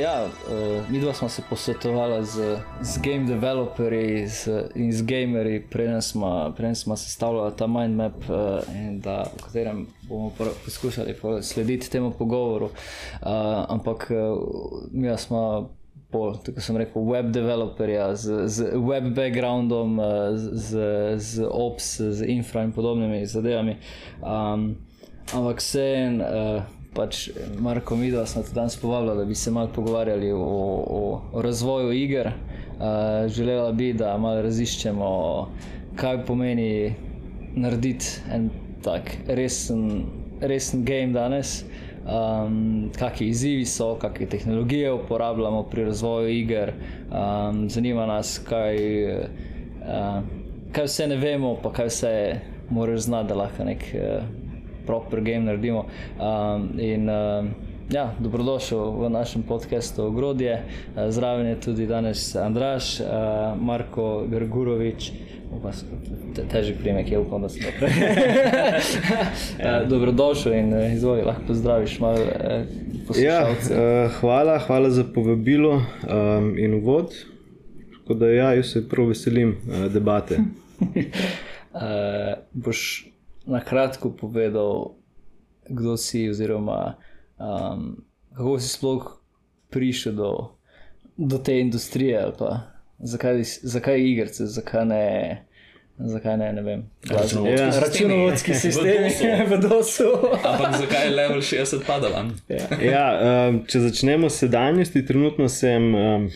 Ja, uh, mi dva smo se posvetovali z, z game developerji z, in z gamerji, preden smo, preden smo sestavljali ta mind map, uh, da, v katerem bomo poskušali slediti temu pogovoru. Uh, ampak uh, mi smo. Tako sem rekel, web developerja z, z web backgroundom, z, z ops, z infra in podobnimi zadevami. Um, ampak vseeno, uh, pač Marko Midva smo tudi danes povabili, da bi se malo pogovarjali o, o, o razvoju iger. Uh, želela bi, da malo raziščemo, kaj pomeni narediti en tak resen, resen game danes. Um, kakšni izzivi so, kakšne tehnologije uporabljamo pri razvoju iger, um, zanima nas, kaj, uh, kaj vse ne vemo, pa kaj vse moraš znati, da lahko nek uh, proper game naredimo. Um, in, uh, ja, dobrodošel v našem podkastu Ogrodje. Uh, zraven je tudi danes Andraš, uh, Marko Grgurovič. Težek primek je, upam, da se dobro. Dobrodošel in izvoli, lahko pozdraviš malo ja, uh, hvala, hvala za povabilo um, in uvod. Tako da ja, jaz se prav veselim uh, debate. uh, boš na kratko povedal, kdo si, oziroma um, kako si sploh prišel do, do te industrije, ali pa zakaj, zakaj igrice, zakaj ne. Zakaj ne, ne vem. Računovodski ja, sistem je v DOS-u. Ampak zakaj je level 60 padal? Ja. ja, um, če začnemo s sedanjosti, trenutno sem um,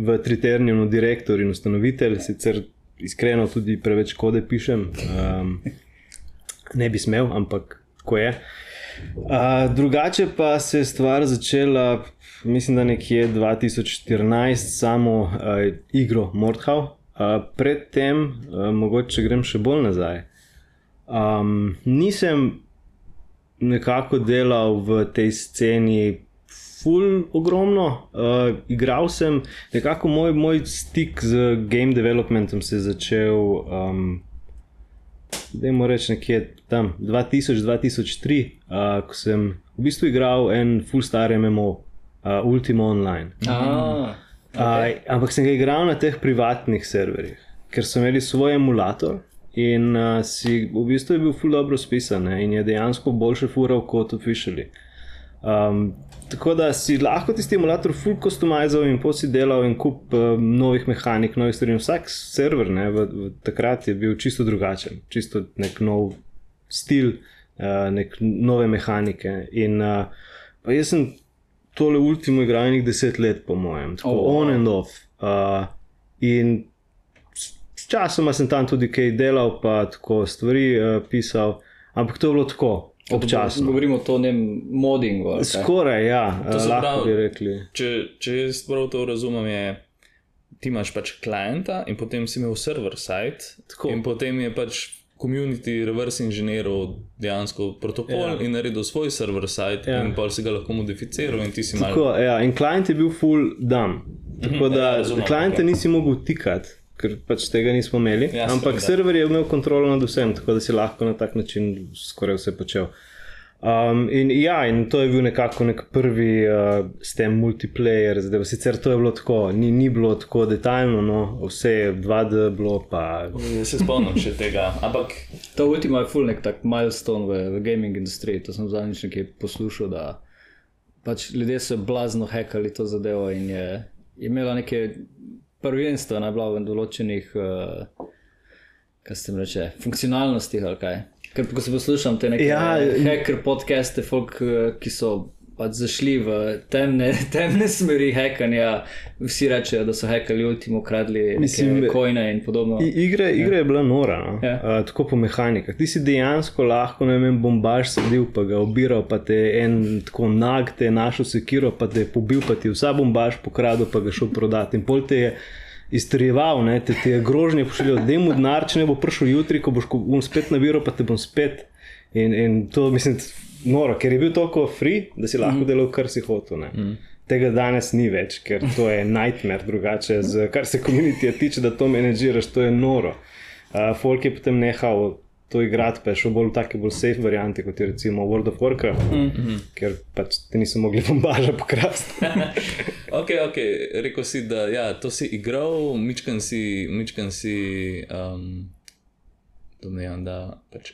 v Triterniu direktor in ustanovitelj, sicer iskreno tudi preveč kode pišem. Um, ne bi smel, ampak ko je. Uh, drugače pa se je stvar začela, mislim, da nekje 2014, samo uh, igro Mordhau. Uh, predtem, uh, mogoče grem še bolj nazaj. Um, nisem nekako delal v tej sceni. Ful, ogromno. Uh, igral sem, nekako moj, moj stik z game developmentom se je začel um, da je moreč nekje tam 2000-2003, uh, ko sem v bistvu igral en full star MMO, uh, Ultima Online. Ah, okay. uh, ampak sem ga igral na teh privatnih serverjih, ker so imeli svoj emulator. In uh, si v bistvu je bil full dobro spisan ne? in je dejansko boljše fural kot officially. Um, tako da si lahko ti stimulator full customizel in posi delal in kup uh, novih mehanik, novih stvari. Vsak server ne, v, v, takrat je bil čisto drugačen, čisto nek nov stil, uh, nek nove mehanike. In uh, jaz sem tole ultimo igral nekaj deset let, po mojem, tako oh, on and off. Uh, in Sčasoma sem tam tudi kaj delal, pa tako stvari uh, pisal, ampak to je bilo tako, Občasno. Govorimo o tem modingu. Skoraj, ja, to lahko prav, bi rekli. Če, če jaz prav to razumem, je, ti imaš pač klienta in potem si imel server site. Tako. In potem je pač community reverse inženiral dejansko protokol ja. in naredil svoj server site ja. in pa si ga lahko modificiral in ti si. Tako, ja, in klient je bil full dumb. Tako mhm. da ja, klienta nisi mogel tikati ker pač tega nismo imeli. Ja, ampak da. server je imel kontrolo nad vsem, tako da si lahko na tak način skoraj vse počel. Um, in ja, in to je bil nekako nek prvi uh, s tem multiplayer, zdaj sicer to je bilo tako, ni, ni bilo tako detaljno, no, vse je 2D bilo pa. Ja, se spomnim še tega, ampak. To Ultima je full nek tak milestone v, v gaming industriji, to sem zadnjič nekaj poslušal, da pač ljudje so blazno hekali to zadevo in je, je imela neke prvenstvo na bilo v določenih, uh, kaj se reče, funkcionalnostih ali kaj. Ker ko se poslušam te neke ja, hacker podcaste, folk, uh, ki so pač zašli v temne, temne smeri hekanja, vsi rečejo, da so hekali ultimo, kradli kojne in podobno. Igre, ja. igre je bila nora, no? ja. uh, tako po mehanikah. Ti si dejansko lahko, ne vem, bombaž sedel, pa ga obiral, pa te en tako nag, te je našel sekiro, pa te je pobil, pa ti vsa bombaž pokradil, pa ga šel prodati. In pol te je izterjeval, te, te je grožnje pošiljal, da jim udnar, če ne bo prišel jutri, ko boš spet nabiral, pa te bom spet. In, in to mislim noro, ker je bil tako free, da si lahko mm. delal, kar si hotel. Mm. Tega danes ni več, ker to je nightmare, drugače, z, kar se komunitije tiče, da to menedžiraš, to je noro. Uh, folk je potem nehal to igrati, pa je šel bolj v take bolj safe variante, kot je recimo World of Warcraft, mm -hmm. ker pač ti niso mogli bombaža pokrasti. ok, ok, rekel si, da ja, to si igral, mičkan si, mičkan si um, domnevam, da pač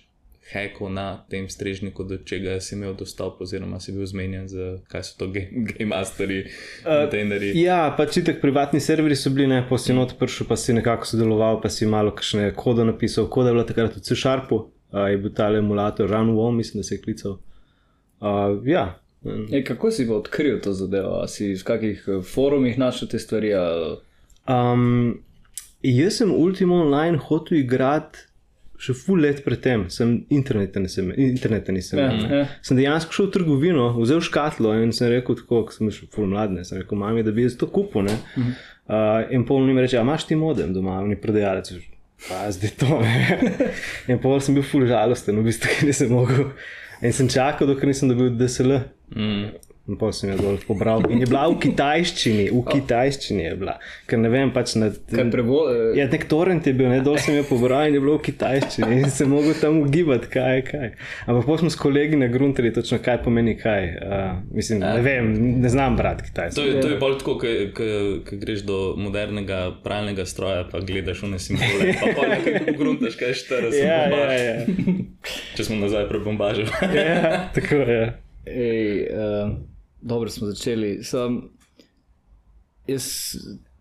hekal na tem strežniku, do čega si imel dostop, oziroma si bil zmenjen z kaj so to game masteri, kontejnerji. Uh, ja, pač tako privatni serveri so bili, ne pa si not pršel, pa si nekako sodeloval, pa si malo kakšne kode napisal. Kode je bilo takrat v C-Sharpu, uh, je bil ta emulator Runwall, mislim, da se je klical. Uh, ja. E, kako si odkril to zadevo? A si v kakih eh, forumih našel te stvari? Um, jaz sem Ultimo Online hotel igrati še full let predtem, sem interneta nisem, interneta nisem imel. Ja, ja. Sem dejansko šel v trgovino, vzel škatlo in sem rekel, tako, ko sem še full mladne, sem rekel, mami, da bi jaz to kupil. Uh, in pol mi reče, a imaš ti modem doma, oni prodajalec. Pa zdaj to. in pol sem bil full žalosten, v bistvu nisem mogel. In sem čakal, dokler nisem dobil DSL. Mm. In pa sem jo dol pobral. In je bila v kitajščini, v kitajščini je bila. Ker ne vem, pač na tem. Ja, nek torrent je bil, ne dol sem jo pobral in je bilo v kitajščini. In se mogel tam ugibati, kaj je kaj. Ampak pa smo s kolegi na gruntali točno, kaj pomeni kaj. Uh, mislim, ne vem, ne znam brati kitajsko. To je, to je bolj tako, ko greš do modernega pralnega stroja, pa gledaš v nesim pole. Pa pa nekaj gruntaš, kaj je 40. Ja, ja, ja. Če smo nazaj pri bombažu. ja, tako je. Ej, uh dobro smo začeli. Sam, jaz,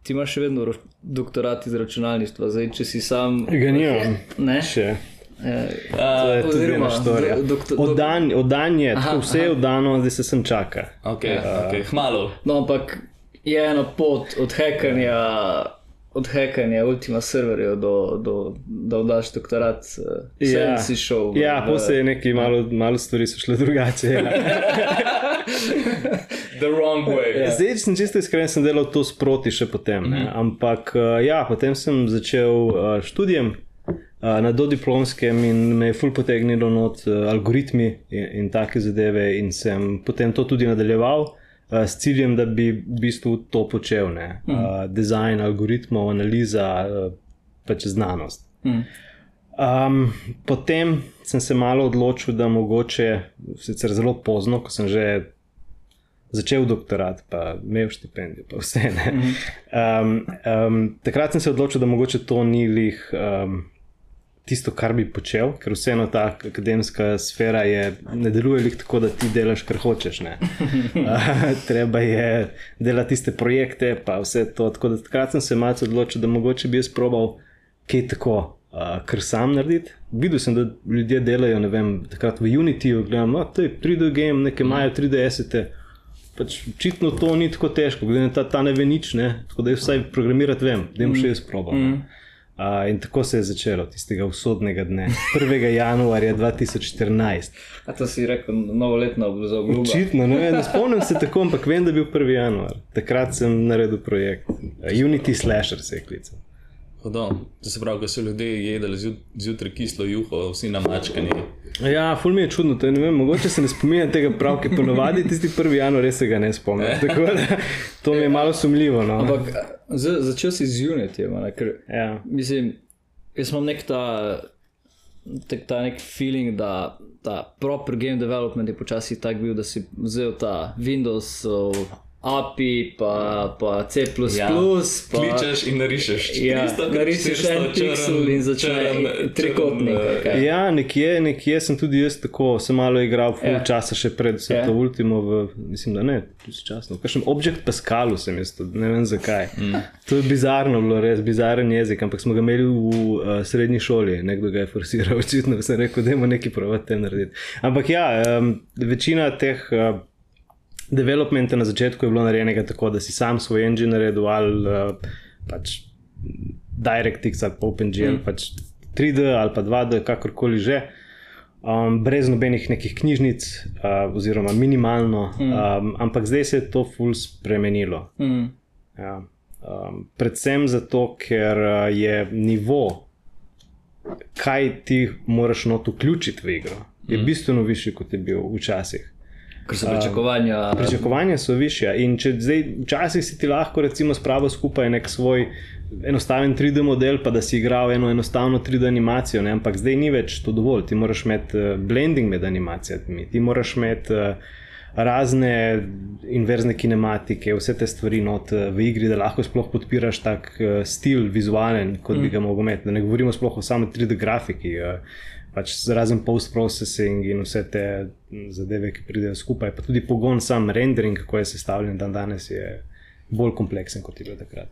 ti imaš še vedno doktorat iz računalništva, zdaj če si sam. Ga nimam. Ne, še. Oddan je, aha, vse je oddano, zdaj se sem čaka. Okay, uh, okay. Hmalo. No, ampak je ena pot od hekanja od hekanja Ultima serverjev do, do da oddaš doktorat, uh, ja. si šel. Ja, posebej nekaj malo, malo stvari so šle drugače. Ja. The wrong way. Ja. Zdaj, če sem čisto iskren, sem delal to sproti še potem. Mm -hmm. Ampak uh, ja, potem sem začel uh, študijem. Na dodiplomskem in me je ful potegnilo not uh, algoritmi in, in take zadeve, in sem potem to tudi nadaljeval. Uh, uh, s ciljem, da bi v bistvu to počel, mm. uh, dizajn algoritmov, analiza, uh, pač znanost. Mm. Um, potem sem se malo odločil, da mogoče, sicer zelo pozno, ko sem že začel doktorat, pa imel štipendijo, pa vse. Um, um, takrat sem se odločil, da mogoče to ni lih. Um, tisto, kar bi počel, ker vseeno ta akademska sfera je, ne deluje tako, da ti delaš, kar hočeš. Treba je delati tiste projekte, pa vse to. Tako da takrat sem se malce odločil, da mogoče bi jaz probal kaj tako, uh, kar sam narediti. Videl sem, da ljudje delajo, ne vem, takrat v Unityju, gledam, no, to je 3D game, nekaj imajo 3D-esete. Pač očitno to ni tako težko, glede na ta, ta ne ve nič, ne? tako da je vsaj programirati vem, da jim še jaz probam. Mm. Uh, in tako se je začelo tistega usodnega dne, 1. januarja 2014. A to si rekel, novoletna obzorja? Očitno, ne, ne spomnim se tako, ampak vem, da je bil 1. januar. Takrat sem naredil projekt. Unity Slasher se je klical. To se pravi, da so ljudje jedli zjutraj kislo juho, vsi na mačkani. Ja, ful mi je čudno, to je, ne vem, mogoče se ne spominjam tega prav, ker ponovadi tisti prvi januar res se ga ne spomnim. Tako da to mi je malo sumljivo. No. Ampak začel si z Unity, ker ja. mislim, jaz imam nek ta, tek, ta nek feeling, da ta proper game development je počasi tak bil, da si vzel ta Windows. API, pa, pa C. Ja. Pa, Kličeš in narišeš. Ja, narišeš en pixel in začneš trikotnik. Okay. Ja, nekje, nekje sem tudi jaz tako, sem malo igral, full ja. časa še pred vse ja. to ultimo, v, mislim, da ne, tu si časno. Kakšen objekt Pascalu sem jaz, to, ne vem zakaj. Mm. To je bizarno bilo, res bizaren jezik, ampak smo ga imeli v uh, srednji šoli, nekdo ga je forsiral, očitno sem rekel, da imamo nekaj provati narediti. Ampak ja, um, večina teh. Uh, Developmenta na začetku je bilo narejenega tako, da si sam svoj engine naredil ali uh, pač DirectX ali OpenGL, mm. pač 3D ali pa 2D, kakorkoli že, um, brez nobenih nekih knjižnic, uh, oziroma minimalno, mm. um, ampak zdaj se je to ful spremenilo. Mm. Ja. Um, predvsem zato, ker uh, je nivo, kaj ti moraš not vključiti v igro, je mm. bistveno višji, kot je bil včasih. Ker so pričakovanja. Um, pričakovanja so više. In če zdaj, včasih si ti lahko, recimo, spravo skupaj nek svoj enostaven 3D model, pa da si igral eno enostavno 3D animacijo, ne? ampak zdaj ni več to dovolj. Ti moraš imeti uh, blending med animacijami, ti moraš imeti. Uh, razne inverzne kinematike, vse te stvari not eh, v igri, da lahko sploh podpiraš tak uh, stil, vizualen, kot mm. bi ga mogel imeti. Da ne govorimo sploh o sami 3D grafiki. Uh, Pač razen post-processing in vse te zadeve, ki pridejo skupaj, pa tudi pogon, sam rendering, kako je sestavljen dan danes, je bolj kompleksen kot je bil takrat.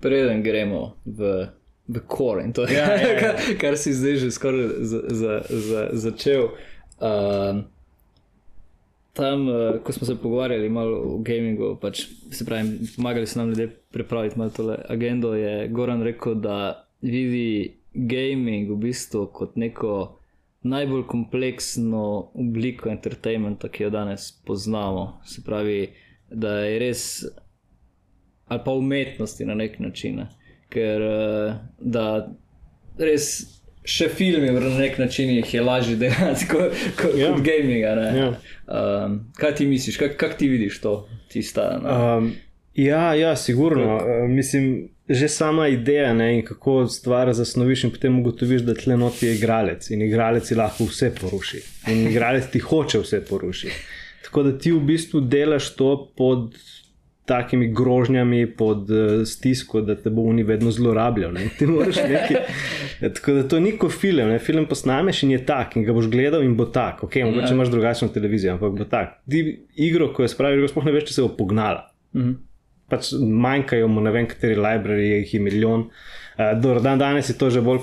Preden gremo v, v core in to je, ja, ja, ja. kar, kar si zdaj že skoraj za, za, za, začel. Uh, tam, uh, ko smo se pogovarjali malo o gamingu, pač, se pravi, pomagali so nam ljudje pripraviti malo tole agendo, je Goran rekel, da vidi gaming v bistvu kot neko najbolj kompleksno obliko entertainmenta, ki jo danes poznamo. Se pravi, da je res, ali pa umetnosti na nek način, ne? ker uh, da res še filmi, na nek način jih je lažje delati kot, kot, ja. kot gaming. Ja. Um, kaj ti misliš, kako kak ti vidiš to, ti sta? Um, ja, ja, sigurno. Uh, mislim, že sama ideja, ne, kako stvar zasnoviš, in potem ugotoviš, da tle noti je igralec in igralec lahko vse poruši. In igralec ti hoče vse porušiti. Tako da ti v bistvu delaš to pod takimi grožnjami pod uh, stisko, da te bo oni vedno zlorabljal. Ja, tako da to ni kot film, ne? film posnameš in je tak, in ga boš gledal in bo tak. Ok, mogoče ja. imaš drugačno televizijo, ampak bo tak. Ti igro, ko je spravil, sploh ne veš, če se bo pognala. Mhm. Pač manjkajo mu ne vem, kateri library, jih je milijon. Uh, do dan danes je to že bolj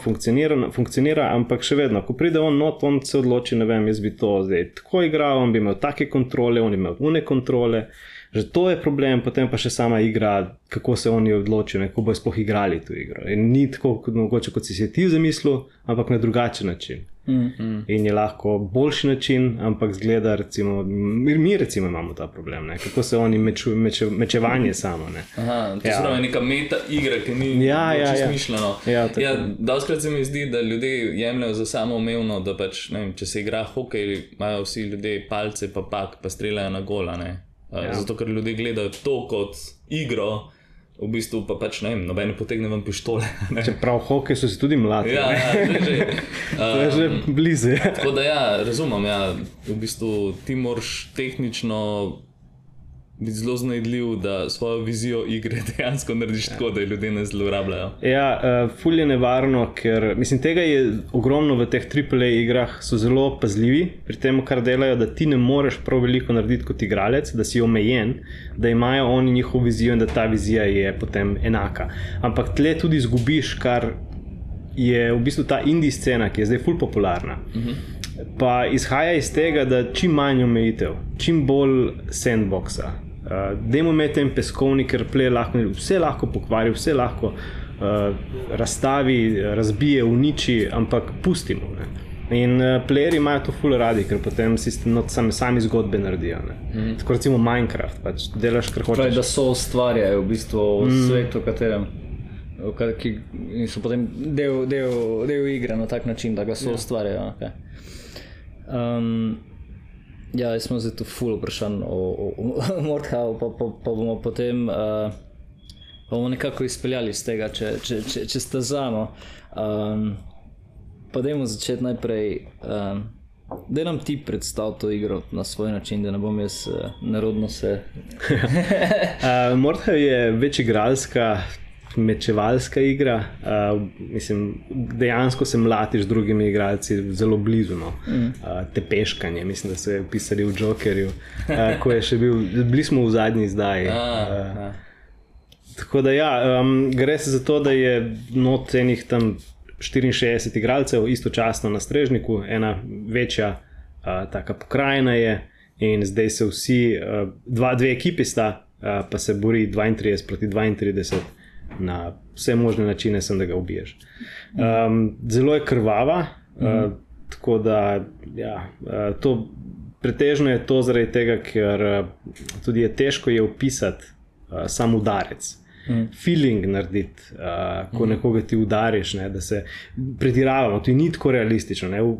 funkcionira, ampak še vedno, ko pride on, not, on se odloči, ne vem, jaz bi to zdaj tako igral, on bi imel take kontrole, on bi imel une kontrole. Že to je problem, potem pa še sama igra, kako se oni odločijo, kako bodo sploh igrali to igro. In ni tako, kot, mogoče, kot si si ti zamislil, ampak na drugačen način. Mm -hmm. In je lahko boljši način, ampak zgleda, recimo, mi recimo imamo ta problem, ne? kako se oni meču, meče, mečevanje samo. Ne? Aha, to ja. je neka meta igra, ki ni ja, ja, ja. smišljena. Ja, ja, Doskrat se mi zdi, da ljudje jemljajo za samo umevno, da pač, vem, če se igra hokej, imajo vsi ljudje palce, pa pak, pa streljajo na gola. Ne? Ja. Zato, ker ljudje gledajo to kot igro, v bistvu pa pač ne vem, noben potegne vam pištole. Čeprav hoke so si tudi mladi. Ja, ja, že, to je že blizu. Ja. Tako da ja, razumem, ja, v bistvu ti moraš tehnično biti zelo znajdljiv, da svojo vizijo igre dejansko narediš ja. tako, da ljudje ne zlorabljajo. Ja, uh, ful je nevarno, ker mislim, tega je ogromno v teh AAA igrah, so zelo pazljivi pri tem, kar delajo, da ti ne moreš prav veliko narediti kot igralec, da si omejen, da imajo oni njihovo vizijo in da ta vizija je potem enaka. Ampak tle tudi izgubiš, kar je v bistvu ta indijska scena, ki je zdaj ful popularna. Uh mhm. -huh. Pa izhaja iz tega, da čim manj omejitev, čim bolj sandboxa, Uh, Demo imeti en peskovnik, ker lahko, vse lahko pokvari, vse lahko uh, razstavi, razbije, uniči, ampak pustimo. Ne. In uh, playeri imajo to full radi, ker potem si no, sami, sami zgodbe naredijo. Mm. Tako recimo Minecraft, pač delaš kar hočeš. Pravi, da so ustvarjajo v bistvu mm. svetu, v katerem. Ki so potem del, del, del igre na tak način, da ga so ja. ustvarjajo. Okay. Um, Ja, smo zdaj tu ful vprašan o, o, o Mordhau, pa, pa, pa bomo potem uh, bomo nekako izpeljali iz tega, če, če, če, če ste za no. Um, pa dajmo začeti najprej. Um, Da nam ti predstavlja to igro na svoj način, da ne bom jaz uh, narodno se. uh, Morda je večigralska, mečevalska igra. Uh, mislim, dejansko se mlatiš z drugimi igralci zelo blizu. No. Mm. Uh, te peškanje, mislim, da so jih pisali v Jokerju, uh, ko je še bil, bili smo v zadnji izdaji. Uh, tako da ja, um, gre se za to, da je not enih tam 64 igralcev istočasno na strežniku, ena večja uh, taka pokrajina je. In zdaj se vsi, uh, dva, dve ekipi sta, uh, pa se bori 32 proti 32 na vse možne načine, sem, da ga ubiješ. Um, zelo je krvava, mm -hmm. uh, tako da ja, uh, to pretežno je to zaradi tega, ker uh, tudi je težko je opisati uh, sam udarec. mm. feeling narediti, uh, ko mm. nekoga ti udariš, ne, da se pretiravamo. To ni tako realistično. Ne. V,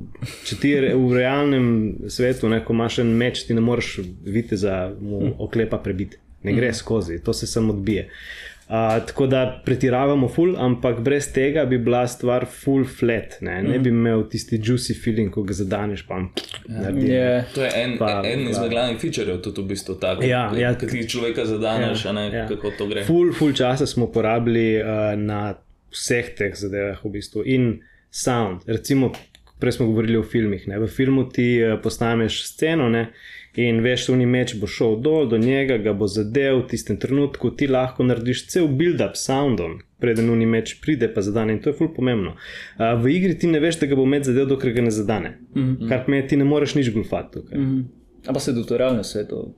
če ti je v realnem svetu, ne, ko imaš en meč, ti ne moreš videti za mu oklepa prebiti. Ne gre mm. skozi, to se samo odbije. Uh, tako da pretiravamo ful, ampak brez tega bi bila stvar full flat. Ne, ne mm. bi imel tisti juicy feeling, ko ga zadaneš. Pa, yeah. Yeah. To je en, pa, en izmed glavnih featurev, tudi v bistvu tako. Ja, ja, ki ti človeka zadaneš, ja, ne, ja. kako to gre. Full, full časa smo porabili uh, na vseh teh zadevah v bistvu in sound. Recimo, prej smo govorili o filmih. Ne. V filmu ti uh, postaneš sceno. Ne, In veš, da ni meč bo šel dol do njega, ga bo zadev v tistem trenutku, ti lahko narediš cel build-up soundom, preden ni meč pride, pa zadane. In to je fully pomembno. Uh, v igri ti ne veš, da ga bo meč zadev, dokler ga ne zadane. Mm -hmm. Kar me ti ne moreš nič gulfati. Mm -hmm. Ampak se do to realno svetu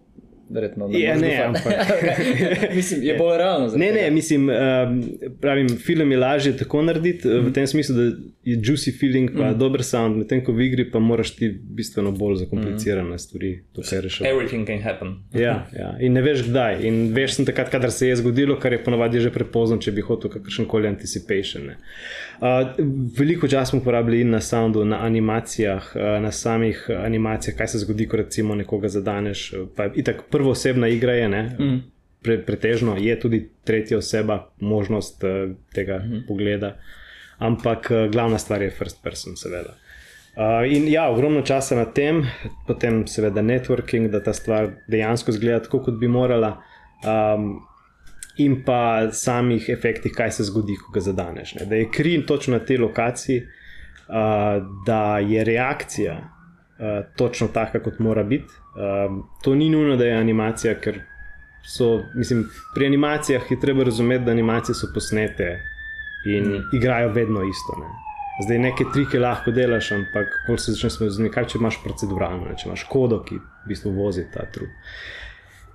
verjetno ne. Je, ne, ampak. mislim, je bolj realno. Ne, ne, mislim, uh, pravim, film je lažje tako narediti, mm -hmm. v tem smislu, da je juicy feeling, pa mm -hmm. dober sound, medtem ko v igri pa moraš ti bistveno bolj zakomplicirane mm -hmm. stvari. Everything can happen. ja, ja, in ne veš kdaj. In veš, sem takrat, kadar se je zgodilo, kar je ponovadi že prepozno, če bi hotel kakršen koli anticipation. Uh, veliko časa smo porabili na soundu, na animacijah, uh, na samih animacijah, kaj se zgodi, ko recimo nekoga zadaneš. Pa, itak, prvo osebna igra je, ne, mm. pre, pretežno je tudi tretja oseba, možnost uh, tega mm. pogleda, ampak uh, glavna stvar je first person, seveda. Uh, in ja, ogromno časa na tem, potem seveda networking, da ta stvar dejansko zgleda tako, kot bi morala. Um, In pa samih efektih, kaj se zgodi, ko ga zadaneš. Ne? Da je kri točno na tej lokaciji, uh, da je reakcija uh, točno taka, kot mora biti, Um, to ni nujno, da je animacija, ker so, mislim, pri animacijah je treba razumeti, da animacije so posnete in mm. igrajo vedno isto. Ne. Zdaj neke trike lahko delaš, ampak bolj se začneš z njimi, kaj če imaš proceduralno, ne, če imaš kodo, ki v bistvu vozi ta trud.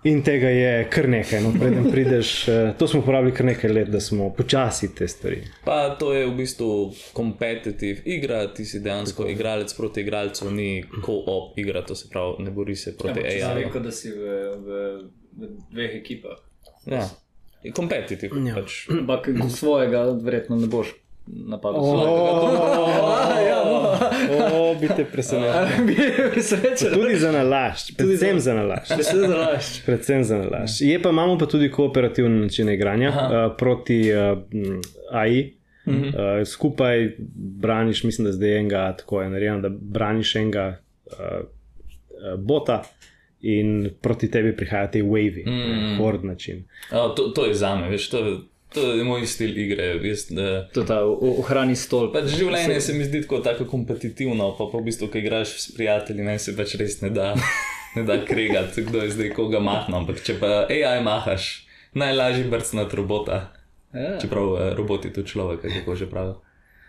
In tega je kar nekaj, no, preden prideš. Eh, to smo uporabljali kar nekaj let, da smo počasi te stvari. Pa to je v bistvu kompetitiv igra, ti si dejansko Tako. igralec proti igralcu, ni co-op igra, to se pravi, ne bori se proti AI. Ja, rekel, da si v, v, v dveh ekipah. Ja, kompetitiv. Ja. Pač. Ampak svojega verjetno ne boš napadel. Bi te presenetili. Tudi za nalašč, predvsem za nalašč. Predvsem za nalašč. Je pa imamo pa tudi kooperativne načine igranja uh, proti uh, AI. Uh -huh. uh, skupaj braniš, mislim, da zdaj enega tako je narejeno, da braniš enega uh, uh, bota. In proti tebi prihajajo te wave, mm. hord način. Oh, to, to je za me, veš, to, To je moj stil igre. Jaz, da, to je ta ohrani stol. Pač življenje se mi zdi tako, tako kompetitivno, pa, pa v bistvu, ko igraš s prijatelji, ne se pač res ne da, ne da kregati, kdo je zdaj koga mahno. Ampak če pa AI mahaš, najlažji brcnat robota. Ja. Čeprav eh, roboti to človek, kako že pravijo.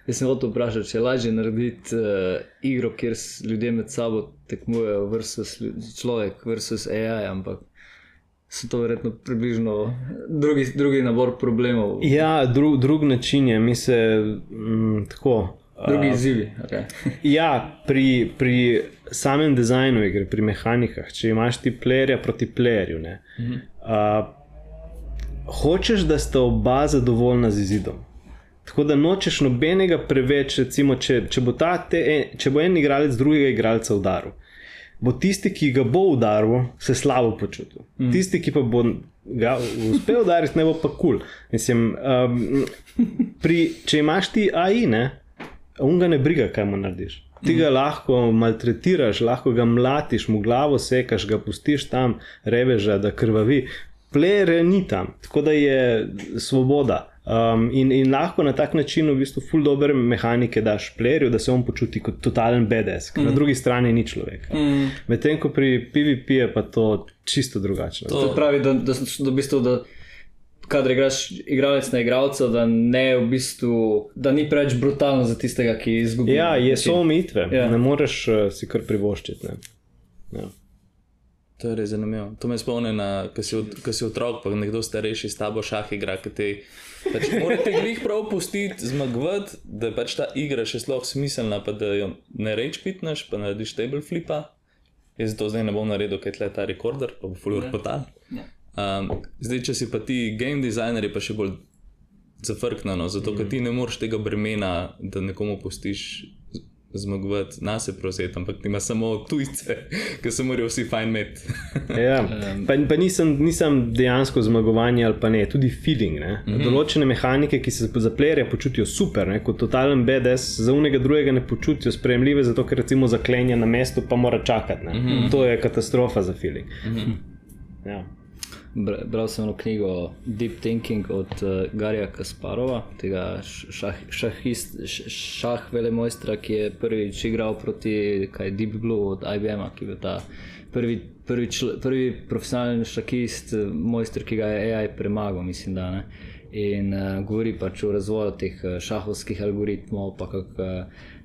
Jaz sem hotel vprašati, če je lažje narediti uh, igro, kjer ljudje med sabo tekmujejo, versus človek, versus AI, ampak so to verjetno približno drugi, drugi nabor problemov. Ja, dru, drug način je, mi se mm, tako. Drugi izzivi. Okay. ja, pri, pri samem dizajnu igre, pri mehanikah, če imaš ti playerja proti playerju, ne, mm -hmm. uh, hočeš, da sta oba zadovoljna z izidom. Tako da nočeš nobenega preveč, recimo, če, če, bo te, če bo en igralec drugega igralca udaril bo tisti, ki ga bo udaril, se slabo počutil. Mm. Tisti, ki pa bo ga uspel udariti, ne bo pa kul. Cool. Um, če imaš ti AI, ne, on ga ne briga, kaj mu narediš. Ti ga mm. lahko maltretiraš, lahko ga mlatiš, mu glavo sekaš, ga pustiš tam, reveža, da krvavi. Plere ni tam, tako da je svoboda. Um, in, in lahko na tak način, v bistvu, ful dobre mehanike daš playerju, da se on počuti kot totalen BDS, mm. na drugi strani ni človek. Mm. Medtem ko pri PVP je pa to čisto drugače. To, to pravi, da, da, da, v bistvu, da kadar igraš igralec na igralca, da, v bistvu, da ni preveč brutalno za tistega, ki izgubi. Ja, je, so omejitve, ja. ne moreš uh, si kar privoščiti. Ja. To je res zanimivo. To me spomni, ko si, si otrok, pa nekdo starejši s tabo šah igra. Pač Morate jih prav pustiti zmagovati, da je pač ta igra še sploh smiselna, pa da jo ne reč pitneš, pa narediš table flipa. Jaz to zdaj ne bom naredil, ker je ta rekorder, pa bo urpotal. Ja. Um, zdaj, če si pa ti game designer, je pa še bolj zafrknjeno, zato mm. ker ti ne moreš tega bremena, da nekomu pustiš zmagovati, nas je prevzeti, ampak ti imaš samo tujce, ki se morajo vsi fajn imeti. ja. Pa, pa nisem, nisem dejansko zmagovanje ali pa ne, tudi feeling. Ne? Mm -hmm. Določene mehanike, ki se za playerje počutijo super, ne? kot totalen BDS, za unega drugega ne počutijo sprejemljive, zato ker recimo zaklenja na mestu, pa mora čakati. Mm -hmm. To je katastrofa za feeling. Mm -hmm. ja. Bral sem eno knjigo Deep Thinking od uh, Garija Kasparova, tega šah, šahist, šah velemojstra, ki je prvič igral proti kaj, Deep Blue od IBM, ki je ta prvi, prvi, čl, prvi profesionalni šahist, mojster, ki ga je AI premagal, mislim. Da, ne? In uh, govori pač o razvoju teh šahovskih algoritmov, pa kako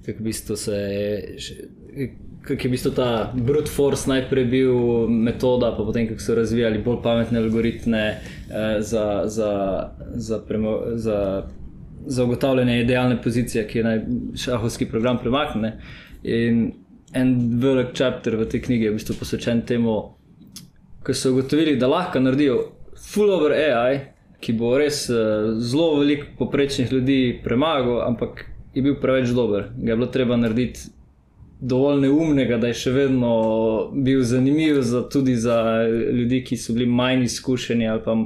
kak v bistvu se je kako je v bistvu ta brute force najprej bil metoda, pa potem kako so razvijali bolj pametne algoritme eh, za, za, za, premo, za, za ugotavljanje idealne pozicije, ki je naj šahovski program premakne. In en velik chapter v tej knjigi je v bistvu posvečen temu, ko so ugotovili, da lahko naredijo full over AI, ki bo res uh, zelo veliko poprečnih ljudi premagal, ampak je bil preveč dober. Ga je bilo treba narediti dovolj neumnega, da je še vedno bil zanimiv za, tudi za ljudi, ki so bili manj izkušeni ali pa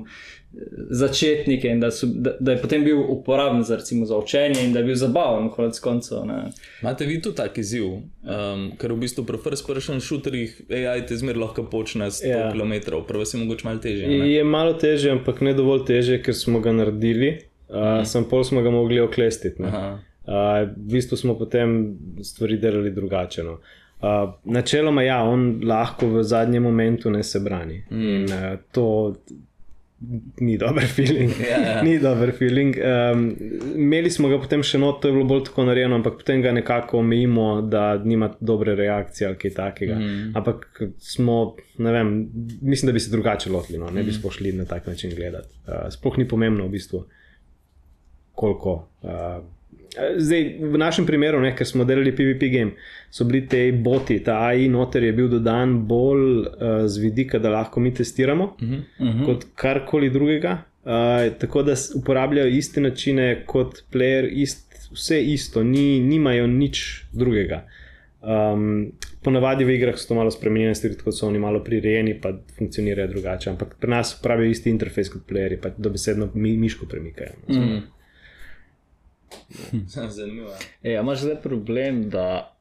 začetnike, in da, so, da, da je potem bil uporaben za, recimo, za učenje in da je bil zabaven, konec koncev. Imate vi tu tak izziv, um, ker v bistvu pri first person shooterjih AI te zmer lahko počne 100 ja. km, prvo se mogoče malo težje. Ne? Je malo težje, ampak ne dovolj težje, ker smo ga naredili, uh, mhm. sem pol smo ga mogli oklestiti v bistvu smo potem stvari delali drugače. No. Uh, načeloma, ja, on lahko v zadnjem momentu ne se brani. Mm. In uh, to ni dober feeling. Yeah, yeah. Ni dober feeling. Um, imeli smo ga potem še not, to je bilo bolj tako narejeno, ampak potem ga nekako omejimo, da nima dobre reakcije ali kaj takega. Mm. Ampak smo, ne vem, mislim, da bi se drugače lotili, no? ne bi mm. spošli na tak način gledati. Uh, sploh ni pomembno v bistvu, koliko. Uh, Zdaj, v našem primeru, ne, ker smo delali PVP game, so bili ti boti, ta AI noter je bil dodan bolj uh, z vidika, da lahko mi testiramo, uh -huh, uh -huh. kot karkoli drugega. Uh, tako da uporabljajo iste načine kot player, ist, vse isto, ni, nimajo nič drugega. Um, ponavadi v igrah so to malo spremenjene, stvari tako so oni malo prirejeni, pa funkcionirajo drugače. Ampak pri nas uporabljajo isti interfejs kot playerji, pa dobesedno mi, miško premikajo. -huh. Zanimivo. E, imaš zdaj problem, da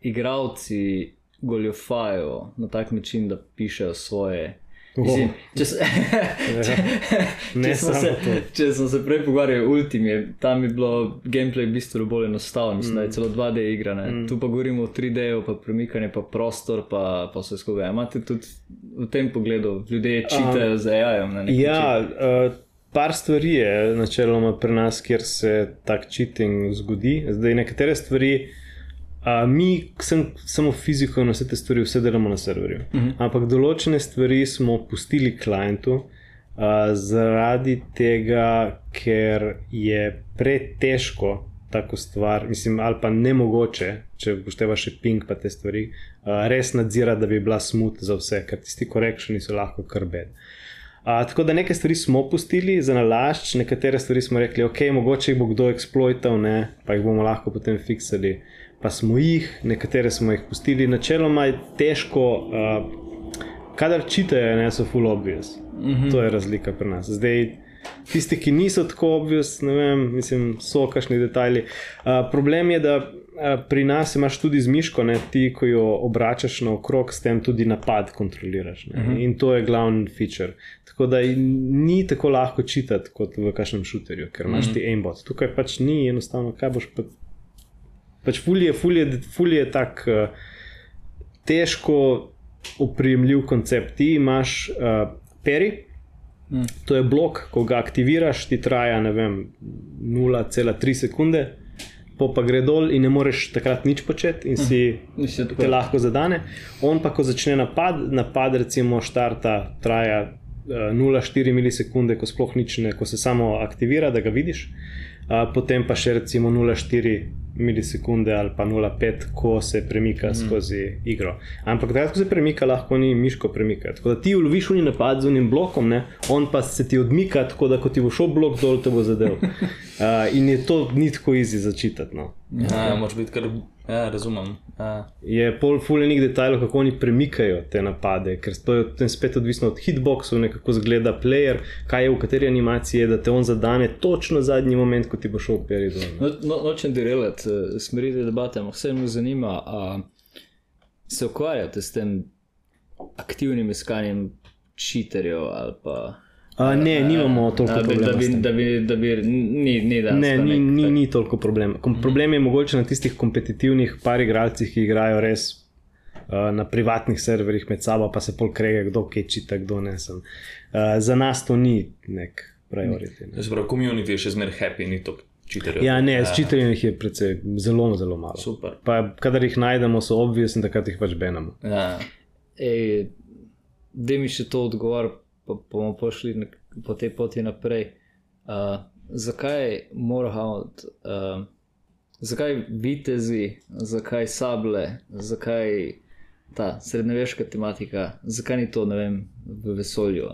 igravci goljofajo na tak način, da pišejo svoje. Mislim, če, se, ja. če, če, smo se, če smo se prej pogovarjali o Ultimi, tam je bilo gameplay bistveno bolj enostavno, mislim, mm. da je mm. celo 2D igra. Mm. Tu pa govorimo o 3D, pa premikanje, pa prostor, pa, pa vse skupaj. Imate tudi v tem pogledu, ljudje čitajo um, z AI-jem. Ja, uh, par stvari je načeloma pri nas, kjer se tak cheating zgodi. Zdaj, nekatere stvari, a, mi sem, samo fiziko in vse te stvari, vse delamo na serverju. Uh mhm. -huh. Ampak določene stvari smo pustili klientu. Uh, zaradi tega, ker je pretežko tako stvar, mislim, ali pa ne mogoče, če upoštevaš še ping pa te stvari, uh, res nadzirati, da bi bila smut za vse, ker tisti korekšni so lahko krbeti. Uh, tako da nekaj stvari smo pustili za nalašč, nekatere stvari smo rekli, ok, mogoče jih bo kdo eksploital, ne, pa jih bomo lahko potem fiksali. Pa smo jih, nekatere smo jih pustili, načeloma je težko, uh, kadar čitajo, ne so full obvious. Mm -hmm. To je razlika pri nas. Zdaj, tisti, ki niso tako obvious, ne vem, mislim, so kašni detajli. Uh, problem je, da pri nas imaš tudi z miško, ne, ti, ko jo obračaš naokrog, s tem tudi napad kontroliraš. Uh mhm. -huh. In to je glavni feature. Tako da ni tako lahko čitati kot v kažem šuterju, ker imaš uh -huh. ti aimbot. Tukaj pač ni enostavno, kaj boš pa. Pač fulje, fulje, fulje je tak uh, težko oprijemljiv koncept. Ti imaš uh, peri. Mm. To je blok, ko ga aktiviraš, ti traja 0,3 sekunde, po pa gre dol in ne moreš takrat nič početi in si mm. te lahko zadane. On pa, ko začne napad, napad recimo štarta, traja uh, eh, 0,4 milisekunde, ko sploh nič ne, ko se samo aktivira, da ga vidiš, uh, potem pa še recimo 0,4 milisekunde ali pa 0,5, ko se premika mm. skozi igro. Ampak takrat, ko se premika, lahko ni miško premika. Tako da ti uloviš v napad z unim blokom, ne? on pa se ti odmika, tako da ko ti bo šel blok dol, te bo zadev. Uh, in je to ni tako izi začitati. No. Ja, moraš biti kar Ja, razumem. Ja. Je pol fulejnih detajlov, kako oni premikajo te napade, ker to je spet odvisno od hitboxov, kako zgleda player, kaj je v kateri animaciji, je, da te on zadane točno zadnji moment, ko ti bo šel periti. No, no, nočem direlati, uh, smeriti debate, ampak vse me zanima, a se ukvarjate s tem aktivnim iskanjem čiterjev ali pa. A, ne, nimamo toliko problema. Da bi, da bi, da bi, ni, ni, ne, ni, nek, ni, ni toliko problema. Kom, problem je mogoče na tistih kompetitivnih par igralcih, ki igrajo res uh, na privatnih serverjih med sabo, pa se pol krega, kdo kaj čita, kdo ne sem. Uh, za nas to ni nek prioritet. Zbroj, komunity je še zmeraj happy, ni to. Cheaterjev. Ja, ne, s čiterjem jih je precej, zelo, zelo malo. Super. Pa, kadar jih najdemo, so obvisni, da jih pač benamo. Ja. Da mi še to odgovor pa bomo pošli po tej poti naprej. Uh, zakaj Morhound, uh, zakaj vitezi, zakaj sable, zakaj ta srednjeveška tematika, zakaj ni to vem, v vesolju?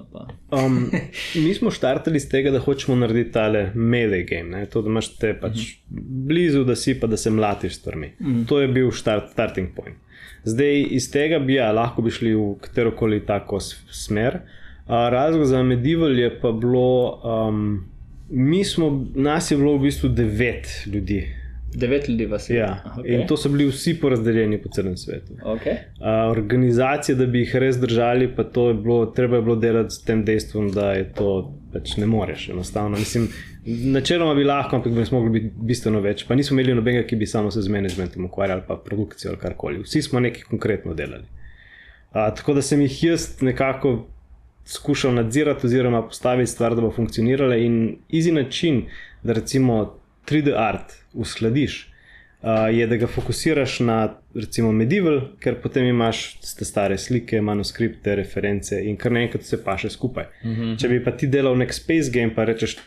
um, mi smo štartali iz tega, da hočemo narediti tale melee game, ne? to, da imaš te pač uh mhm. -huh. blizu, da si pa da se mlatiš s stvarmi. Uh mhm. -huh. To je bil start, starting point. Zdaj iz tega bi ja, lahko bi šli v katero koli tako smer. Uh, razlog za medieval je pa bilo, um, mi smo, nas je bilo v bistvu devet ljudi. Devet ljudi vas je. Ja. Okay. In to so bili vsi porazdeljeni po celem svetu. Okay. Uh, organizacije, da bi jih res držali, pa to je bilo, treba je bilo delati s tem dejstvom, da je to pač ne moreš enostavno. Mislim, načeloma bi lahko, ampak bi smo mogli biti bistveno več. Pa nismo imeli nobenega, ki bi samo se z managementom ukvarjal, pa produkcijo ali karkoli. Vsi smo nekaj konkretno delali. Uh, tako da sem jih jaz nekako skušal nadzirati oziroma postaviti stvar, da bo funkcionirala in izi način, da recimo 3D art uskladiš, uh, je, da ga fokusiraš na recimo medieval, ker potem imaš te stare slike, manuskripte, reference in kar naenkrat se paše skupaj. Mhm. -huh. Če bi pa ti delal nek space game, pa rečeš.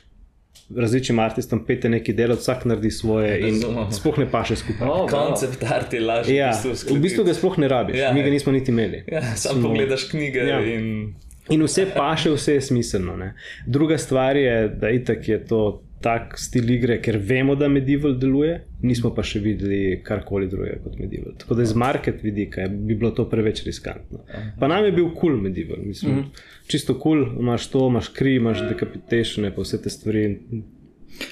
Različnim artistom pete nekaj dela, vsak naredi svoje in sploh ne paše skupaj. Oh, Koncept arti lažje. Ja, v bistvu ga sploh ne rabiš, ja, mi ga nismo niti imeli. Ja, Samo pogledaš knjige ja. in In vse paše, vse je smiselno. Ne? Druga stvar je, da itak je to tak stil igre, ker vemo, da medieval deluje, nismo pa še videli karkoli drugega kot medieval. Tako da iz market vidika bi bilo to preveč riskantno. Pa nam je bil kul cool medieval, mislim. Mm -hmm. Čisto kul, cool, imaš to, imaš kri, imaš decapitation, pa vse te stvari.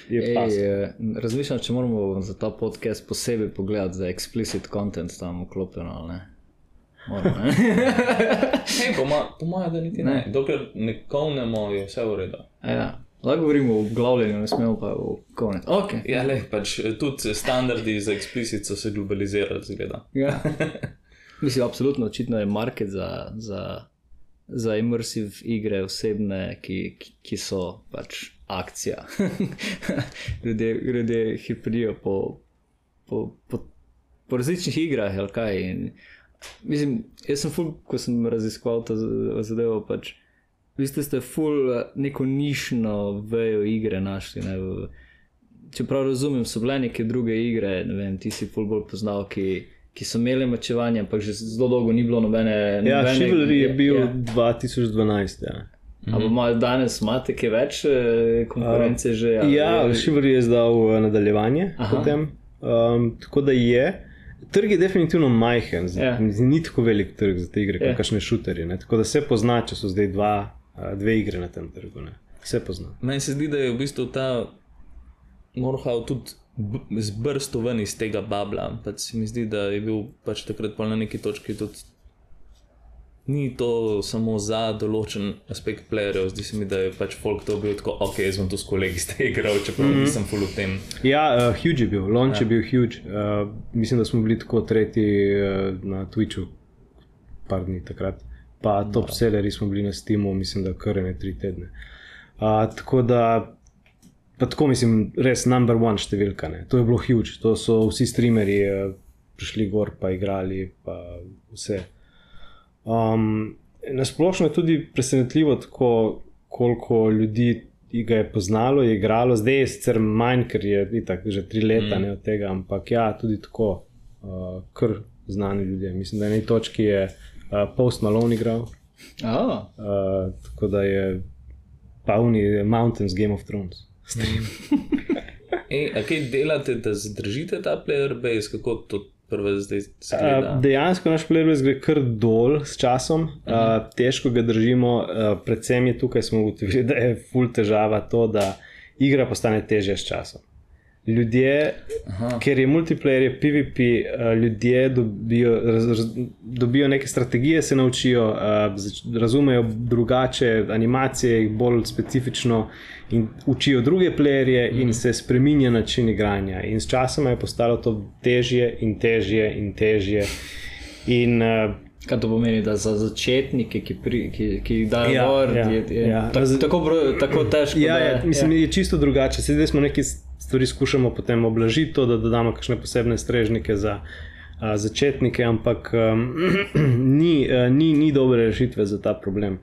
Ej, eh, razmišljam, če moramo za ta podcast posebej pogledati za explicit content tam vklopljeno. Po mojem, da niti ne. ne. Dokler ne kovnemo, je vse v redu. Ja. Lahko govorimo o glavljenju, ne smemo pa o kovnju. Okay. Ja, le, pač tudi standardi za eksplicit so se globalizirali, zgleda. Ja. Mislim, absolutno očitno je market za, za, za immersive igre, osebne, ki, ki, ki so pač akcija. ljudje, ljudje hiprijo po, po, po, po različnih igrah, ali kaj. In, Mislim, jaz sem ful, ko sem raziskoval to zadevo. Pač, vi ste ful eh, neko nišno vejo igre našli. Ne, čeprav razumem, so bile neke druge igre, ne vem, ti si ful bolj poznal, ki, ki so imeli mačevanje, ampak že zelo dolgo ni bilo nobene. Ja, Chivalry je bil ja. 2012. Ja. Ampak mm -hmm. danes imate kaj več eh, konkurence uh, že? Ja, ja Chivalry je zdal eh, nadaljevanje potem. Um, tako da je. Trg je definitivno majhen, yeah. Ja. ni tako velik trg za te igre, yeah. kot ja. kašne šuterje. Tako da se pozna, če so zdaj dva, dve igre na tem trgu. Ne. Vse pozna. Meni se zdi, da je v bistvu ta Morhau tudi zbrstil ven iz tega babla. Pač se mi zdi, da je bil pač takrat na neki točki tudi ni to samo za določen aspekt playerjev, zdi se mi, da je pač folk to bil tako, ok, jaz sem tu s kolegi ste igral, čeprav mm -hmm. nisem full of tem. Ja, uh, huge je bil, launch ja. je bil huge. Uh, mislim, da smo bili tako tretji uh, na Twitchu, par dni takrat. Pa top no. selleri smo bili na Steamu, mislim, da kar ne tri tedne. Uh, tako da, pa tako mislim, res number one številka. Ne. To je bilo huge, to so vsi streamerji uh, prišli gor, pa igrali, pa vse. Um, Nasplošno je tudi presenetljivo, tako, koliko ljudi ga je poznalo, je igralo, zdaj je sicer manj, ker je itak, že tri leta mm. ne od tega, ampak ja, tudi tako, uh, kar znani ljudje. Mislim, da na neki točki je uh, Post Malone igral. Oh. Uh, tako da je Pavni Mountains Game of Thrones. Ej, a kaj delate, da zadržite ta player base, kako to prve zdaj se Uh, gleda? dejansko naš player gre kar dol s časom, uh, težko ga držimo, uh, predvsem je tukaj smo ugotovili, da je full težava to, da igra postane težja s časom. Ljudje, Aha. ker je multiplayer, je PvP, uh, ljudje dobijo, raz, raz, dobijo neke strategije, se naučijo, zač- razumejo drugače, animacije, jih bolj specifično in učijo druge playerje, in se spremenja način igranja. In s časom je postalo to težje in težje in težje. In, uh, Kaj to pomeni, da za začetnike, ki, pri, ki, ki jih dajo Ja, gor, ja, je, je ja. tak, tako, tako težko. Ja, da, ja, mislim, je čisto drugače. Saj Zdaj smo neke stvari skušamo potem oblažiti, to, da dodamo kakšne posebne strežnike za a, začetnike, ampak um, ni, a, ni, ni dobre rešitve za ta problem.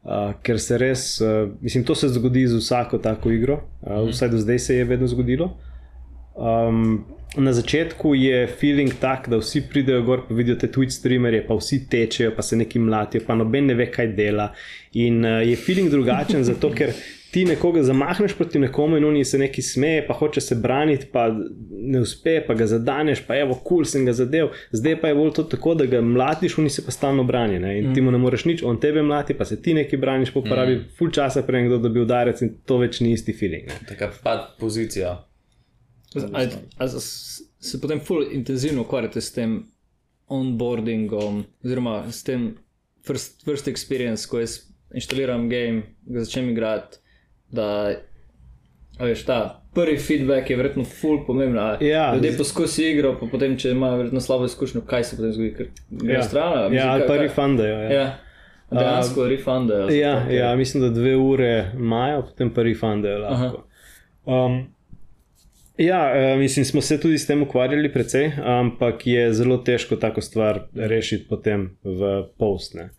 Uh, ker se res, uh, mislim, to se zgodi z vsako tako igro, uh, vsaj do zdaj se je vedno zgodilo. Um, na začetku je feeling tak, da vsi pridejo gor, pa vidijo te Twitch streamerje, pa vsi tečejo, pa se neki mlatijo, pa noben ne ve, kaj dela. In uh, je feeling drugačen, zato ker ti nekoga zamahneš proti nekomu in oni se neki smeje, pa hoče se braniti, pa ne uspe, pa ga zadaneš, pa evo, kul cool, sem ga zadev. Zdaj pa je bolj to tako, da ga mlatiš, oni se pa stalno branijo ne? in mm. ti mu ne moreš nič, on tebe mlati, pa se ti neki braniš, pa porabi mm. full časa, prej kdo dobi udarec in to več ni isti feeling. Ne? Taka pad pozicija. A, a s- se potem ful intenzivno ukvarjate s tem onboardingom, oziroma s tem first, first experience, ko jaz inštaliram game, ga začnem igrati, da veš, ta prvi feedback je verjetno ful pomemben. a Ja, Ljudje poskusijo igro, pa potem, če imajo verjetno slabo izkušnjo, kaj se potem zgodi, ker gre Ja. stran. Ja, Mislim, ali kaj- pa refundajo. Ja. Ja, dejansko refundajo. zato, Ja, ker- ja, mislim, da dve ure imajo, potem pa refundajo lahko. Um, ja, eh, mislim, smo se tudi s tem ukvarjali precej, ampak je zelo težko tako stvar rešiti potem v postne.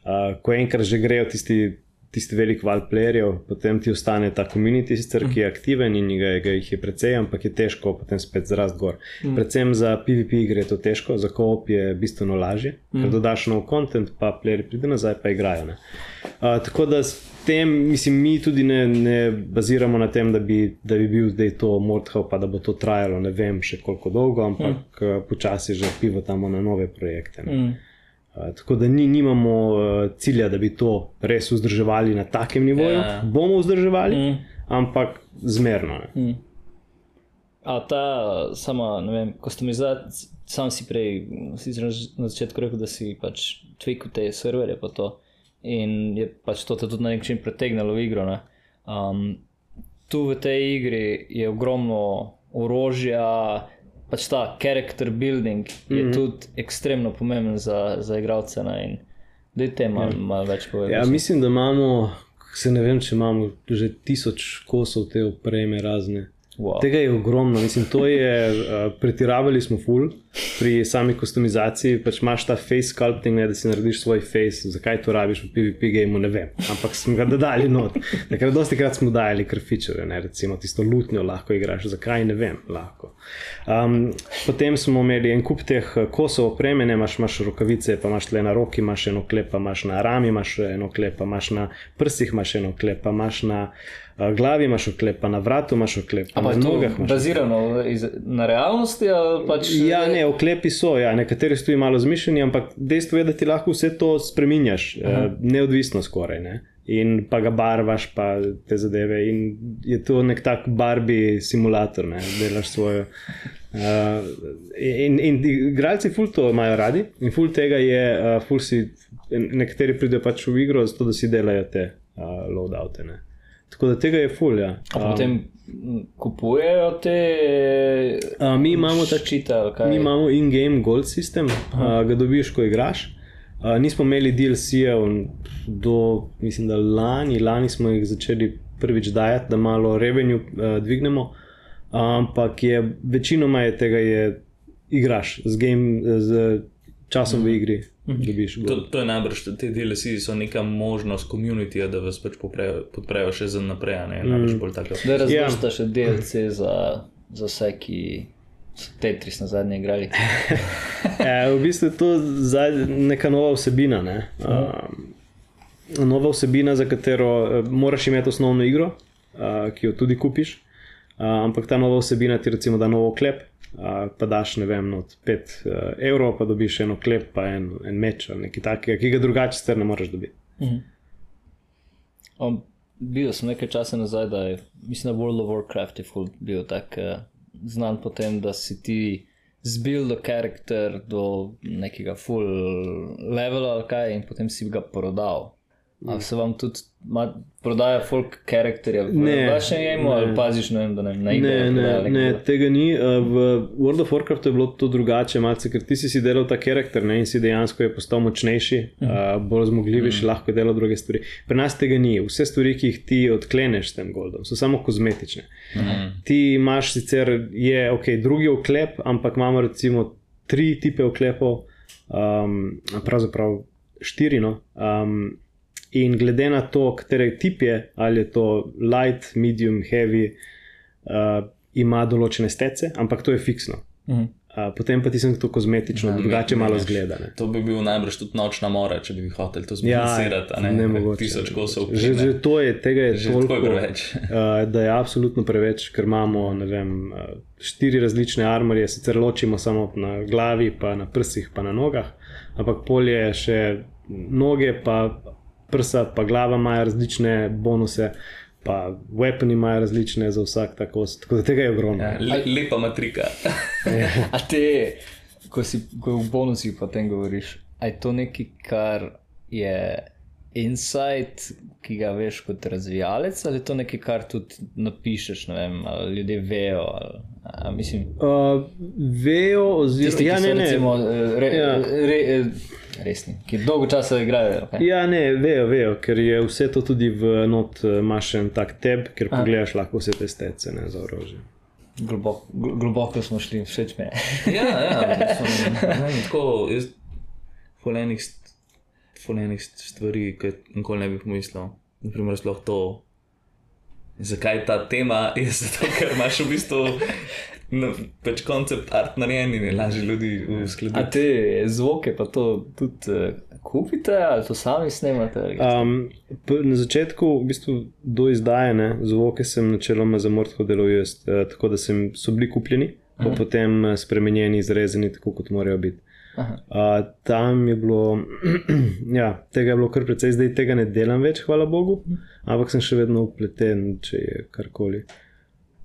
Uh, ko enkrat že grejo tisti, tisti velik val playerjev, potem ti ostane ta komunity, sicer ki je aktiven in ga, ga jih je precej, ampak je težko potem spet zrast gor. Mm. Predvsem za PvP igre je to težko, za koop je bistveno lažje, mm. ker dodaš nov content, pa playerji pride nazaj, pa igrajo. Ne. Uh, tako da s tem, mislim, mi tudi ne, ne baziramo na tem, da bi, da bi bil zdaj to Mordhau, pa da bo to trajalo ne vem še koliko dolgo, ampak mm. počasi že pivotamo na nove projekte. Ne. Mm. Tako da ni, nimamo uh, cilja, da bi to res vzdrževali na takem nivoju. Ja. Bomo vzdrževali, Mm. ampak zmerno. Ne. A ta sama, ne vem, customizacija, sam si prej, sicer na začetku rekel, da si pač tweakal te serverje pa to in je pač to te tudi na nek način pretegnilo v igro. ne. Um, tu v tej igri je ogromno orožja, pač ta character building je mm -hmm. tudi ekstremno pomemben za, za igralce. Da je tema yeah. malo več povedati. Ja, mislim, da imamo, se ne vem, če imamo že tisoč kosov te opreme razne. Wow. Tega je ogromno, mislim, to je, uh, pretiravali smo full pri sami customizaciji, pač imaš ta face sculpting, ne, da si narediš svoj face, zakaj to rabiš v PvP gameu, ne vem, ampak smo ga dodali not. Takrat dosti krat smo dajali feature, ne, recimo tisto lutnjo lahko igraš, zakaj ne vem, lahko. Um, potem smo imeli en kup teh eh, kosov opreme, ne, imaš, imaš rokavice, pa imaš tle na roki, imaš eno klep, pa imaš na rami, imaš eno klep, pa imaš na prsih, imaš eno klep, pa imaš na glavi, imaš oklep, pa na vratu imaš oklep, pa Ampak na nogah imaš. bazirano iz, na realnosti pač. Ja, ne, oklepi so, ja, nekateri so tudi malo zmišljeni, ampak dejstvo je, da ti lahko vse to spremenjaš, eh, neodvisno skoraj. Ne? In pa ga barvaš, pa te zadeve. In je to nek tak Barbie simulator, ne? delaš svojo. Uh, in, in igralci ful to imajo radi, in ful tega je, uh, ful si, nekateri pridejo pač v igro, zato da si delajo te uh, loadoute. Tako da tega je ful, ja. A pa potem kupujejo te. Uh, mi imamo ta kaj. Mi imamo in-game gold system, uh, ga dobiš, ko igraš. Uh, nismo imeli DLC-jev do, mislim, da lani, lani smo jih začeli prvič dajati, da malo revenue uh, dvignemo, ampak je večinoma je tega, je igraš z, game, z časom v igri dobiš To, to je najbrž, te DLC so neka možnost komunitija, da vas pač podprejo, podprejo še za naprej, a ne najbrž bolj tako. Da razvrsta še DLC za, za vse, ki so Tetris na zadnje igrali. E, v bistvu je to neka nova vsebina. Ne? Um, nova vsebina, za katero eh, moraš imeti osnovno igro, uh, ki jo tudi kupiš. Uh, ampak ta nova vsebina ti recimo da nov klep, uh, pa daš ne vem, od 5 uh, evrov, pa dobiš eno klep, pa en, en meč ali nekaj takega, ki ga drugače sicer ne moreš dobiti. Um, bil sem nekaj časa nazaj, da je, mislim, da World of Warcraft je bil tak uh, znan po tem, da si ti zbil do karakter do nekega full levela ali kaj in potem si ga prodal. A se vam tudi ma, prodaja folk karakterja v Ne, vašem gameu ali paziš, ne vem, da ne na igre Ne, ne, ne, tega ni. Uh, v World of Warcraftu je bilo to drugače, malce, ker ti si si delal ta karakter ne, in si dejansko je postal močnejši, uh, bolj zmogljivejši, lahko je delal druge stvari. Pri nas tega ni. Vse stvari, ki jih ti odkleneš s tem goldom, so samo kozmetične. Ti imaš sicer, je ok, drugi oklep, ampak imamo recimo tri tipe oklepov, um, pravzaprav štiri. No. Um, In glede na to, kateri tip je, ali je to light, medium, heavy, uh, ima določene stece, ampak to je fiksno. Mhm. Uh, potem pa ti sem to kozmetično, Ja, drugače ne- malo ne. zgleda. Ne? To bi bil najbrž tudi nočna mora, če bi hotel to Ja, zbalansirati. a ne, ne mogoče. Tisoč kosov. Že, že to je, tega je Že toliko, preveč. uh, da je absolutno preveč, ker imamo ne vem, uh, štiri različne armorje, sicer ločimo samo na glavi, pa na prsih, pa na nogah, ampak polje je še noge, pa prsa, pa glava imajo različne bonuse, pa weaponi imajo različne za vsak tako, tako da tega je ogromno. Ja, le, lepa matrika. A te, ko si ko v bonusih potem govoriš, je to nekaj, kar je insight, ki ga veš kot razvijalec, ali je to nekaj, kar tudi napišeš, ne vem, ali ljudje vejo. Ali, a, mislim, Uh, vejo, oziroma tisti, ja, ne, ne. recimo eh, re, Ja. re, re, resni, ki dolgo časa igrajo. Okay? Ja, ne, vejo, vejo, ker je vse to tudi v not, eh, imaš en tak tab, kjer pogledaš lahko vse te stece ne, za orožje. Globoko, gl- globoko smo šli, všeč mi je. ja, ja, ne tako, jaz folenih, folenih stvari, ki nikoli ne bi pomislil. Naprimer, sploh to. Zakaj ta tema? Je zato, ker imaš v bistvu no, pač koncept art narejen in je lažje ljudi A uskladiti. te zvoke pa to tudi uh, kupite ali to sami snemate? Um, na začetku, v bistvu do izdajanja zvoke sem načeloma za Mordko delal jaz, eh, tako da sem, so bili kupljeni, pa potem eh, spremenjeni, izrezani, tako kot morajo biti. Aha. Uh, tam je bilo, ja, tega je bilo kar precej, zdaj tega ne delam več, hvala Bogu, ampak sem še vedno upleten, če je karkoli.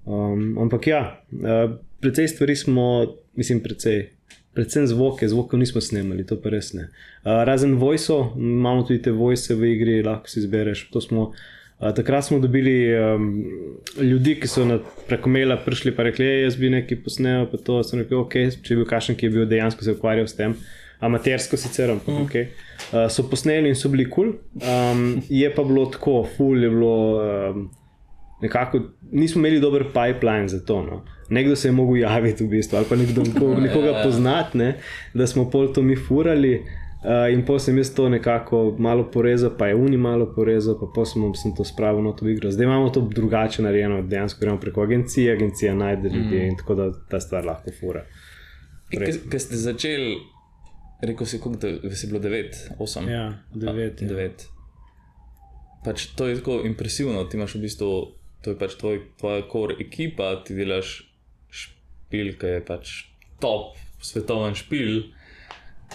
Um, ampak ja, uh, precej stvari smo, mislim, precej. Predvsem zvoke, zvokov nismo snemali, to pa res ne. Uh, razen voiceov, imamo tudi te voice v igri, lahko si izbereš. To Smo, uh, takrat smo dobili um, ljudi, ki so na preko maila prišli in rekli: "Ej, Jaz bi nekaj posnel, pa to sem rekel, ok, če je bil kakšen, ki je bil dejansko se ukvarjal s tem. Amatersko sicer, ampak mm. okay. uh, so posneli in so bili kul. Cool. Um, je pa bilo tako, ful je bilo. Um, nekako nismo imeli dober pipeline za to. No. Nekdo se je mogel javiti, v bistvu, ali pa nekdo, nekoga, nekoga poznati, ne, da smo pol to mi furali. Uh, in potem sem jaz to nekako malo porezal, pa je Uni malo porezal, pa potem sem, to spravil na to igro. Zdaj imamo to drugače narejeno, dejansko gremo preko agencije, agencija najde ljudi mm. in tako da ta stvar lahko fura. Ker ste začeli, rekel si, koliko vas je bilo 9, 8. Ja, devet. Ja. 9. Pač to je tako impresivno, ti imaš v bistvu, to je pač tvoj, tvoja core ekipa, ti delaš špil, ki je pač top, svetoven špil.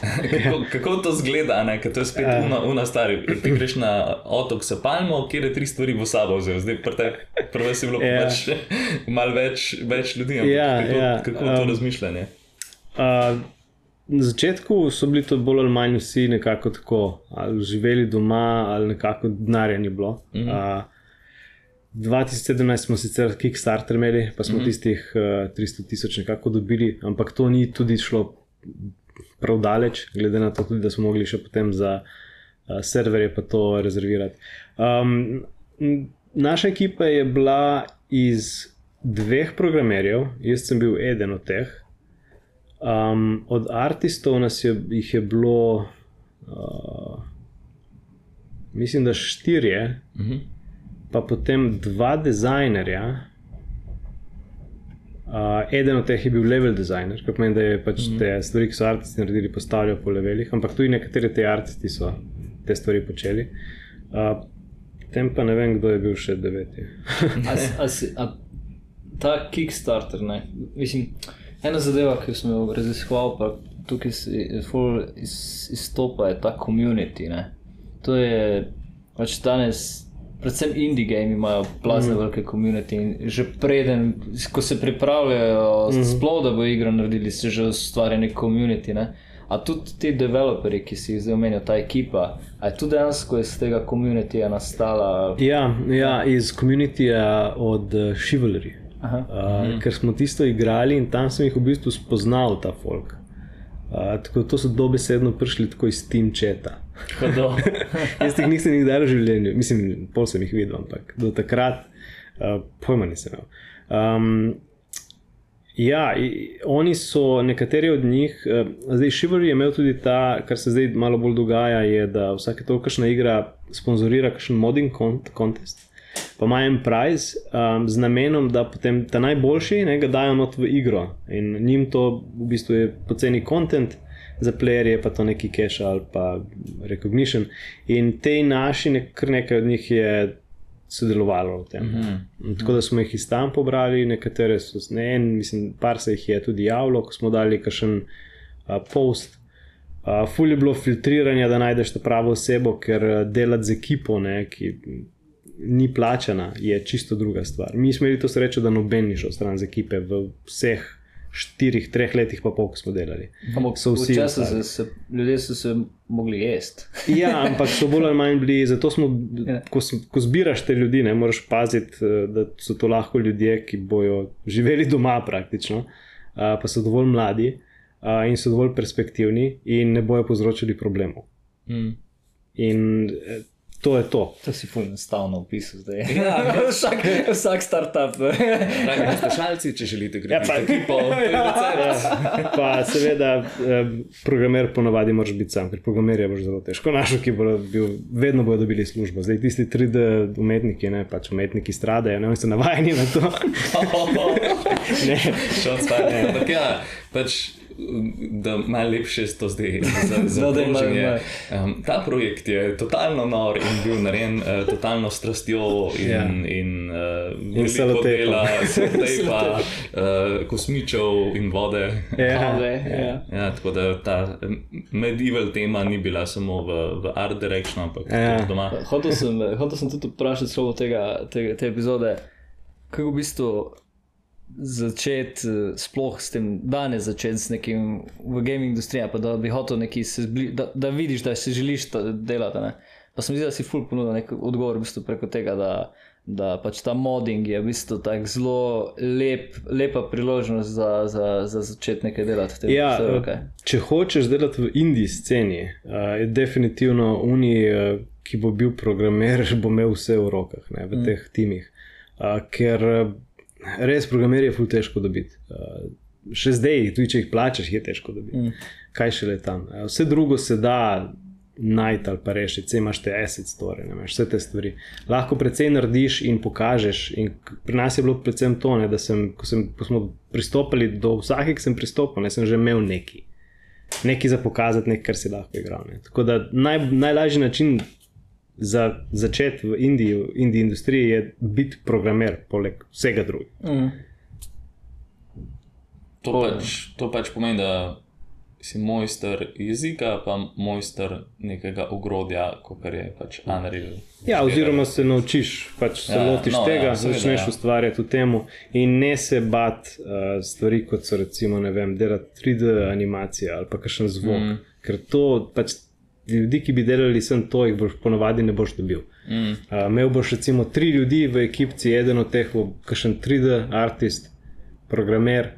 kako, kako to zgleda, ne? ker to je spet una, una stari. Ti greš na otok s palmo, kjer je tri stvari v sabo vzel. Zdaj, prvo si bilo Ja. yeah. pač malo več, več ljudi. ampak Ja, kako, ja, kako to um, razmišljanje? Uh, na začetku so bili to bolj ali manj vsi nekako tako, ali živeli doma, ali nekako denarja ni bilo. Mm -hmm. uh, 2017 smo sicer Kickstarter imeli, pa smo mm -hmm. tistih uh, 300 tisoč nekako dobili, ampak to ni tudi šlo prav daleč, glede na to, tudi, da smo mogli še potem za uh, serverje pa to rezervirati. Um, naša ekipa je bila iz dveh programerjev, jaz sem bil eden od teh. Um, od artistov nas je, jih je bilo, uh, mislim, da štirje, uh -huh. Pa potem dva dizajnerja. Uh, eden od teh je bil level designer, kar pomeni, da je pač mm -hmm. te stvari, ki so aristi naredili, postavljal po levelih, ampak tudi nekateri te aristi so te stvari počeli. Uh, tem pa ne vem, kdo je bil še deveti. a, a, a, ta Kickstarter, ne? mislim, ena zadeva, ki sem jo raziskoval, pa tukaj izstopa, je ta komunity. To je pač danes predvsem indie game imajo plazne mm. velike komunitete in že preden, ko se pripravljajo, mm. sploh da bo igra naredili, se že ustvarja nek komunitete. Ne? A tudi ti developerji, ki si jih zdaj omenil, ta ekipa, je tudi dejansko iz tega komuniteta nastala? Ja, ja, iz komuniteta od uh, Chivalry. Uh, mm. Ker smo tisto igrali in tam sem jih v bistvu spoznal, ta folk. Uh, tako, to so dobesedno prišli tako iz Team Cheta. Jaz jih nisem nikdar v življenju, mislim, pol sem jih videl, ampak do takrat uh, pojma nisem imel. Um, ja, oni so, nekateri od njih, zdaj Šivari je imel tudi ta, kar se zdaj malo bolj dogaja, je, da vsake tolikšna igra sponzorira kakšen modding contest. Pa ima en prize um, z namenom, da potem ta najboljši ne, ga dajo not v igro in njim to v bistvu je poceni kontent, za playerje, pa to neki cache ali pa recognition. In te naši, kar nekaj od njih je sodelovalo v tem. Mm -hmm. Tako da smo jih iz tam pobrali, nekatere so, ne en, mislim, par se jih je tudi javilo, ko smo dali kakšen uh, post. Uh, ful je bilo filtriranja, da najdeš to pravo osebo, ker delati z ekipo, ne, ki ni plačana, je čisto druga stvar. Mi smo imeli to srečo, da noben ni šel stran z ekipe v vseh štirih, treh letih, pa pol, ko smo delali. Ampak so vsi časi, se, se, ljudje so se mogli jesti. ja, ampak so bolj ali manj bili, zato smo, ja. ko, ko zbiraš te ljudi, ne moraš paziti, eh, da so to lahko ljudje, ki bojo živeli doma praktično, pa so dovolj mladi in so dovolj perspektivni in ne bojo povzročili problemov. Mm. In eh, To je to. To si fulno stavno opisal zdaj. Ja, vsak, vsak startup. Poslušalci, če želite gre ja, pa, ekipo, ja, ja. pa seveda, programer ponovadi moraš biti sam, ker programer je boš zelo težko našel, ki bo bil, vedno bodo dobili službo. Zdaj tisti 3D umetniki, ne pač umetniki stradajo, ne, oni so navajeni na to. ne, šel spati. Ampak ja, pač da malo lepše to zdaj zavedamo. Um, ta projekt je totalno nor in bil narejen uh, totalno strastjo in, yeah. Ja. in, uh, in zelo dela, zdaj pa uh, kosmičev in vode. Yeah. Yeah. Yeah. Ja, tako da ta medieval tema ni bila samo v, v art direction, ampak yeah. Ja. tudi doma. Hotel sem, hotel sem tudi vprašati slovo tega, tega, te epizode, kako v bistvu začeti, eh, sploh s tem danes začeti z nekim v gaming industriji, pa da bi hotel neki se zbližati, da, da vidiš, da si želiš delati. Ne? Pa sem videl, da si ful ponudil nek odgovor v bistvu preko tega, da, da pač ta modding je v bistvu tako zelo lep, lepa priložnost za, za, za začeti nekaj delati. Ja, vse, okay. Če hočeš delati v indijski sceni, uh, je definitivno Uni, uh, ki bo bil programer, bo imel vse v rokah, ne, v mm. teh timih. Ker res programerje je ful težko dobiti. Uh, še zdaj, tudi če jih plačeš, je težko dobiti. Mm. Kaj še le tam? Uh, vse drugo se da najti ali pa rešiti, vse imaš te asset store, ne veš, vse te stvari. Lahko precej narediš in pokažeš. In pri nas je bilo predvsem to, ne, da sem, ko, sem, ko smo pristopili do vsake, ki sem pristopil, ne, sem že imel neki. Nekaj za pokazati, nekaj, kar si lahko igral. Ne. Tako da naj, najlažji način za začeti v Indiji, v Indiji industriji, je biti programer, poleg vsega drugega. Mm. To, pač, to pač pomeni, da si mojster jezika, pa mojster nekega ogrodja, kot je pač Unreal. Ja, oziroma se naučiš, pač se ja, lotiš no, tega, ja, začneš ja. ustvarjati v tem in ne se bat uh, stvari, kot so recimo, ne vem, delati 3D animacije ali pa kakšen zvok. Mm. Ker to pač ljudi, ki bi delali sem to, jih boš ponovadi ne boš dobil. Mm. Uh, imel boš recimo tri ljudi v ekipi, eden od teh bo kakšen 3D artist, programer,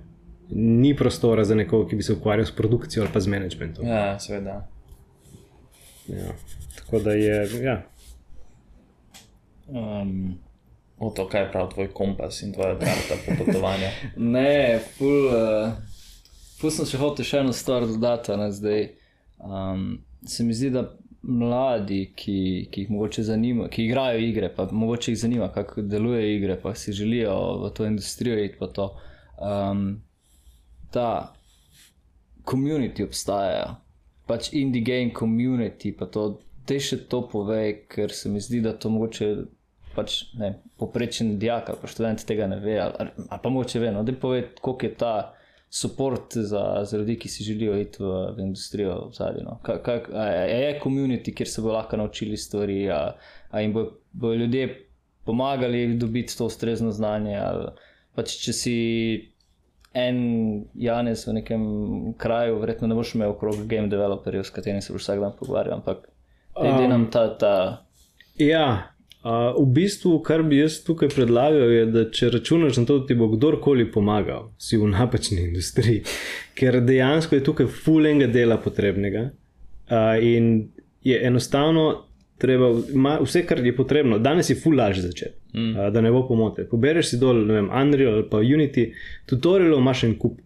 ni prostora za nekoga, ki bi se ukvarjal s produkcijo ali pa z managementom. Ja, seveda. Ja. Tako da je. Ja. Um. O to, kaj pravi tvoj kompas in tvoja karta popotovanja. ne, full. Uh Pustim še hotel še eno stvar dodati. Ne, zdaj, um, se mi zdi, da mladi, ki, ki jih mogoče zanima, ki igrajo igre, pa mogoče jih zanima, kako deluje igre, pa si želijo v to industrijo iti, pa to. Um, ta komunity obstaja, pač indie game community, pa to, te še to pove, ker se mi zdi, da to mogoče. Pač, ne, poprečen dijak ali pa študent tega ne ve, ali, ali pa moče ve, no, da pove, koliko je ta podpor za, za ljudi, ki si želijo iti v, v industrijo v zadnji. No. Je komunity, kjer se bo lahko naučili stvari, a, a jim bodo bo ljudje pomagali dobiti to ustrezno znanje. Ali, pač, če si en Janes v nekem kraju, verjetno ne boš imel okrog game developerjev, s katerimi se boš vsak dan pogovarjal, ampak um, nam ta. ta ja. Uh, v bistvu, kar bi jaz tukaj predlagal, je, da če računaš na to, da ti bo kdorkoli pomagal, si v napačni industriji, ker dejansko je tukaj fulenga dela potrebnega uh, in je enostavno treba, ma, vse, kar je potrebno, danes je ful lažje začeti, mm. uh, da ne bo pomote. Pobereš si dol, ne vem, Unreal ali pa Unity, tutorialov imaš en kup,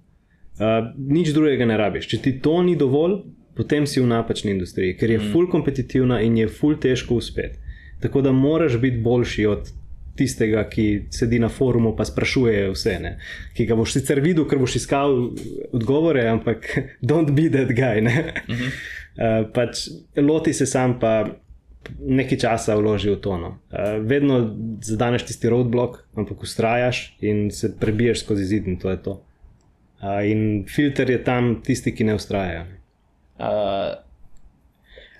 uh, nič drugega ne rabiš. Če ti to ni dovolj, potem si v napačni industriji, ker je mm. ful kompetitivna in je ful težko uspeti. Tako da moraš biti boljši od tistega, ki sedi na forumu in sprašuje vse. Ne? Ki ga boš sicer videl, ker boš iskal odgovore, ampak don't be that guy. Uh -huh. uh, pač, loti se sam, pa nekaj časa vloži v tono. Uh, vedno zadaneš tisti roadblock, ampak ustrajaš in se prebiješ skozi zid in to je to. Uh, in filter je tam tisti, ki ne ustrajajo. Uh,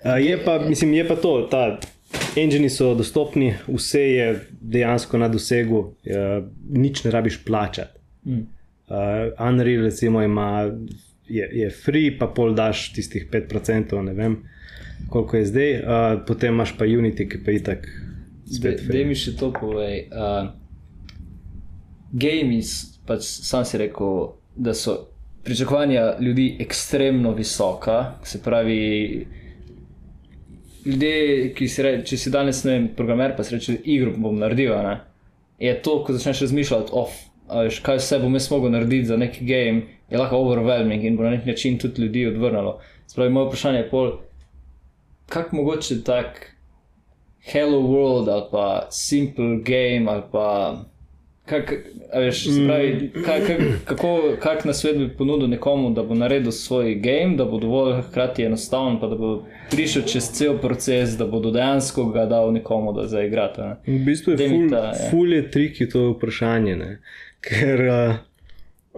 uh, je, pa, mislim, je pa to. Ta, Engini so dostopni, vse je dejansko na dosegu, uh, nič ne rabiš plačati. Mm. Uh, Unreal, recimo, ima, je, je free, pa pol daš tistih 5%, ne vem, koliko je zdaj, uh, potem imaš pa Unity, ki pa je tako. Da mi še to povej. Uh, Games, pač sam si rekel, da so pričakovanja ljudi ekstremno visoka, se pravi ljudje, ki si reče, če si danes ne vem, programer, pa si reče, igro bom naredil. Ne? Je to, ko začneš razmišljati, of, veš, kaj vse bom jaz mogel narediti za neki game, je lahko overwhelming in bo na nek način tudi ljudi odvrnilo. Spravi, moje vprašanje je pol, kako mogoče tak Hello World ali pa Simple Game ali pa Kak, veš, spravi, kak, kak, kako kak na svet bi ponudil nekomu, da bo naredil svoj game, da bo dovolj hkrati enostaven, pa da bo prišel čez cel proces, da bo dejansko ga dal nekomu, da zaigra. V bistvu je ful, ta, ja. ful je triki to vprašanje. Ne? Ker, uh,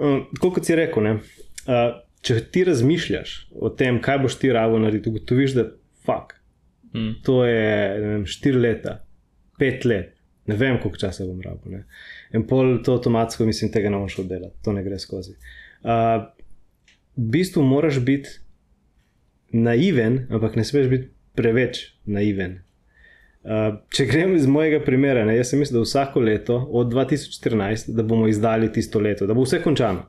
uh, kot si rekel, ne, uh, če ti razmišljaš o tem, kaj boš ti rabo narediti, ugotoviš, da fuk. Mm. To je 4 leta, 5 let, ne vem, koliko časa bom rabo. Ne? In pol to avtomatsko, mislim, tega ne moreš oddelati, to ne gre skozi. Uh, v bistvu moraš biti naiven, ampak ne smeš biti preveč naiven. Uh, če grem iz mojega primera, ne, jaz sem mislil, da vsako leto od 2014, da bomo izdali tisto leto, da bo vse končano.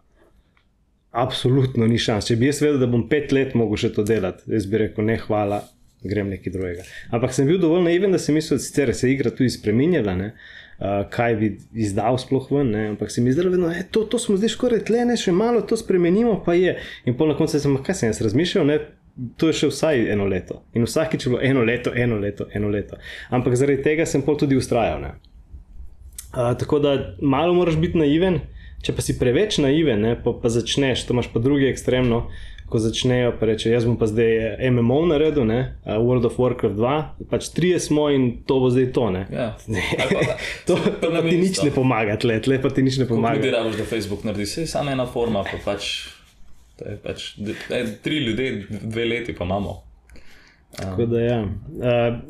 Absolutno ni šans. Če bi jaz vedel, da bom pet let mogel še to delati, jaz bi rekel, ne, hvala, grem nekaj drugega. Ampak sem bil dovolj naiven, da sem mislil, da se je igra tudi spremenjala. Uh, uh, kaj bi izdal sploh ven. Ne? Ampak se mi zdelo, da je to, to smo zdaj skoraj tle, ne še malo to spremenimo, pa je. In na koncu sem, kaj sem jaz razmišljal. Ne? To je še vsaj eno leto. In vsakič je bilo eno leto, eno leto, eno leto. Ampak zaradi tega sem pol tudi ustrajal. Uh, tako da malo moraš biti naiven, če pa si preveč naiven, ne, pa, pa začneš, to imaš pa drugi ekstremno, ko začnejo pa reči, jaz bom pa zdaj MMO naredil, ne? World of Warcraft 2, pač trije smo in to bo zdaj to. Ja. to pa, pa ti nič ne pomaga, tle, tle pa ti nič ne pomaga. Ti rabiš, da Facebook naredi, se je samo ena forma, pa pač, pač tri ljudi, dve leti pa imamo. Tako da ja. Uh,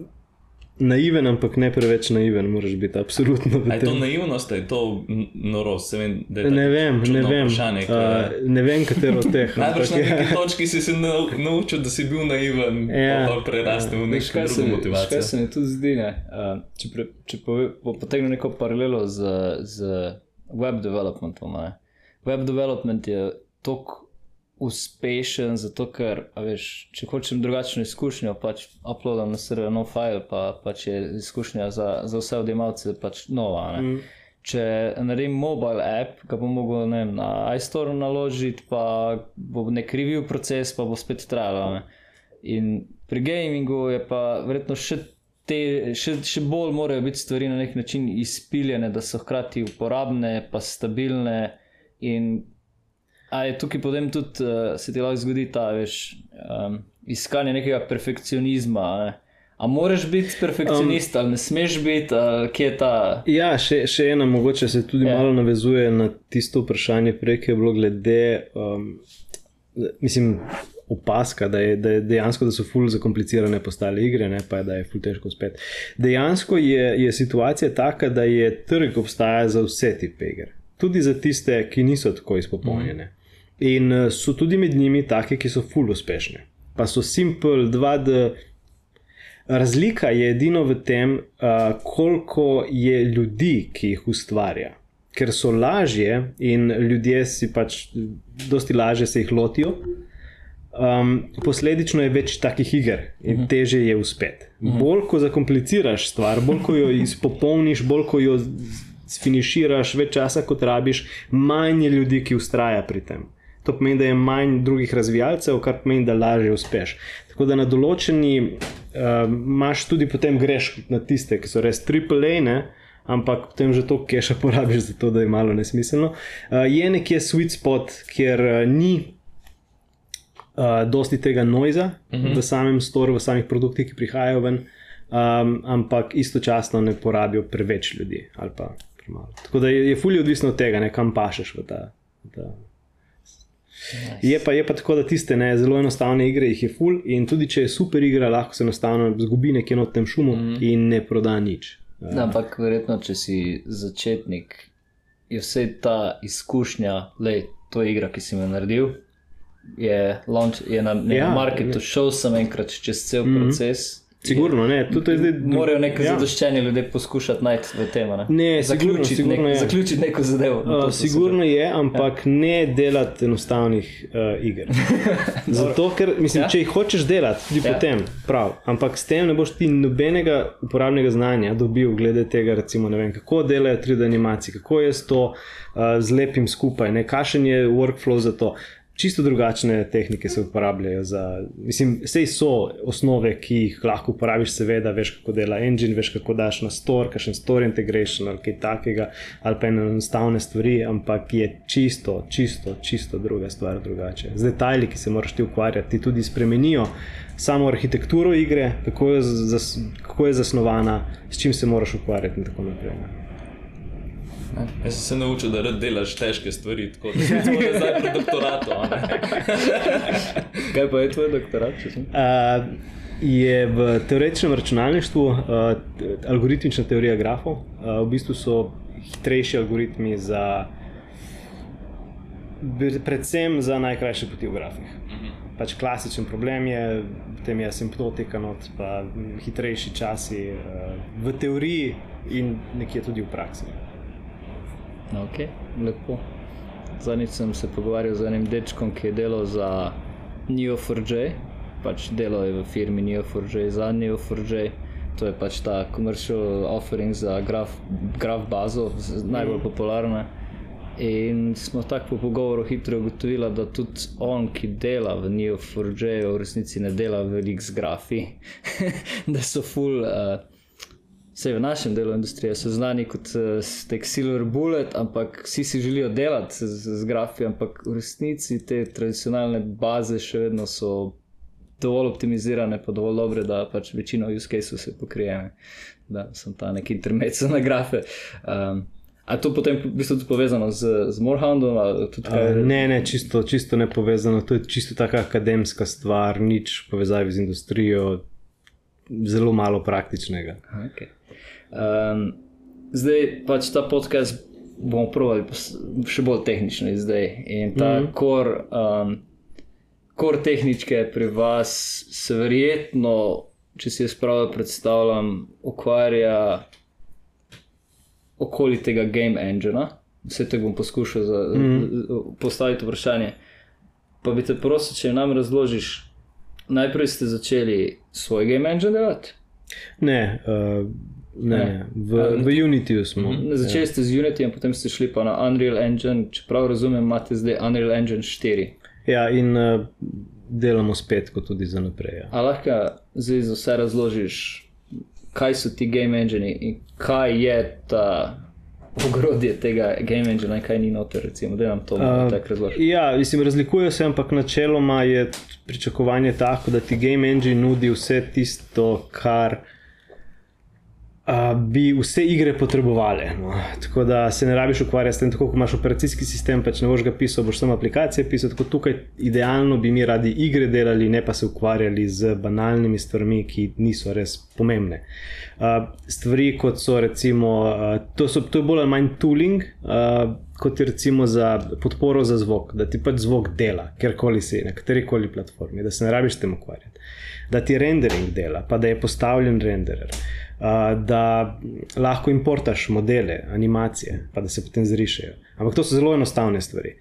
naiven, ampak ne preveč naiven, moraš biti absolutno. Je to naivnost, je to norost? Vem, ne vem, ne vem. Uh, ne vem, katero od teh. Najbrž na neki točki si se naučil, da si bil naiven, ja, pa prerastel v neko drugo motivacijo. Kaj se mi tu zdi? Uh, če pre, če potegnem neko paralelo z, z web developmentom. Ne? Web development je toliko uspešen, zato ker, veš, če hočem drugačno izkušnjo, pač uploadam na server nov file, pa pač je izkušnja za, za vse odjemalce pač nova. Mm. če naredim mobile app, ga bom mogel ne vem, na iStore naložiti, pa bo nek review proces, pa bo spet trajalo. Ne. In pri gamingu je pa verjetno še, te, še, še bolj morajo biti stvari na nek način izpiljene, da so hkrati uporabne, pa stabilne. In a je tukaj potem tudi uh, se ti lahko zgodi ta veš, um, iskanje nekega perfekcionizma. Ne. A moraš biti perfekcionist, um, ali ne smeš biti, ali kje je ta? Ja, še, še ena, mogoče se tudi yeah. Ja. malo navezuje na tisto vprašanje, prej je bilo glede, um, mislim, opaska, da, je, da je dejansko, da so ful zakomplicirane postale igre, ne pa da je ful težko spet. Dejansko je, je situacija taka, da je trg obstaja za vse tipe iger, tudi za tiste, ki niso tako izpopolnjene. Mm. In uh, so tudi med njimi take, ki so ful uspešne. Pa so simple 2D. Razlika je edino v tem, uh, koliko je ljudi, ki jih ustvarja. Ker so lažje in ljudje si pač, dosti lažje se jih lotijo. Um, posledično je več takih iger in uh mhm. -huh. teže je uspeti. Uh mhm. -huh. Bolj ko zakompliciraš stvar, bolj ko jo izpopolniš, bolj ko jo finiširaš, več časa kot rabiš, manj je ljudi, ki ustraja pri tem. To pomeni, da je manj drugih razvijalcev, kar pomeni, da lažje uspeš. Tako da na določeni uh, imaš tudi potem greš na tiste, ki so res triple A, ampak potem že to keša porabiš za to, da je malo nesmiselno. Uh, je nekje sweet spot, kjer uh, ni uh, dosti tega noiza uh -huh. v samem storu, v samih produktih, ki prihajajo ven, um, ampak istočasno ne porabijo preveč ljudi ali pa premalo. Tako da je, je fully odvisno od tega, ne, kam pašeš v ta. V ta Nice. Je, pa, je pa tako, da tiste ne, zelo enostavne igre jih je full, in tudi če je super igra, lahko se enostavno zgubi nekje na tem šumu mm. in ne proda nič. Ja, ampak verjetno, če si začetnik, je vse ta izkušnja, je to igra, ki si jo naredil. Je, launch, je na ja, marketu, šel sem enkrat čez cel mm -hmm. proces, Sigurno, ne. Tudi zdaj, Morajo neko ja. zadoščenje ljudi poskušati najti v tem. Ne, ne zaključiti, nek, je. zaključiti neko zadevo. Uh, sigurno je, ampak ja. ne delati enostavnih uh, iger. Zato, ker mislim, ja. če jih hočeš delati, tudi ja. potem, prav. Ampak s tem ne boš ti nobenega uporabnega znanja dobil, glede tega, recimo, vem, kako delajo 3D animacije, kako je s to uh, zlepim skupaj, kakšen je workflow za to čisto drugačne tehnike se uporabljajo. Za, mislim, vse so osnove, ki jih lahko uporabiš, seveda, veš, kako dela engine, veš, kako daš na store, kakšen store integration ali kaj takega, ali pa enostavne stvari, ampak je čisto, čisto, čisto druga stvar drugače. Z detajli, ki se moraš ti ukvarjati, tudi spremenijo samo arhitekturo igre, kako je, kako je zasnovana, s čim se moraš ukvarjati in tako naprej. Jaz sem se naučil, da delaš težke stvari, tako da se lahko zdaj pri doktoratu. Kaj pa je tvoj doktorat? Uh, je v teoretičnem računalništvu uh, algoritmična teorija grafov. Uh, v bistvu so hitrejši algoritmi za. Predvsem za najkrajše poti v grafih. Mhm. Pač klasičen problem je, potem je asimptotika, not, pa hitrejši časi uh, v teoriji in nekje tudi v praksi. Ok, lepo. Zadnjič sem se pogovarjal z enim dečkom, ki je delal za Neo4j, pač delal je v firmi Neo4j za Neo4j. To je pač ta commercial offering za graf, graf bazo, najbolj mm. popularna. In smo tako po pogovoru hitro ugotovili, da tudi on, ki dela v Neo4j, v resnici ne dela veliko z grafi, da so full. Uh, Vse v našem delu industrije so znani kot uh, Silver Bullet, ampak vsi si želijo delati z, z grafi, ampak v resnici te tradicionalne baze še vedno so dovolj optimizirane, pa dovolj dobre, da pač večino use cases se pokrije. Da sem ta neki intermezzo na grafe. Um, A to potem v bistvu tudi povezano z, z Morehoundom? Kaj... Uh, ne, ne, čisto, čisto ne povezano. To je čisto taka akademska stvar, nič povezavi z industrijo, zelo malo praktičnega. Okay. Um, zdaj pač ta podcast bomo provali še bolj tehnično zdaj. In ta mm -hmm. kor, um, kor tehnike pri vas se verjetno, če si jaz prav predstavljam, ukvarja okoli tega game engina. Vse te bom poskušal za, mm -hmm. postaviti vprašanje. Pa bi te prosil, če nam razložiš, najprej ste začeli svoj game engine delati? Ne. Uh Ne, ne. V, v Unityju smo. Začeli ste z Unity in potem ste šli pa na Unreal Engine. Če prav razumem, imate zdaj Unreal Engine 4. Ja, in uh, delamo spet, kot tudi za naprej. Ja. A lahko zdaj za vse razložiš, kaj so ti game engine in kaj je ta ogrodje tega game engine in kaj ni noter, recimo, da nam to uh, tako razloži. Ja, mislim, razlikuje se, ampak načeloma je pričakovanje tako, da ti game engine nudi vse tisto, kar bi vse igre potrebovali. No. Tako da se ne rabiš ukvarjati s tem, kot imaš operacijski sistem, pač ne boš ga pisal, boš samo aplikacije pisal. Tako tukaj idealno bi mi radi igre delali, ne pa se ukvarjali z banalnimi stvarmi, ki niso res pomembne. Uh, stvari kot so recimo, uh, to, so, to je bolj ali manj tooling. Uh, Kot je recimo za podporo za zvok, da ti pač zvok dela, kjerkoli si, na kateri koli platformi, da se ne rabiš tem ukvarjati, da ti rendering dela, pa da je postavljen renderer. Uh, da lahko importaš modele, animacije, pa da se potem zrišejo. Ampak to so zelo enostavne stvari.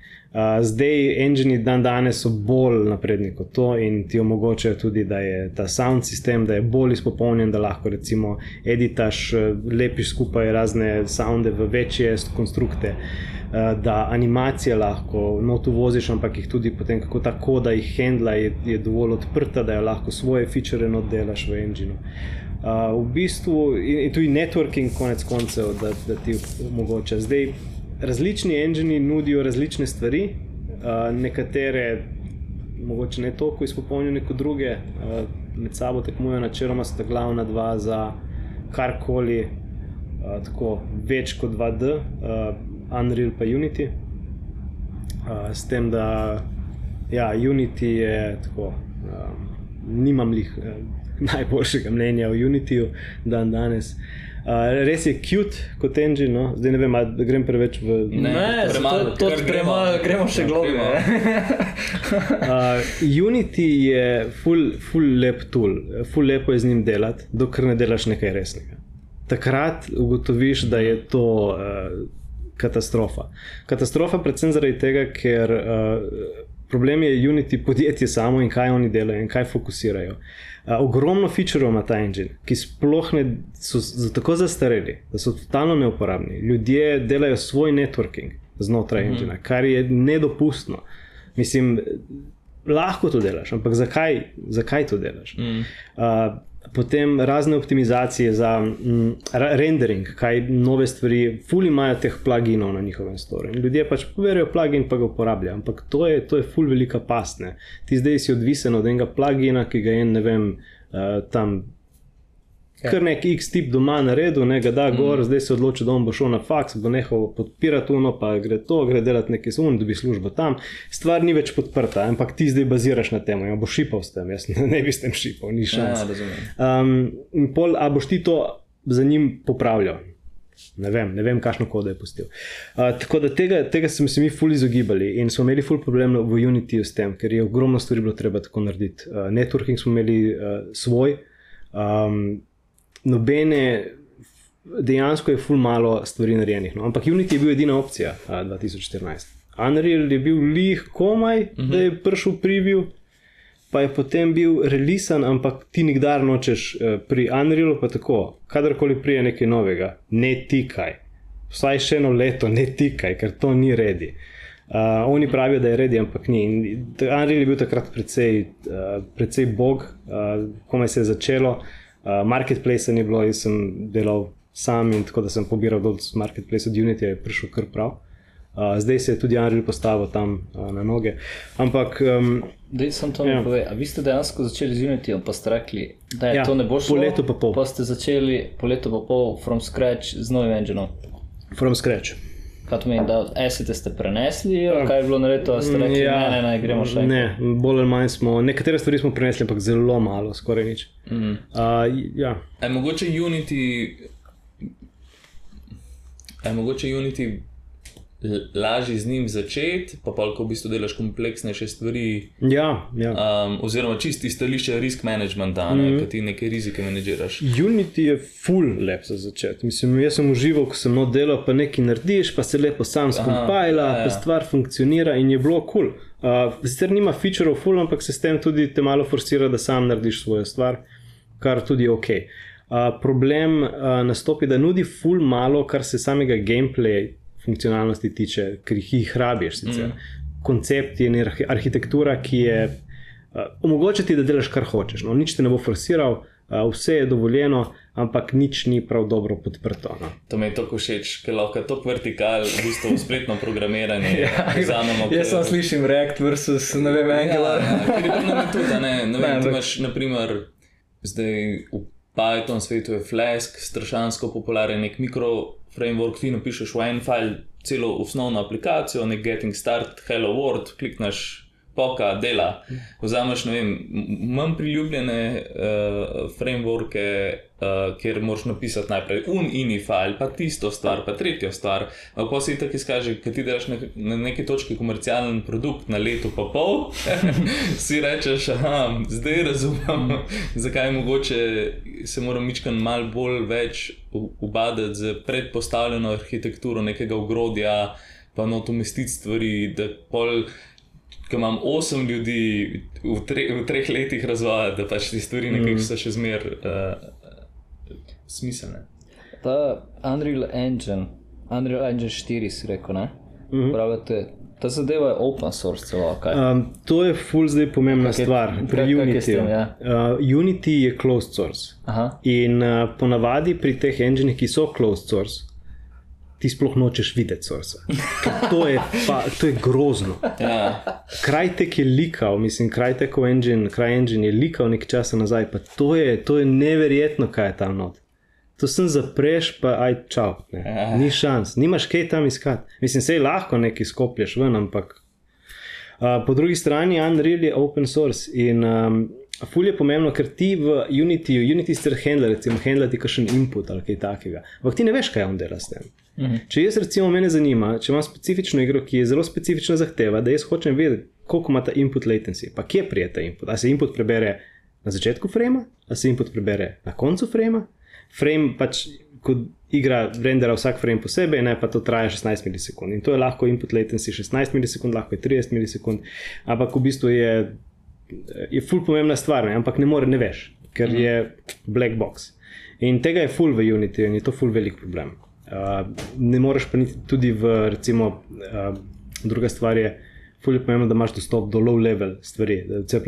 Zdaj, engini dan danes so bolj napredni kot to in ti omogočajo tudi, da je ta sound sistem, da je bolj izpopolnjen, da lahko recimo editaš, lepiš skupaj razne sounde v večje konstrukte. Da animacije lahko notu voziš, ampak jih tudi potem, kako ta koda jih handla, je, je dovolj odprta, da jo lahko svoje feature oddelaš v enginu. Uh, v bistvu in tudi networking, konec koncev, da, da ti omogoča. Zdaj, različni engini nudijo različne stvari, uh, nekatere, mogoče ne toliko izpopolnjene kot druge, uh, med sabo tekmujejo, načeloma sta glavna dva za karkoli, uh, tako več kot 2D, uh, Unreal pa Unity. Uh, s tem, da ja, Unity je tako, uh, nimam jih. Najboljšega mnenja o Unityju dan danes. Uh, res je cute kot engine, no? zdaj ne vem, ali grem preveč v. Ne, ne premalo, to, to gremo, gremo še globlje. uh, Unity je full, full lep tool, full lepo je z njim delati, dokler ne delaš nekaj resnega. Takrat ugotoviš, da je to uh, katastrofa. Katastrofa predvsem zaradi tega, ker uh, problem je Unity podjetje samo in kaj oni delajo in kaj fokusirajo. Uh, ogromno featureov ima ta engine, ki sploh ne so tako zastareli, da so totalno neuporabni. Ljudje delajo svoj networking znotraj mm. engine, kar je nedopustno. Mislim, lahko to delaš, ampak zakaj, zakaj to delaš? Mm. Uh, potem razne optimizacije za mm, rendering, kaj nove stvari, fuli imajo teh pluginov na njihovem storju. Ljudje pač poverijo plugin, pa ga uporabljajo, ampak to je, to je ful velika pasne. Ti zdaj si odvisen od enega plugina, ki ga je en, ne vem, uh, tam Ja. Ker nek X tip doma naredil, ne ga da gor, mm. zdaj se odloči, da bo šel na faks, bo nehal podpirati uno, pa gre to, gre delati nekaj zunaj, dobi službo tam. Stvar ni več podprta, ampak ti zdaj baziraš na tem, ja bo šipal s tem, jaz ne bi s tem šipal, ni šans. Ja, um, in pol, a boš ti to za njim popravljal? Ne vem, ne vem, kakšno kodo je pustil. Uh, tako da tega, tega smo se mi fully izogibali in smo imeli fully problem v Unity s tem, ker je ogromno stvari bilo treba tako narediti. Uh, networking smo imeli uh, svoj. Um, nobene, dejansko je ful malo stvari narejenih. No? Ampak Unity je bil edina opcija a, 2014. Unreal je bil lih komaj, uh -huh. da je prišel preview, pa je potem bil releasen, ampak ti nikdar nočeš uh, pri Unrealu, pa tako, kadarkoli prije nekaj novega, ne tikaj. Vsaj še eno leto, ne tikaj, ker to ni redi. Uh, oni pravijo, da je redi, ampak ni. Unreal je bil takrat precej, uh, precej bog, uh, komaj se je začelo. Uh, Uh, marketplace ni bilo, jaz sem delal sam in tako da sem pobiral dol z marketplace od Unity, je prišel kar prav. Uh, zdaj se je tudi Unreal postavil tam uh, na noge. Ampak. Um, Dej sem to ja. povedal. Vi ste dejansko začeli z Unity, pa ste rekli, da je ja, to ne bo šlo. Po letu pa pol. Pa ste začeli po letu pa pol from scratch z novim engineom. From scratch. Kaj to meni, da esete ste prenesli, ja. kaj je bilo naredito, da ste rekli, ja, ne, ne, ne, gremo še? Ne, bolj ali manj smo, nekatere stvari smo prenesli, ampak zelo malo, skoraj nič. Mm. Uh, ja. Je mogoče Unity, je mogoče Unity lažje z njim začeti, pa pa lahko v bistvu delaš kompleksnejše stvari. Ja, ja. Um, oziroma čisti stališče risk managementa, ne, mm -hmm. ti nekaj rizike menedžiraš. Unity je full lep za začetek. Mislim, jaz sem užival, ko sem oddelal, pa nekaj narediš, pa se lepo sam skompajla, ja, ja. pa stvar funkcionira in je bilo kul. Cool. Uh, sicer nima featureov full, ampak se s tem tudi te malo forsira, da sam narediš svojo stvar, kar tudi je ok. Uh, problem uh, nastopi, da nudi ful malo, kar se samega gameplay funkcionalnosti tiče, ker jih rabiš. Mm. Koncept je arhitektura, ki je uh, omogočiti, da delaš kar hočeš. No, nič te ne bo forsiral, uh, vse je dovoljeno, ampak nič ni prav dobro podprto. No. To mi je tako všeč, ker lahko to vertikal, v bistvu spletno programiranje. ja, zamemo, jaz sem slišal React versus ne vem, Angular. Ja, ja, ker je to tudi, ne, ne vem, ne, imaš naprimer zdaj v Python svetu je Flask, strašansko popularen nek mikroframework, ti napišeš v en file celo osnovno aplikacijo, nek getting start, hello world, klikneš poka, dela. Vzameš, ne vem, manj priljubljene uh, frameworke, uh, kjer moraš napisati najprej un ini file, pa tisto stvar, pa tretjo stvar. Pa si tako izkaže, ker ti delaš na, na neki točki komercialen produkt na leto pa pol, si rečeš, aha, zdaj razumem, zakaj je mogoče se moram mičkan mal bolj več ubadati z predpostavljeno arhitekturo nekega ogrodja, pa not umestiti stvari, da pol ko imam osem ljudi v, tre, v treh letih razvoja, da pač ti stvari nekaj mm. so še zmer uh, smiselne. Ta Unreal Engine, Unreal Engine 4, si rekel, ne? Mm -hmm. Pravite, ta zadeva je open source, celo. Um, to je full zdaj pomembna kak stvar je, pri Unity. Ja. Uh, Unity je closed source. Aha. In uh, ponavadi pri teh enginih, ki so closed source, ti sploh nočeš videti source. To, to je grozno. Ja. Kraj tek je likal, mislim, kraj teko engine, kraj engine je likal nekaj časa nazaj, pa to je, to je neverjetno, kaj je tam not. To sem zapreš, pa aj čau. Ne. Ja. Ni šans, nimaš kaj tam iskati. Mislim, se lahko nekaj skoplješ ven, ampak. Uh, po drugi strani, Unreal je open source in um, Ful je pomembno, ker ti v Unity, Unity ste handler, recimo, handlati kakšen input ali kaj takega. Ampak ti ne veš, kaj on dela s tem. Mhm. Če jaz, recimo, mene zanima, če imam specifično igro, ki je zelo specifična zahteva, da jaz hočem vedeti, koliko ima ta input latency, pa kje prije ta input. A se input prebere na začetku frama, a se input prebere na koncu frama. Frame pač, ko igra rendera vsak frame posebej, ne pa to traja 16 milisekund. In to je lahko input latency 16 milisekund, lahko je 30 milisekund, ampak v bistvu je je ful pomembna stvar, ne? ampak ne more, ne veš, ker je black box. In tega je ful v Unity in je to ful velik problem. Uh, ne moreš pa niti tudi v, recimo, uh, druga stvar je, ful je pomembno, da imaš dostop do low level stvari, v C.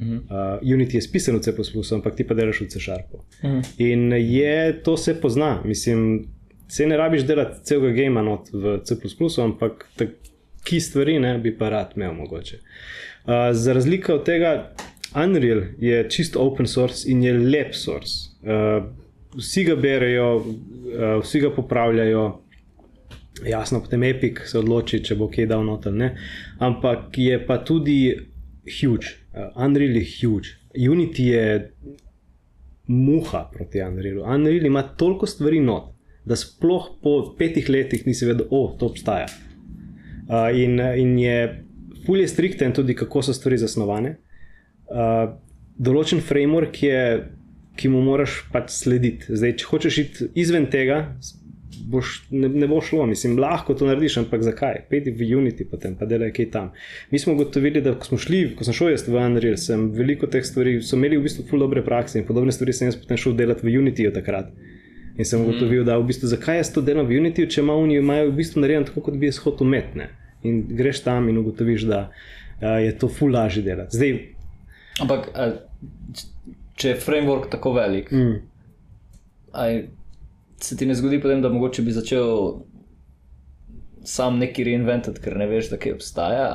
Uh, Unity je spisan v C, ampak ti pa delaš v C sharpu. Uh -huh. In je, to se pozna, mislim, se ne rabiš delati celega gama not v C, ampak ki stvari ne bi pa rad imel mogoče. Uh, za razliko od tega, Unreal je čist open source in je lep source. Uh, vsi ga berejo, vsi ga popravljajo. Jasno, potem Epic se odloči, če bo kaj dal noter. Ne? Ampak je pa tudi huge, uh, Unreal je huge. Unity je muha proti Unrealu. Unreal ima toliko stvari not, da sploh po petih letih nisi vedel, da oh, to obstaja. Uh, in, in je fully strikten tudi, kako so stvari zasnovane. Uh, določen framework je, ki mu moraš pač slediti. Zdaj, če hočeš iti izven tega, boš, ne, ne bo šlo, mislim, lahko to narediš, ampak zakaj? Pejdi v Unity, potem pa delaj kaj tam. Mi smo ugotovili, da ko smo šli, ko sem šel jaz v Unreal, sem veliko teh stvari, so imeli v bistvu ful dobre prakse in podobne stvari sem jaz potem šel delati v Unity od takrat. In sem mhm. ugotovil, da v bistvu, zakaj jaz to delam v Unity, če imajo v bistvu narejeno tako, kot bi jaz hotel umetne in greš tam in ugotoviš, da uh, je to ful lažje delati. Zdaj, Ampak, če je framework tako velik, mm. aj, se ti ne zgodi, potem, da mogoče bi začel sam neki reinventat, ker ne veš, da kaj obstaja.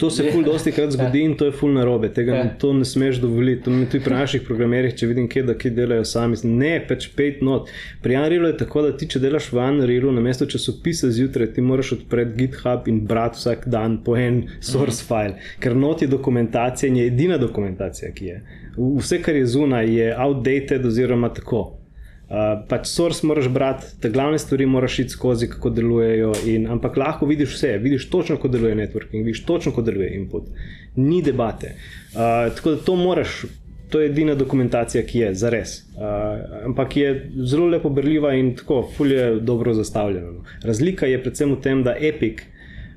To se ful dosti krat zgodi in to je ful narobe. Tega ne, to ne smeš dovoliti. To mi tudi pri naših programerjih, če vidim, kje, da, kje delajo sami. Ne, pač pet not. Pri Unrealu je tako, da ti, če delaš v Unrealu, na mesto časopisa zjutraj, ti moraš odpreti GitHub in brati vsak dan po en source mm. file, ker not je dokumentacija in je edina dokumentacija, ki je. Vse, kar je zunaj, je outdated oziroma tako. Uh, pač source moraš brati, te glavne stvari moraš iti skozi, kako delujejo. In, ampak lahko vidiš vse, vidiš točno, kako deluje networking, vidiš točno, kako deluje input. Ni debate. Uh, tako da to moraš, to je edina dokumentacija, ki je za res. Uh, ampak je zelo lepo berljiva in tako, fulje dobro zastavljena. Razlika je predvsem v tem, da Epic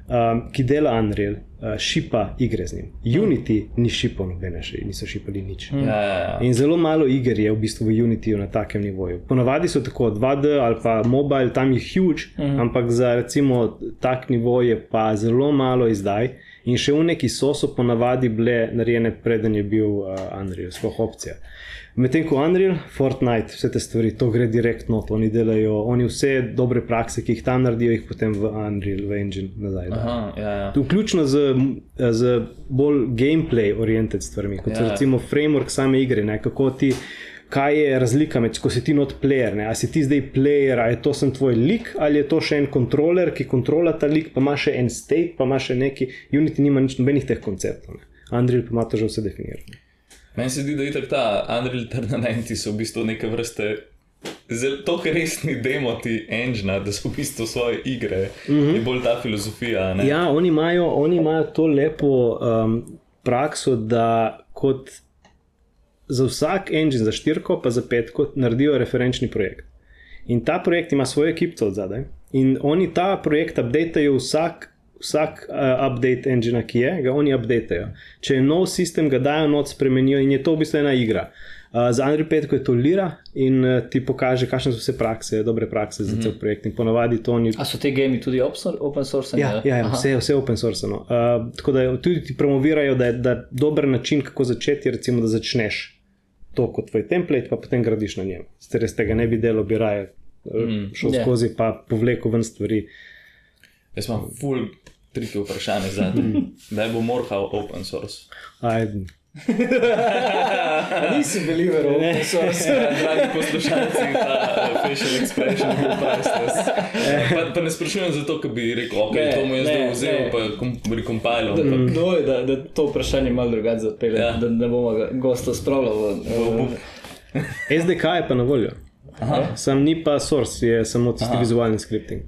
um, ki dela Unreal, uh, šipa igre z njim. Unity ni šipal nobene, še niso šipali nič. Ja, ja, ja. In zelo malo iger je v bistvu v Unityju na takem nivoju. Ponavadi so tako 2D ali pa mobile, tam je huge, uh -huh. ampak za recimo tak nivo je pa zelo malo izdaj. In še v neki so, so ponavadi bile narejene, preden je bil uh, Unreal, sploh opcija. Medtem ko Unreal, Fortnite, vse te stvari, to gre direktno, oni delajo, oni vse dobre prakse, ki jih tam naredijo, jih potem v Unreal, v Engine nazaj. Aha, ja, ja. Vključno z, z bolj gameplay-oriented stvarmi, kot so Ja. recimo framework same igre, ne, kako ti. Kaj je razlika med, ko si ti not player, ne? a si ti zdaj player, ali je to sem tvoj lik, ali je to še en kontroler, ki kontrola ta lik, pa ima še en state, pa ima še neki. Unity nima nič nobenih teh konceptov. Ne? Unreal pa ima to že vse definirano. Meni se zdi, da je tako ta Unreal Tournamenti so v bistvu neke vrste. Tako resni demoti engine, da so v bistvu svoje igre, mm -hmm. je bolj ta filozofija. Ne? Ja, oni imajo, oni imajo to lepo um, prakso, da kot za vsak engine, za štirko, pa za petko, naredijo referenčni projekt. In ta projekt ima svojo ekipo od zadaj. In oni ta projekt updatejo vsak, vsak uh, update engine, ki je, ga oni updatejo. Če je nov sistem, ga dajo not, spremenijo in je to v bistvu ena igra. Uh, za Unreal 5 je to lira in uh, ti pokaže, kakšne so vse prakse, dobre prakse za cel projekt. In ponavadi to oni A so te gemi tudi open source? Ja, ja, ja vse, vse open source. No. Uh, tako da tudi ti promovirajo, da je da dober način, kako začeti, je recimo, da začneš to kot tvoj template, pa potem gradiš na njem. Ste res tega ne bi delo, bi raje mm, šel Ja. yeah. skozi, pa povlekel ven stvari. Jaz imam full triki vprašanje za te. Da bo morhal open source. Aj, Nisi believer v open source. Ja, Dragi poslušalci, ta uh, facial expression je priceless. Pa, pa ne sprašujem zato, ker bi rekel, ok, Ne, to mu je zdaj vzel, ne. pa kom, recompilal. Da, ampak- no, da, da to vprašanje malo drugače zapelje, Ja. da ne bomo ga gosta spravljali. v- v- SDK je pa na voljo. Aha. Sam ni pa source, je samo tisti Aha. vizualni scripting.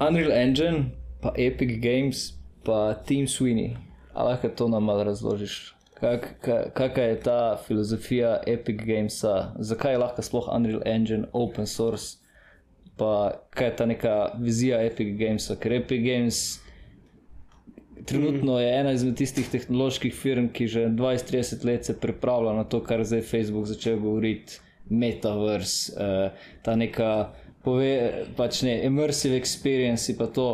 Unreal Engine, pa Epic Games, pa Team Sweeney. A lahko to nam malo razložiš? Kak, ka, kakšna je ta filozofija Epic Gamesa, zakaj je lahko sploh Unreal Engine open source, pa kaj je ta neka vizija Epic Gamesa, ker Epic Games trenutno je ena izmed tistih tehnoloških firm, ki že 20-30 let se pripravlja na to, kar zdaj Facebook začel govoriti, metaverse, uh, ta neka pove, pač ne, immersive experience, pa to.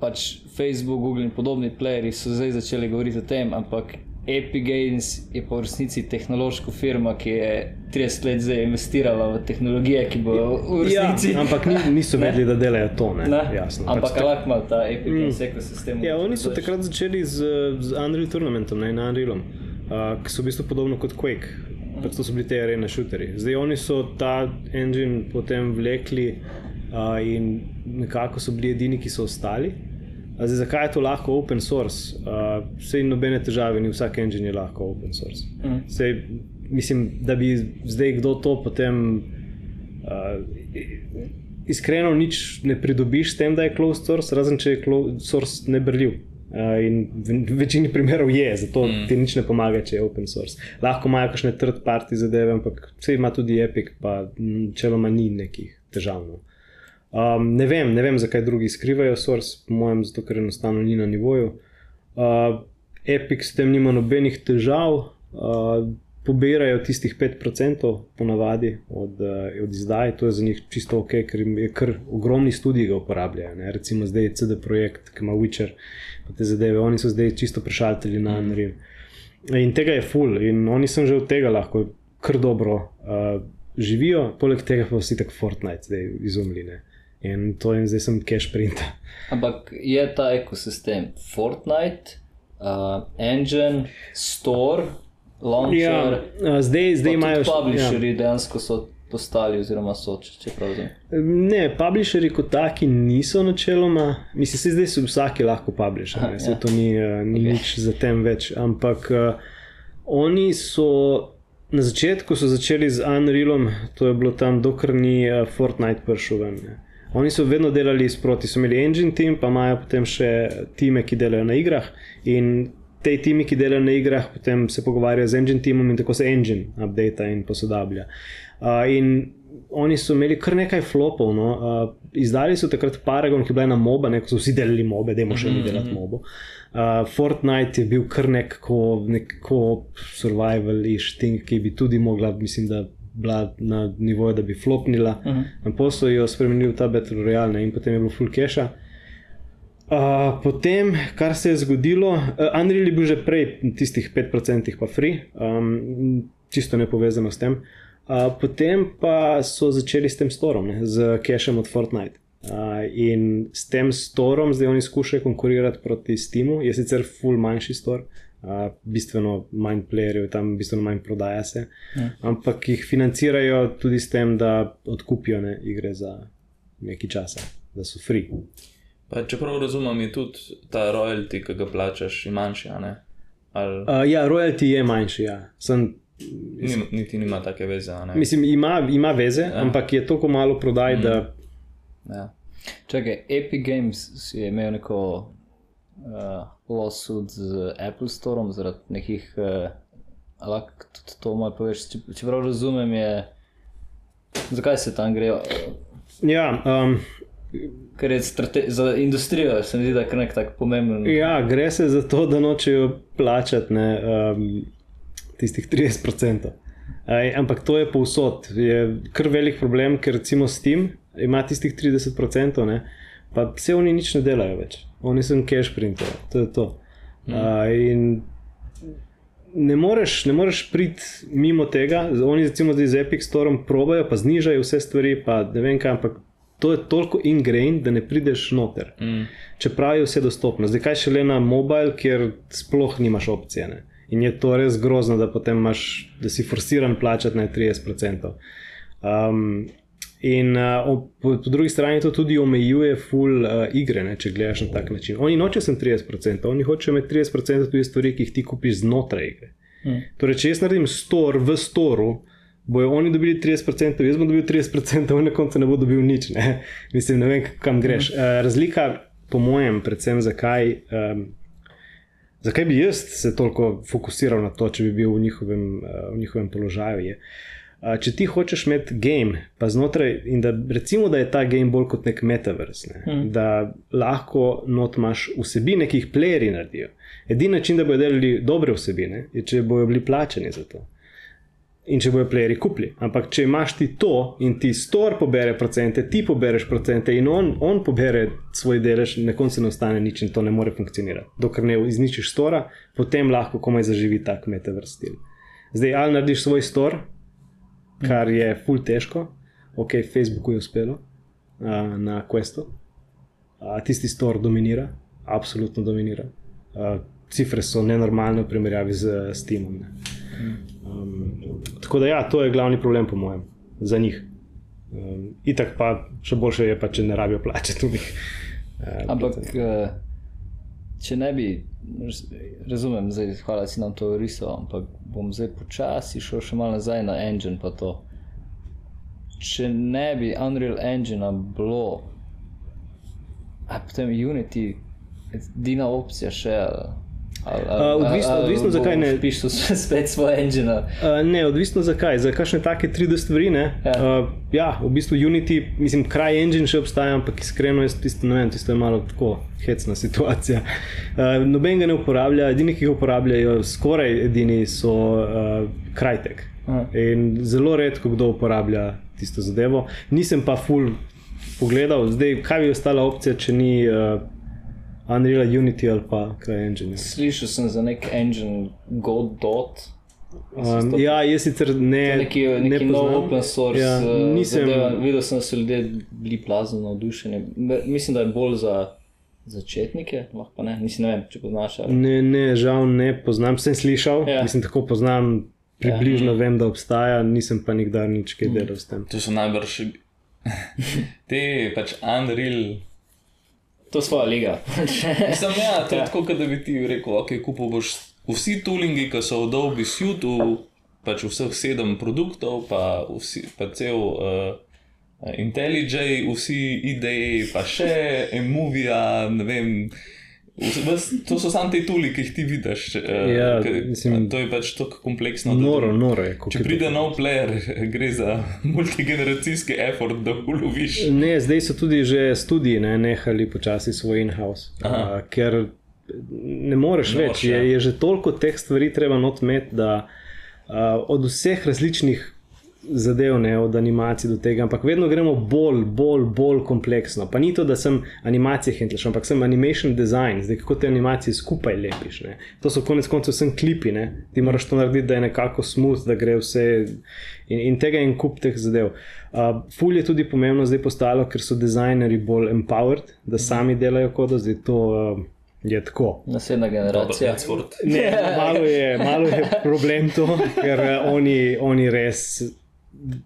Pač Facebook, Google in podobni playerji so zdaj začeli govoriti o tem, ampak Epic Games je pa v resnici tehnološka firma, ki je 30 let zdaj investirala v tehnologije, ki bo v Ja, resnici. ampak ni, niso vedeli, da delajo to. Ne? Ne? Jasno. ampak Pač lahko ima ta Epic Games ekosistem. Ja, oni so takrat začeli z, z Unreal Tournamentom, ne na Unrealom, uh, ki so v bistvu podobno kot Quake. Pač to so bili te arene šuterji. Zdaj oni so ta engine potem vlekli uh, in nekako so bili edini, ki so ostali. Zdaj, zakaj je to lahko open source? Uh, Vse nobene težave, ni vsak engine je lahko open source. Mm. Sej, mislim, da bi zdaj kdo to potem. Uh, iskreno nič ne pridobiš s tem, da je closed source, razen če je closed source nebrljiv. Uh, in v večini primerov je, zato mm. ti nič ne pomaga, če je open source. Lahko imajo kakšne third party zadeve, ampak vse ima tudi Epic, pa mm, čeloma ni nekih težav. No. Um, ne, vem, ne vem, zakaj drugi skrivajo source, po mojem, zato ker enostavno ni na nivoju. Uh, Epic s tem nima nobenih težav, uh, pobirajo tistih 5% ponavadi od, uh, od izdaje, to je za njih čisto ok, ker jim je kar ogromni studiji ga uporabljajo. Ne? Recimo zdaj je CD Projekt, ki ima Witcher, pa te zadeve, oni so zdaj čisto prešaltili na Unreal. In tega je full, in oni sem že od tega lahko kar dobro uh, živijo, poleg tega pa vsi tako Fortnite zdaj izumljene. In to jim zdaj sem cash printa. Ampak je ta ekosistem Fortnite, uh, Engine, Store, Launcher, Ja, uh, zdaj, zdaj imajo še- publisherji dejansko so postali, oziroma so, če, če prav razumem. Ne, publisherji kot taki niso načeloma, mislim, se zdaj so vsaki lahko publisher, Aha, ne, ja. ja. to ni, uh, ni okay. nič za tem več. Ampak uh, oni so na začetku so začeli z Unrealom, to je bilo tam, dokler ni uh, Fortnite prišel ven. Ne. Oni so vedno delali sproti, so imeli engine team, pa imajo potem še time, ki delajo na igrah. In te timi, ki delajo na igrah, potem se pogovarjajo z engine timom in tako se engine update in posodablja. Uh, in oni so imeli kar nekaj flopov. No. Uh, izdali so takrat Paragon, ki je bila ena moba, neko so vsi delali mobe, da še ni delati mobo. Uh, Fortnite je bil kar neko, neko survival-ish thing, ki bi tudi mogla, mislim, da bila na nivoju, da bi flopnila. Uh -huh. Na poslu jo spremenili v ta Battle Royale in potem je bilo full cache. Uh, potem, kar se je zgodilo, uh, Unreal je bil že prej, tistih 5%, pa free, um, čisto ne povezano s tem. Uh, potem pa so začeli s tem storom, ne, z cachem od Fortnite. Uh, in s tem storom zdaj oni skušajo konkurirati proti Steamu, je sicer full manjši store, uh, bistveno manj playerjev, tam bistveno manj prodaja se, ja. ampak jih financirajo tudi s tem, da odkupijo ne, igre za nekaj časa, da so free. Pa, čeprav razumem, je tudi ta royalty, ki ga plačaš, manjši. Ali... Uh, ja, royalty je manjši. Ja. Sem, Nim, niti nima take veze. Mislim, ima, ima veze, ja. ampak je toliko malo prodaj. Mm. Da... Ja. Čakaj, Epic Games je imel neko uh, lawsuit z Apple Storom zaradi nekih. Uh, Lahko tudi to malo poveš. Če, če razumem, je, zakaj se tam gre. Ja, um, Ker je za industrijo, se mi zdi, da je nek tak pomemben. Ja, gre se za to, da nočejo plačati ne, um, tistih 30%. Aj, ampak to je povsod. Je kar velik problem, ker recimo Steam ima tistih 30%, ne, pa vse oni nič ne delajo več. Oni so cash printer, to je to. Mm. Uh, Ne moreš, ne moreš priti mimo tega, oni recimo z Epic Storom probajo, pa znižajo vse stvari, pa ne vem kaj, ampak to je toliko ingrained, da ne prideš noter. Mm. Čeprav je vse dostopno. Zdaj kaj še le na mobil, kjer sploh nimaš opcije. Ne? In je to res grozno, da potem imaš, da si forsiran plačati na 30%. Um, in uh, po, po drugi strani to tudi omejuje full uh, igre, ne, če gledaš na tak način. Oni nočejo sem 30%, oni hočejo imeti 30% tudi stvari, ki jih ti kupiš znotraj igre. Mm. Torej, če jaz naredim store v storu, bojo oni dobili 30%, jaz bom dobil 30%, on na koncu ne bo dobil nič. Ne? Mislim, ne vem, kam greš. Mm. Razlika, po mojem, predvsem zakaj. Um, Zakaj bi jaz se toliko fokusiral na to, če bi bil v njihovem, v njihovem položaju? Je? Če ti hočeš imeti game, pa znotraj, in da recimo, da je ta game bolj kot nek metaverse, ne? mm. da lahko not imaš vsebine, ki jih playeri naredijo. Edini način, da bodo delali dobre vsebine, je, če bodo bili plačeni za to in če bojo playeri kupili. Ampak če imaš ti to in ti stor pobere procente, ti pobereš procente in on, on pobere svoj delež, na koncu ne ostane nič in to ne more funkcionirati. Dokler ne izničiš stora, potem lahko komaj zaživi tak metaverse stil. Zdaj, ali narediš svoj stor, kar je full težko, ok, Facebooku je uspelo uh, na Questu, uh, tisti stor dominira, absolutno dominira. Uh, cifre so nenormalne v primerjavi z Steamom. Ne. Um, tako da, ja, to je glavni problem, po mojem, za njih. Um, itak pa še boljše je, pa, če ne rabijo plačati tudi. Uh, Ampak, uh, če ne bi, razumem, zdaj, hvala si nam to risal, ampak bom zdaj počasi šel še malo nazaj na engine. Če ne bi Unreal Engine bilo, a potem Unity, edina opcija še. Uh, odvisno, odvisno zakaj ne. Pišeš spet svoje engine. Uh, ne, odvisno zakaj. Za kakšne take 3D stvari. Ja. Uh, ja, v bistvu Unity, mislim, kraj engine še obstaja, ampak iskreno je tisto, ne vem, tisto je malo tako hecna situacija. Uh, noben ga ne uporablja, edini, ki ga uporabljajo, skoraj edini so uh, krajtek. In zelo redko kdo uporablja tisto zadevo. Nisem pa full pogledal, zdaj kaj bi ostala opcija, če ni. Uh, Unreal Unity ali pa CryEngine. Slišal sem za nek engine Godot. Um, ja, jaz sicer ne. Neki, neki ne nov open source. Ja, uh, nisem zadeva, videl, sem, da so ljudje bili plazno navdušeni. Mislim, da je bolj za začetnike, lahko ne. Mislim, ne vem, če poznaš. Ali... Ne, ne, žal ne poznam. Sem slišal, ja. mislim, tako poznam. Približno ja. vem, da obstaja, nisem pa nikdar nič kaj delal s tem. To so najbrž te pač Unreal to je svoja liga. Sam ja, to je ja. tako, da bi ti rekel, ok, kupil boš vsi toolingi, ki so v Dolby Suitu, pač vseh sedem produktov, pa, vsi, pa cel uh, IntelliJ, vsi ideji, pa še Emovia, ne vem. Ves, to so samo te tuli, ki jih ti vidiš. eh, Ja, ke- mislim- to je pač tako kompleksno. Noro, noro je. Če je to pride nov player, gre za multigeneracijski effort, da uloviš. Ne, zdaj so tudi že studiji ne, nehali počasi svoj in-house, ker ne moreš Ne več. moreš, Je, ja. je že toliko teh stvari treba not imeti, da uh, od vseh različnih zadev, ne, od animacij do tega, ampak vedno gremo bolj, bolj, bolj kompleksno. Pa ni to, da sem animacije hentlaš, ampak sem animation design, zdaj kako te animacije skupaj lepiš. Ne. To so konec koncev vsem klipi, ne. ti moraš to narediti, da je nekako smooth, da gre vse in, in tega je en kup teh zadev. Uh, ful je tudi pomembno zdaj postalo, ker so dizajnerji bolj empowered, da sami delajo kodo, zdaj to uh, je tako. Naslednja Dobro, generacija. Oxford. Ne, malo je, malo je problem to, ker eh, oni, oni res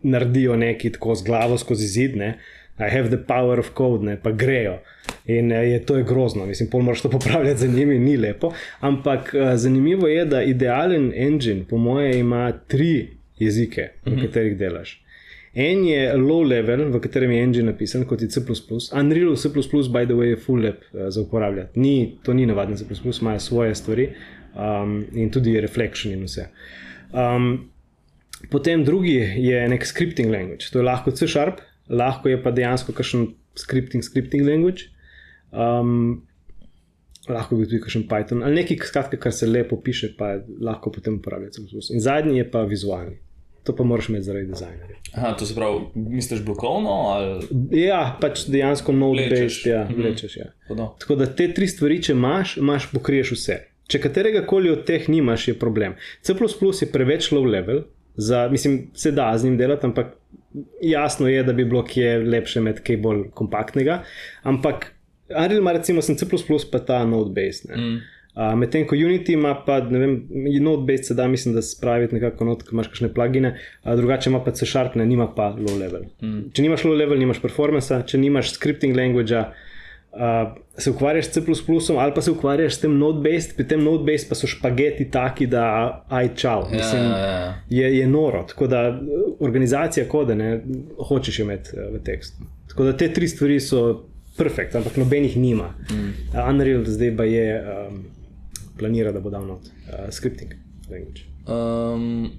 naredijo nekaj tako z glavo skozi zid. Ne. I have the power of code, ne, pa grejo. In eh, je, to je grozno, mislim, pol moraš to popravljati za njimi, ni lepo. Ampak eh, zanimivo je, da idealen engine, po moje, ima tri jezike, v katerih delaš. En je low level, v katerem je engine napisan, kot je C. Unreal C, by the way, je full lep uh, za uporabljati. Ni, to ni navaden C, imajo svoje stvari um, in tudi reflection in vse. Um, potem drugi je nek scripting language, to je lahko C sharp, lahko je pa dejansko kakšen scripting, scripting language. Um, lahko bi tudi kakšen Python ali nekaj, skratka, kar se lepo piše, pa lahko potem uporablja C. In zadnji je pa vizualni. To pa moraš imeti zaradi dizajnerja. Aha, to se pravi, misliš blokovno ali Ja, pač dejansko node-based, ja, Mhm. vlečeš. Ja. podobno? Tako da te tri stvari, če imaš, imaš pokriješ vse. Če katerega koli od teh nimaš, je problem. C je preveč low level, za, mislim, se da z njim delati, ampak jasno je, da bi bilo kje lepše imeti kaj bolj kompaktnega. Ampak Unreal ima recimo sem C, pa ta node-based. Mm. Uh, Medtem ko Unity ima pa, ne vem, node-based se da, mislim, da spraviti nekako not, ko imaš kakšne plugine, uh, drugače ima pa C sharp, ne, nima pa low level. Mm. Če nimaš low level, nimaš performance, če nimaš scripting language, uh, se ukvarjaš s C ali pa se ukvarjaš s tem node-based, pri tem node-based pa so špageti taki, da aj čau. Ja, Mislim, ja, ja. je, je noro. Tako da eh, organizacija kode ne hočeš imeti eh, v tekstu. Tako da te tri stvari so perfekt, ampak nobenih nima. Mm. Uh, Unreal zdaj pa je um, planira, da bo dal not uh, scripting language. Um,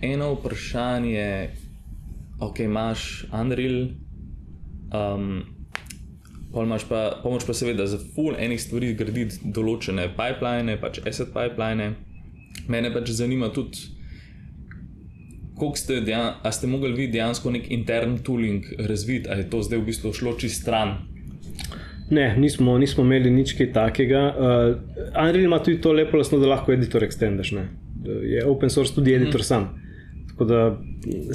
eno vprašanje, ok, imaš Unreal, um, pol imaš pa, pomoč pa seveda za full enih stvari graditi določene pipeline, pač asset pipeline. Mene pač zanima tudi, koliko ste, dejan, ste mogli vi dejansko nek intern tooling razviti, ali je to zdaj v bistvu šlo čist stran. Ne, nismo, nismo imeli nič kaj takega. Uh, Unreal ima tudi to lepo lastno, da lahko editor extendeš. Ne? Je open source tudi editor mm. sam. Tako da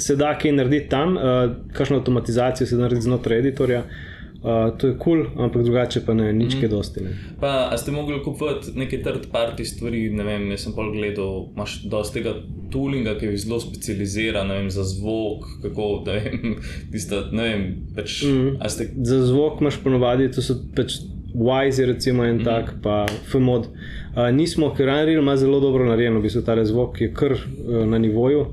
se da kaj narediti tam, uh, kakšno avtomatizacijo se da narediti znotraj editorja. Uh, to je kul, cool, ampak drugače pa ne, nič kaj dosti. Ne. Pa a ste mogli kupovati neke third party stvari, ne vem, jaz sem pol gledal, imaš dosti tega toolinga, ki je zelo specializiran, ne vem, za zvok, kako, da vem, tista, ne vem, pač, mm. a ste, Za zvok imaš ponovadi, to so pač Wise, je recimo en mm. tak, pa FMOD. Uh, nismo, ker Unreal ima zelo dobro narejeno, v bistvu ta zvok je kar uh, na nivoju.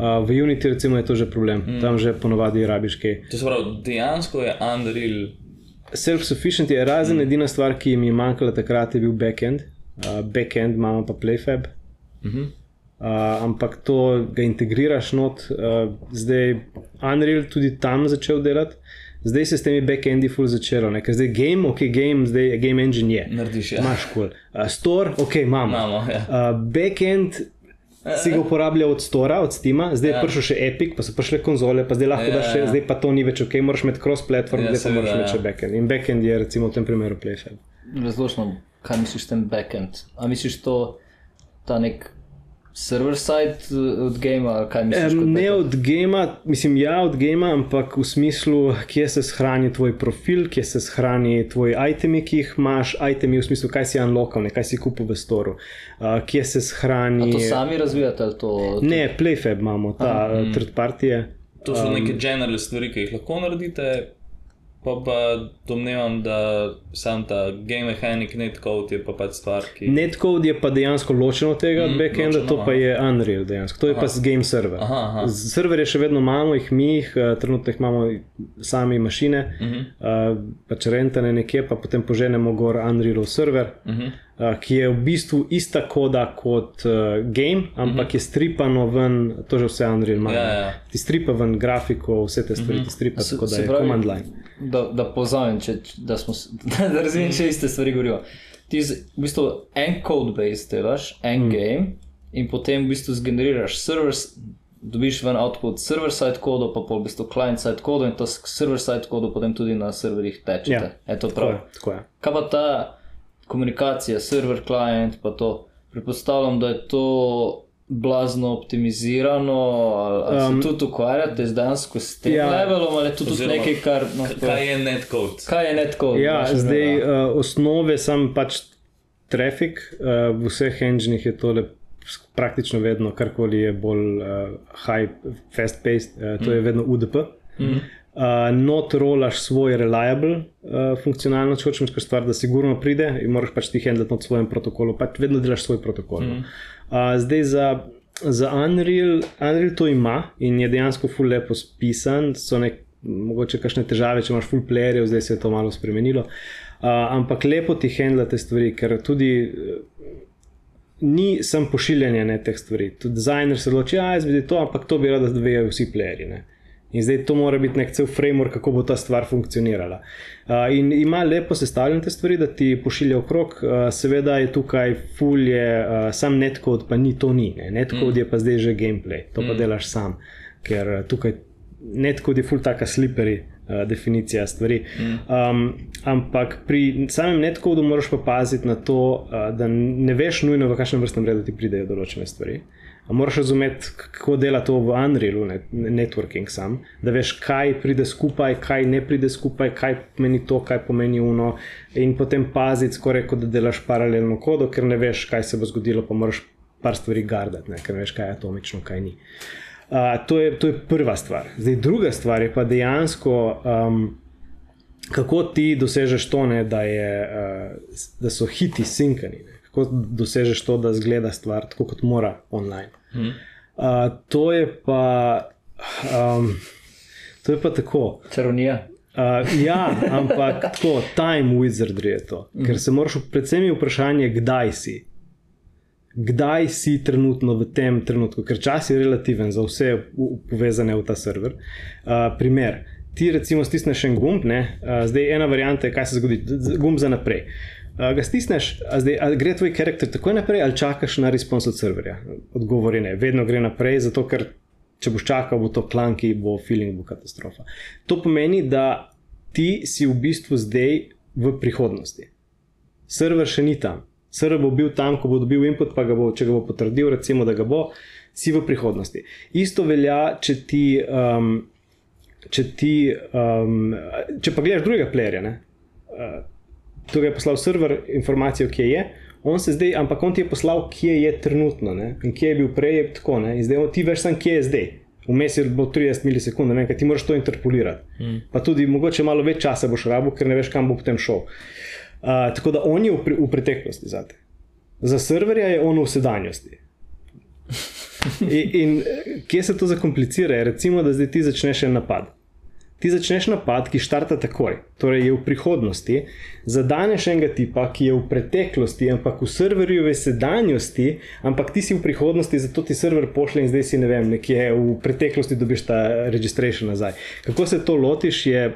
Uh, v Unity recimo je to že problem, mm. tam že ponovadi rabiš kaj. to se pravi, dejansko je Unreal, Self-sufficient je razen mm. edina stvar, ki jim je manjkala takrat, je bil backend. Uh, backend imamo pa PlayFab. uh -huh. Uh, ampak to ga integriraš not, uh, zdaj Unreal tudi tam začel delati, zdaj se s temi backendi full začelo, ne? ker zdaj game, ok, game, zdaj game engine je. narediš, ja. Imaš kul. Cool. Uh, store, ok, imamo. Imamo, ja. Uh, backend si ga uporablja od Stora, od Steama, zdaj je Ja. prišel še Epic, pa so prišle konzole, pa zdaj lahko Ja, daš še, ja. zdaj pa to ni več ok, moraš imeti cross-platform, Ja, zdaj pa seveda, moraš imeti ja. še backend. In backend je recimo v tem primeru PlayFab. Razložno, kaj misliš s tem backend? A misliš to, ta nek server side eh, od gamea, ali kaj misliš? Um, ne od gema, mislim, ja, od gema, ampak v smislu, kje se shrani tvoj profil, kje se shrani tvoji itemi, ki jih imaš, itemi v smislu, kaj si unlockal, ne, kaj si kupil v storu, uh, kje se A shrani. to sami razvijate ali to? Ne, PlayFab imamo, ta uh, third party. je. to so um, neke generalne stvari, ki jih lahko naredite. Pa pa domnevam, da sam ta game mechanic, netcode je pa pač stvar, ki. Netcode je pa dejansko ločen od tega mm, backenda, ločeno, to pa aha. je Unreal dejansko. To je aha. pa z game server. Aha, aha. Serverje še vedno imamo, jih mi, jih, eh, trenutno jih imamo sami mašine, uh. -huh. uh, pač rentane nekje, pa potem poženemo gor Unrealov server. Uh Mhm. -huh. Uh, ki je v bistvu ista koda kot uh, game, ampak uh -huh. je stripano ven, to že vse Unreal ima. Ja, ja. Ti stripa ven grafiko, vse te stvari, uh -huh. ti stripa, Se- tako da se je pravi- command line. Da, da povzamem, če, da, smo, da razumem, če iste stvari govorijo. Ti z, v bistvu en codebase delaš, en mm. game, in potem v bistvu zgeneriraš servers, dobiš ven output server-side kodo, pa pol v bistvu client-side kodo in to s server-side kodo potem tudi na serverjih tečete. Ja, Je to Tako prav? je. Tako je. Kaj pa ta komunikacija, server, client, pa to, predpostavljam, da je to blazno optimizirano, ali, ali um, se tudi ukvarjate z dejansko s tem ja. ja, levelom, ali je to tudi nekaj, kar. No, Kaj je netcode? kaj je netcode? Ja, zdaj mnenje? uh, osnove sem pač trafik, uh, v vseh enginih je tole praktično vedno, karkoli je bolj uh, high, fast paced, uh, to je vedno UDP. Mm. Uh, not rolaš svoj reliable uh, funkcionalno, če hočeš kar stvar, da sigurno pride in moraš pač ti handlati na svojem protokolu, pač vedno delaš svoj protokol. Mm. Uh, zdaj za, za Unreal, Unreal to ima in je dejansko ful lepo spisan, so nek, mogoče kakšne težave, če imaš full playerjev, zdaj se je to malo spremenilo. Uh, ampak lepo ti handla te stvari, ker tudi uh, ni sem pošiljanje ne, teh stvari. Tudi dizajner se odloči, da je zdaj to, ampak to bi rad, da vejo vsi playerji. In zdaj to mora biti nek cel framework, kako bo ta stvar funkcionirala. Uh, in ima lepo sestavljene te stvari, da ti pošilja okrog, uh, seveda je tukaj fulje, uh, sam netcode pa ni to ni. Ne. Netcode mm. je pa zdaj že gameplay, to pa mm. delaš sam, ker uh, tukaj netcode je full taka slippery. Uh, definicija stvari. Um, ampak pri samem netcodu moraš pa paziti na to, uh, da ne veš nujno, v kakšnem vrstnem redu ti pridejo določene stvari. A moraš razumeti, kako dela to v Unrealu, ne, networking sam, da veš, kaj pride skupaj, kaj ne pride skupaj, kaj pomeni to, kaj pomeni uno, in potem paziti, skoraj kot da delaš paralelno kodo, ker ne veš, kaj se bo zgodilo, pa moraš par stvari gardati, ne, ker ne veš, kaj je atomično, kaj ni. Uh, to, je, to je prva stvar. Zdaj, druga stvar je pa dejansko, um, kako ti dosežeš to, ne, da, je, uh, da so hiti sinkani. Ne. Kako dosežeš to, da zgleda stvar tako, kot mora online. Hmm. Uh, to je pa. Um, to je pa tako. Čarovnija. Uh, ja, ampak tako, time wizardry je to. Ker se moraš, predvsem je vprašanje, kdaj si kdaj si trenutno v tem trenutku, ker čas je relativen za vse povezane v ta server. Uh, primer, ti recimo stisneš en gumb, ne, uh, zdaj ena varianta je, kaj se zgodi, gumb za naprej. Uh, ga stisneš, a zdaj, a gre tvoj karakter takoj naprej ali čakaš na respons od serverja? Odgovor je ne, vedno gre naprej, zato ker če boš čakal, bo to klanki, bo feeling, bo katastrofa. To pomeni, da ti si v bistvu zdaj v prihodnosti. Server še ni tam. Server bo bil tam, ko bo dobil input, pa ga bo, če ga bo potrdil, recimo, da ga bo, si v prihodnosti. Isto velja, če ti. Um, Če, ti, um, če pa gledaš drugega playerja, ne, uh, tukaj je poslal server informacijo, kje je, on se zdaj, ampak on ti je poslal, kje je trenutno ne, in kje je bil prej, je tako. Ne, in zdaj on, ti veš, sam, kje je zdaj. Vmes je bilo 30 milisekund, ne ti moraš to interpolirati. Mm. Pa tudi mogoče malo več časa boš rabil, ker ne veš, kam bo potem šel. Uh, tako da on je v, pre, v preteklosti zate. Za serverja je on v sedanjosti. In, in eh, kje se to zakomplicira? Recimo, da zdaj ti začneš en napad. Ti začneš napad, ki štarta takoj, torej je v prihodnosti, zadaneš enega tipa, ki je v preteklosti, ampak v serverju je sedanjosti, ampak ti si v prihodnosti, zato ti server pošlje in zdaj si ne vem, nekje v preteklosti dobiš ta registration nazaj. Kako se to lotiš, je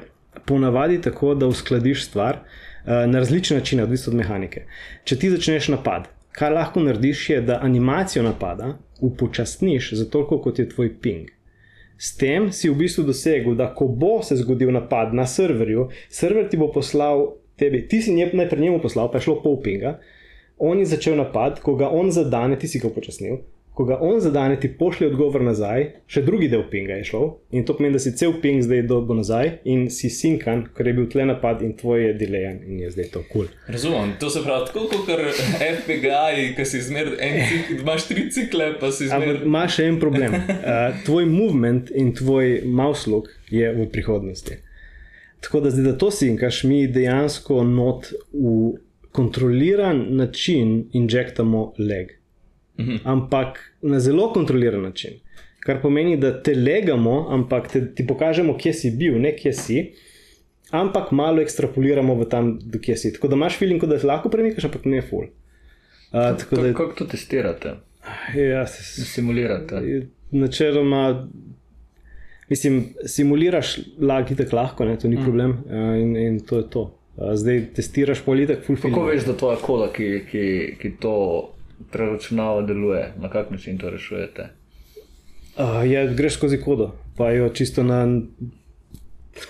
ponavadi tako, da uskladiš stvar uh, na različne načine, odvisno od mehanike. Če ti začneš napad, kar lahko narediš, je, da animacijo napada upočasniš za toliko, kot je tvoj ping. S tem si v bistvu dosegel, da ko bo se zgodil napad na serverju, server ti bo poslal tebi, ti si najprej njemu poslal, pa je šlo pol pinga, on je začel napad, ko ga on zadane, ti si ga upočasnil. Ko ga on zadane, ti pošlje odgovor nazaj, še drugi del pinga je šel, in to pomeni, da si cel ping zdaj dobil nazaj in si sinkan, ker je bil tle napad in tvoj je delayan in je zdaj to kul. Cool. Razumem, to se pravi, tako kot FPGA, ki si zmer en cikl, imaš tri cikle, pa si zmer. Imaš še en problem. Uh, tvoj movement in tvoj mouse look je v prihodnosti. Tako da zdaj, da to sinkaš, mi dejansko not v kontroliran način injektamo leg. Mhm. Ampak na zelo kontroliran način. Kar pomeni, da te legamo, ampak te, ti pokažemo, kje si bil, ne kje si, ampak malo ekstrapoliramo v tam, kje si. Tako da imaš feeling, da se lahko premikaš, ampak ne full. Uh, kako, da, kako to testirate? Ja, se, simulirate. Načeloma, mislim, simuliraš lag, tako lahko, ne, to ni mm. problem uh, in, in to je to. Uh, zdaj testiraš politik, full film. Kako veš, da to je koda, ki, ki, ki to preračunava, deluje, na kak način to rešujete? Uh, ja, greš skozi kodo, pa jo čisto na.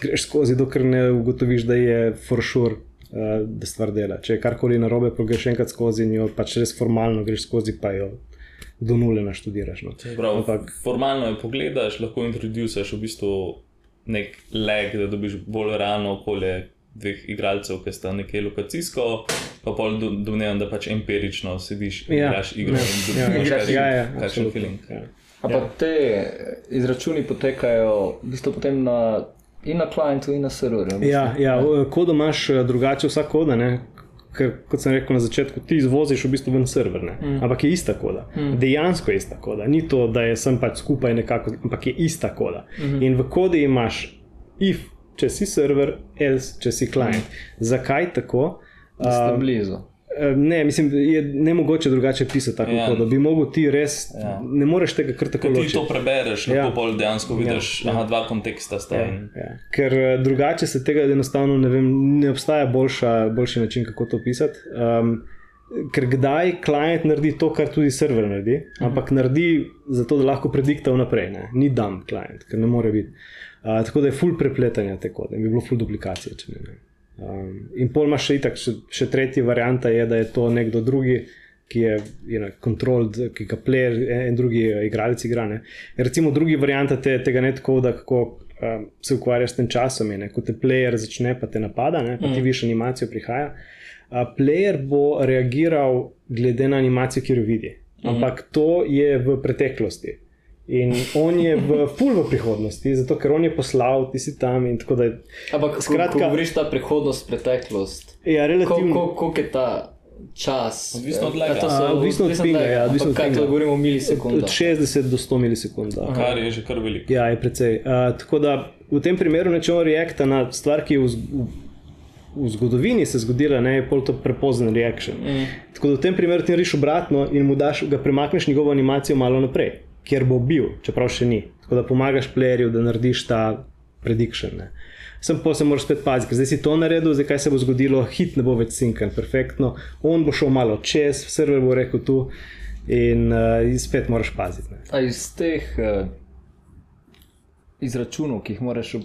Greš skozi, dokler ne ugotoviš, da je for sure. Uh, da stvar dela. Če je karkoli narobe, pa greš enkrat skozi in jo pač res formalno greš skozi, pa jo do nule naštudiraš. No. Prav, Ampak, formalno jo pogledaš, lahko introduciraš v bistvu nek leg, da dobiš bolj realno okolje dveh igralcev, ki sta nekje lokacijsko, pa pol domnevam, da pač empirično sediš in ja, igraš igro ja, in dobiš ja, ja, ja, kakšen feeling. Ja. Ampak ja. te izračuni potekajo v bistvu potem na. In na klientu, in na serverju. Ja, ja, kodo imaš eh, drugače, vsak koda, ne? ker kot sem rekel na začetku, ti izvoziš v bistvu ven server, mm. ampak je ista koda. Mm. Dejansko je ista koda. Ni to, da je sem pač skupaj nekako, ampak je ista koda. Mm. In v kodi imaš if, če si server, else, če si klient. Mm. Zakaj tako? Da ste um, blizu. Ne, mislim, je ne mogoče drugače pisati tako, ja. da bi mogel ti res. Ja. Ne moreš tega kar tako ločiti. Ti to prebereš, ja. lahko bolj dejansko vidiš, da ja. ja. dva konteksta sta. Ja. Ja. Ker eh, drugače se tega enostavno ne vem, ne obstaja boljša, boljši način, kako to pisati. Um, ker kdaj klient naredi to, kar tudi server naredi, mhm. ampak naredi zato, da lahko predikta vnaprej. Ne? Ni dam klient, ker ne more biti. Uh, tako da je full prepletanja te kode, bi bilo full duplikacije. Ne, ne. Um, in pol imaš še itak, še, še tretji varianta je, da je to nekdo drugi, ki je kontrol, ki ga player in drugi igralec igra. Ne. Recimo drugi varianta te, tega ne tako, da kako um, se ukvarjaš s tem časom, je, ne. ko te player začne pa te napada, ne, pa ti mm. viš animacijo prihaja. Uh, player bo reagiral glede na animacijo, ki jo vidi. Mm. Ampak to je v preteklosti. In on je v pol v prihodnosti, zato ker on je poslal, ti si tam. Ampak, skratka, ko govoriš ta prihodnost, preteklost. Ja, relativno. Koliko je ta čas? Odvisno od lega. Odvisno od tega, ja. Odvisno od tega. Govorimo o milisekundah. Od 60 do 100 milisekund. Kar je že kar veliko. Ja, je precej. Uh, tako da v tem primeru nečemo reakta na stvar, ki je v, v, v zgodovini se zgodila, ne je pol to prepozen reaktion. Mm. Tako da v tem primeru ti rečeš obratno in mu daš, ga premakneš njegovo animacijo malo naprej kjer bo bil, čeprav še ni. Tako da pomagaš playerju, da narediš ta prediction. Ne. Sem pa se moral spet paziti, ker zdaj si to naredil, zdaj kaj se bo zgodilo, hit ne bo več sinkan, perfektno. On bo šel malo čez, server bo rekel tu in, uh, spet moraš paziti. Iz teh uh, izračunov, ki jih moraš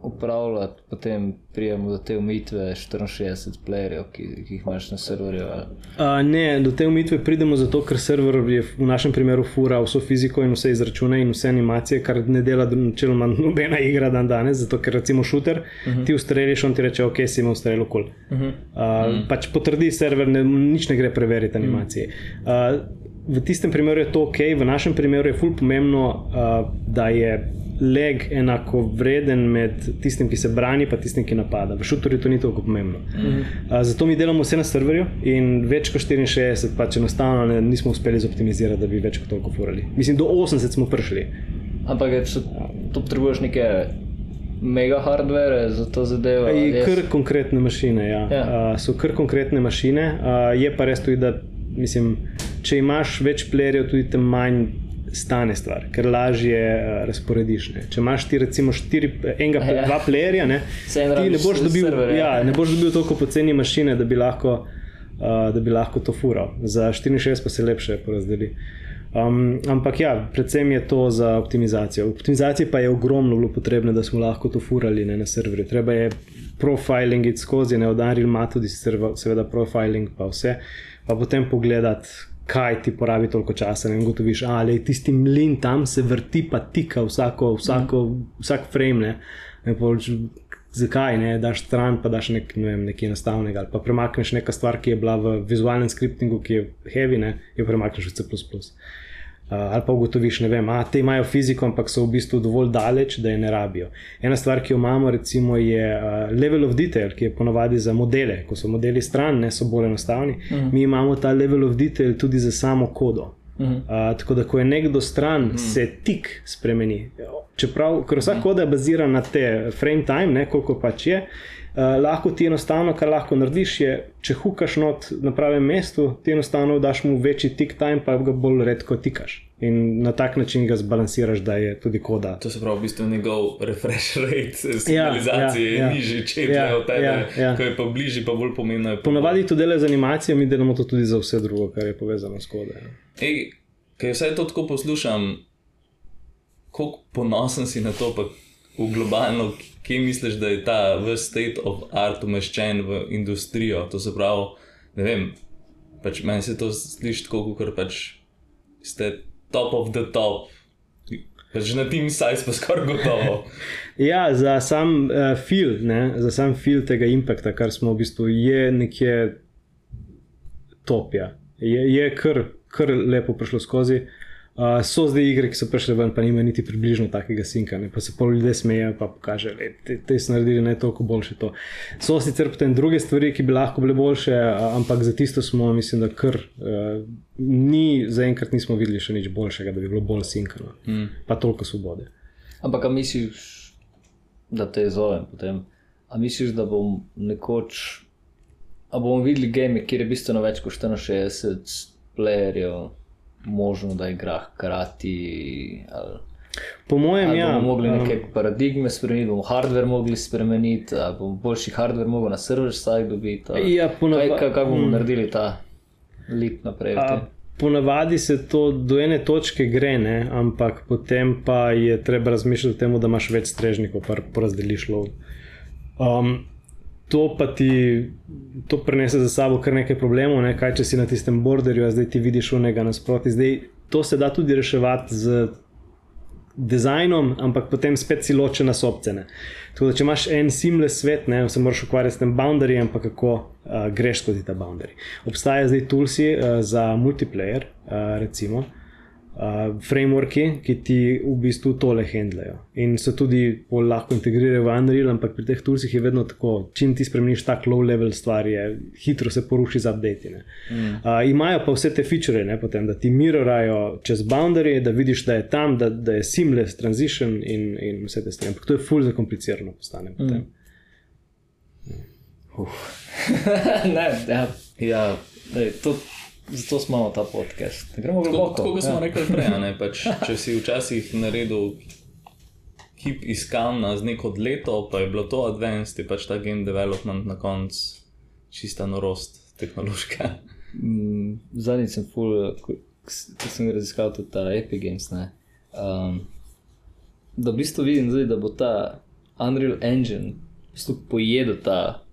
upravljati, uh, potem prijemo do te umitve 64 playerjev, ki, ki jih imaš na serverju. Uh, ne, do te umitve pridemo zato, ker server je v našem primeru fura vso fiziko in vse izračune in vse animacije, kar ne dela načeloma nobena igra dan danes, zato ker recimo šuter, uh mhm. -huh. ti ustreliš, on ti reče, ok, si imel ustrelil kol. Uh -huh. uh, uh -huh. Pač potrdi server, ne, nič ne gre preveriti animacije. Uh -huh. V tistem primeru je to ok, v našem primeru je fully pomembno, uh, da je leg enako vreden med tistim, ki se brani, in tistim, ki napada. V šutorju to ni tako pomembno. Mm -hmm. uh, zato mi delamo vse na serverju in več kot 64, pač enostavno ne, nismo uspeli zoptimizirati, da bi več kot toliko furali. Mislim, do 80 smo prišli. Ampak če to potrebuješ neke. Mega hardware za to zadevo. Je kar konkretne mašine. Ja. Ja. Uh, so kar konkretne mašine. Uh, je pa res tudi, da mislim, če imaš več playerjev, tudi tem manj stane stvar, ker lažje uh, razporediš. Ne. Če imaš ti recimo štiri, enega, ja. dva playerja, ne, ti ne boš, dobil, server, ja. Ne boš dobil toliko poceni mašine, da bi lahko, uh, da bi lahko to fural. Za 64 pa se lepše porazdeli. Um, ampak ja, predvsem je to za optimizacijo. Optimizacije pa je ogromno bilo potrebno, da smo lahko to furali ne, na serverju. Treba je profiling skozi, ne odaril ima tudi seveda profiling, pa vse. Pa potem pogledati, kaj ti porabi toliko časa. In gotoviš, ali tisti mlin tam se vrti, pa tika vsako, vsako, mm. vsak frame. Ne, pol, zakaj ne daš stran, pa daš nek, ne vem, nekaj enostavnega. Ali pa premakneš nekaj stvar, ki je bila v vizualnem skriptingu, ki je heavy, ne jo premakneš v C. ali pa ugotoviš, ne vem, da te imajo fiziko, ampak so v bistvu dovolj daleč, da je ne rabijo. Ena stvar, ki jo imamo, recimo, je uh, level of detail, ki je ponovadi za modele. Ko so modeli stran, ne so bolj enostavni. Uh -huh. Mi imamo ta level of detail tudi za samo kodo. Uh -huh. uh, tako da, ko je nekdo stran, uh -huh. se tik spremeni. Čeprav, ker vsa koda je bazirana na te frame time, ne, koliko pač je. Uh, lahko ti enostavno, kar lahko narediš, je, če hukaš not na pravem mestu, ti enostavno daš mu večji tik time, pa ga bolj redko tikaš. In na tak način ga zbalansiraš, da je tudi koda. To se pravi, v bistvu njegov refresh rate, signalizacije ja, ja, je nižji, če je ja, od tebe. Ja, ja. Ko je pa bližji, pa bolj pomembno. Ponavadi to dela z animacijo, mi delamo to tudi za vse drugo, kar je povezano s kodo. Ja. Ej, kaj vse to tako poslušam, koliko ponosen si na to, pa v globalno, kje misliš, da je ta v state of art umeščen v industrijo. To se pravi, ne vem, pač meni se to sliši tako, kot pač ste top of the top. Že na tem sajtu pa skoraj gotovo. ja, za sam uh, feel, ne, za sam feel tega impakta, kar smo v bistvu, je nekje top. Ja. Je, je kar, kar lepo prišlo skozi. Uh, so zdaj igre, ki so prišle ven, pa nima niti približno takega sinka, ne? pa se pol ljudi smeje, pa kaže, da te, te so naredili ne toliko boljše. To. So sicer potem druge stvari, ki bi lahko bile boljše, ampak za tisto smo, mislim, da kar uh, ni, zaenkrat nismo videli še nič boljšega, da bi bilo bolj sinkano, mm. pa toliko svobode. Ampak, a misliš, da te zovem potem? A misliš, da bom nekoč, a bomo videli game, kjer je bistveno več kot 64 playerjev? Možno, da igra hkrati. Ali... Po mojem, ali ja. bomo mogli um, neke paradigme spremeniti, bomo hardware mogli spremeniti, ali bomo boljši hardware mogli na server side dobiti. Ja, ponavadi, kaj, kaj bomo mm. naredili ta lip naprej? Ponavadi se to do ene točke gre, ne? ampak potem pa je treba razmišljati o tem, da imaš več strežnikov, pa porazdeliš lov. Um, to pa ti to prenese za sabo kar nekaj problemov, ne? kaj če si na tistem borderju, a zdaj ti vidiš unega nasproti. Zdaj, to se da tudi reševati z dizajnom, ampak potem spet si ločena sobcene. Tako da, če imaš en seamless svet, ne, se moraš ukvarjati s tem boundary, ampak kako uh, greš skozi ta boundary. Obstaja zdaj toolsi uh, za multiplayer, uh, recimo frameworki, ki ti v bistvu tole handlajo. In se tudi lahko integrirajo v Unreal, ampak pri teh toolsih je vedno tako, čim ti spremeniš tak low level stvar, je hitro se poruši za update. Mm. Uh, imajo pa vse te feature, ne, potem, da ti mirorajo čez boundary, da vidiš, da je tam, da, da je seamless transition in, in vse te stvari. Ampak to je fully zakomplicirano postane. Mm. ne, ja, ja, to. Zato smo ta podcast. Gremo globoko. Tako smo ja. rekli prej, ne, pač, če si včasih naredil hip iskal na neko leto, pa je bilo to advanced, je pač ta game development na koncu čista norost tehnološka. Mm, zadnjič sem full, ko, ko sem raziskal tudi ta Epic Games, ne, um, da v bistvu vidim zdaj, da bo ta Unreal Engine pojedel ta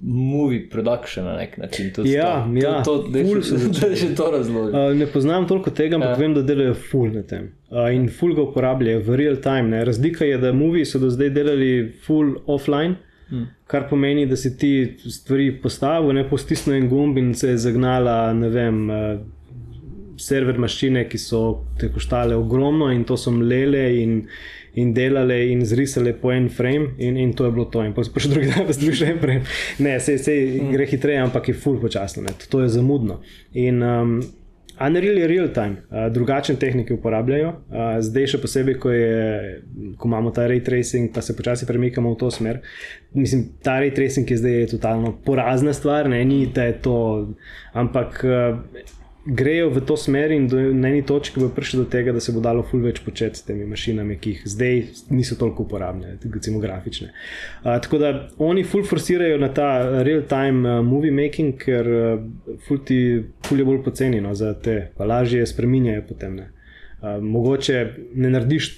movie production na nek način. Tudi ja, to, ja, to, to, da je še, še to razložil. Uh, ne poznam toliko tega, ampak ja. vem, da delajo full na tem. Uh, in full ga uporabljajo v real time. Ne. Razlika je, da movie so do zdaj delali full offline. Hmm. Kar pomeni, da si ti stvari postavil, ne postisnil en gumb in se je zagnala, ne vem, uh, server mašine, ki so te koštale ogromno in to so mlele in, in delale in zrisale po en frame, in, in to je bilo to. In pa še drugi dan, da si še en frame. Ne, se, se mm. gre hitreje, ampak je full počasno, ne. to je zamudno. In um, Unreal je real time, uh, drugačne tehnike uporabljajo, uh, zdaj še posebej, ko, je, ko imamo ta ray tracing, pa se počasi premikamo v to smer. Mislim, ta ray tracing je zdaj totalno porazna stvar, ne ni da je to, ampak. Uh, grejo v to smer in do, na eni točki bo prišlo do tega, da se bo dalo ful več početi s temi mašinami, ki jih zdaj niso toliko uporabne, recimo grafične. Uh, tako da oni ful forsirajo na ta real-time uh, movie making, ker uh, ful ti ful je bolj poceni no, za te, pa lažje spreminjajo potem. Ne. Uh, mogoče ne narediš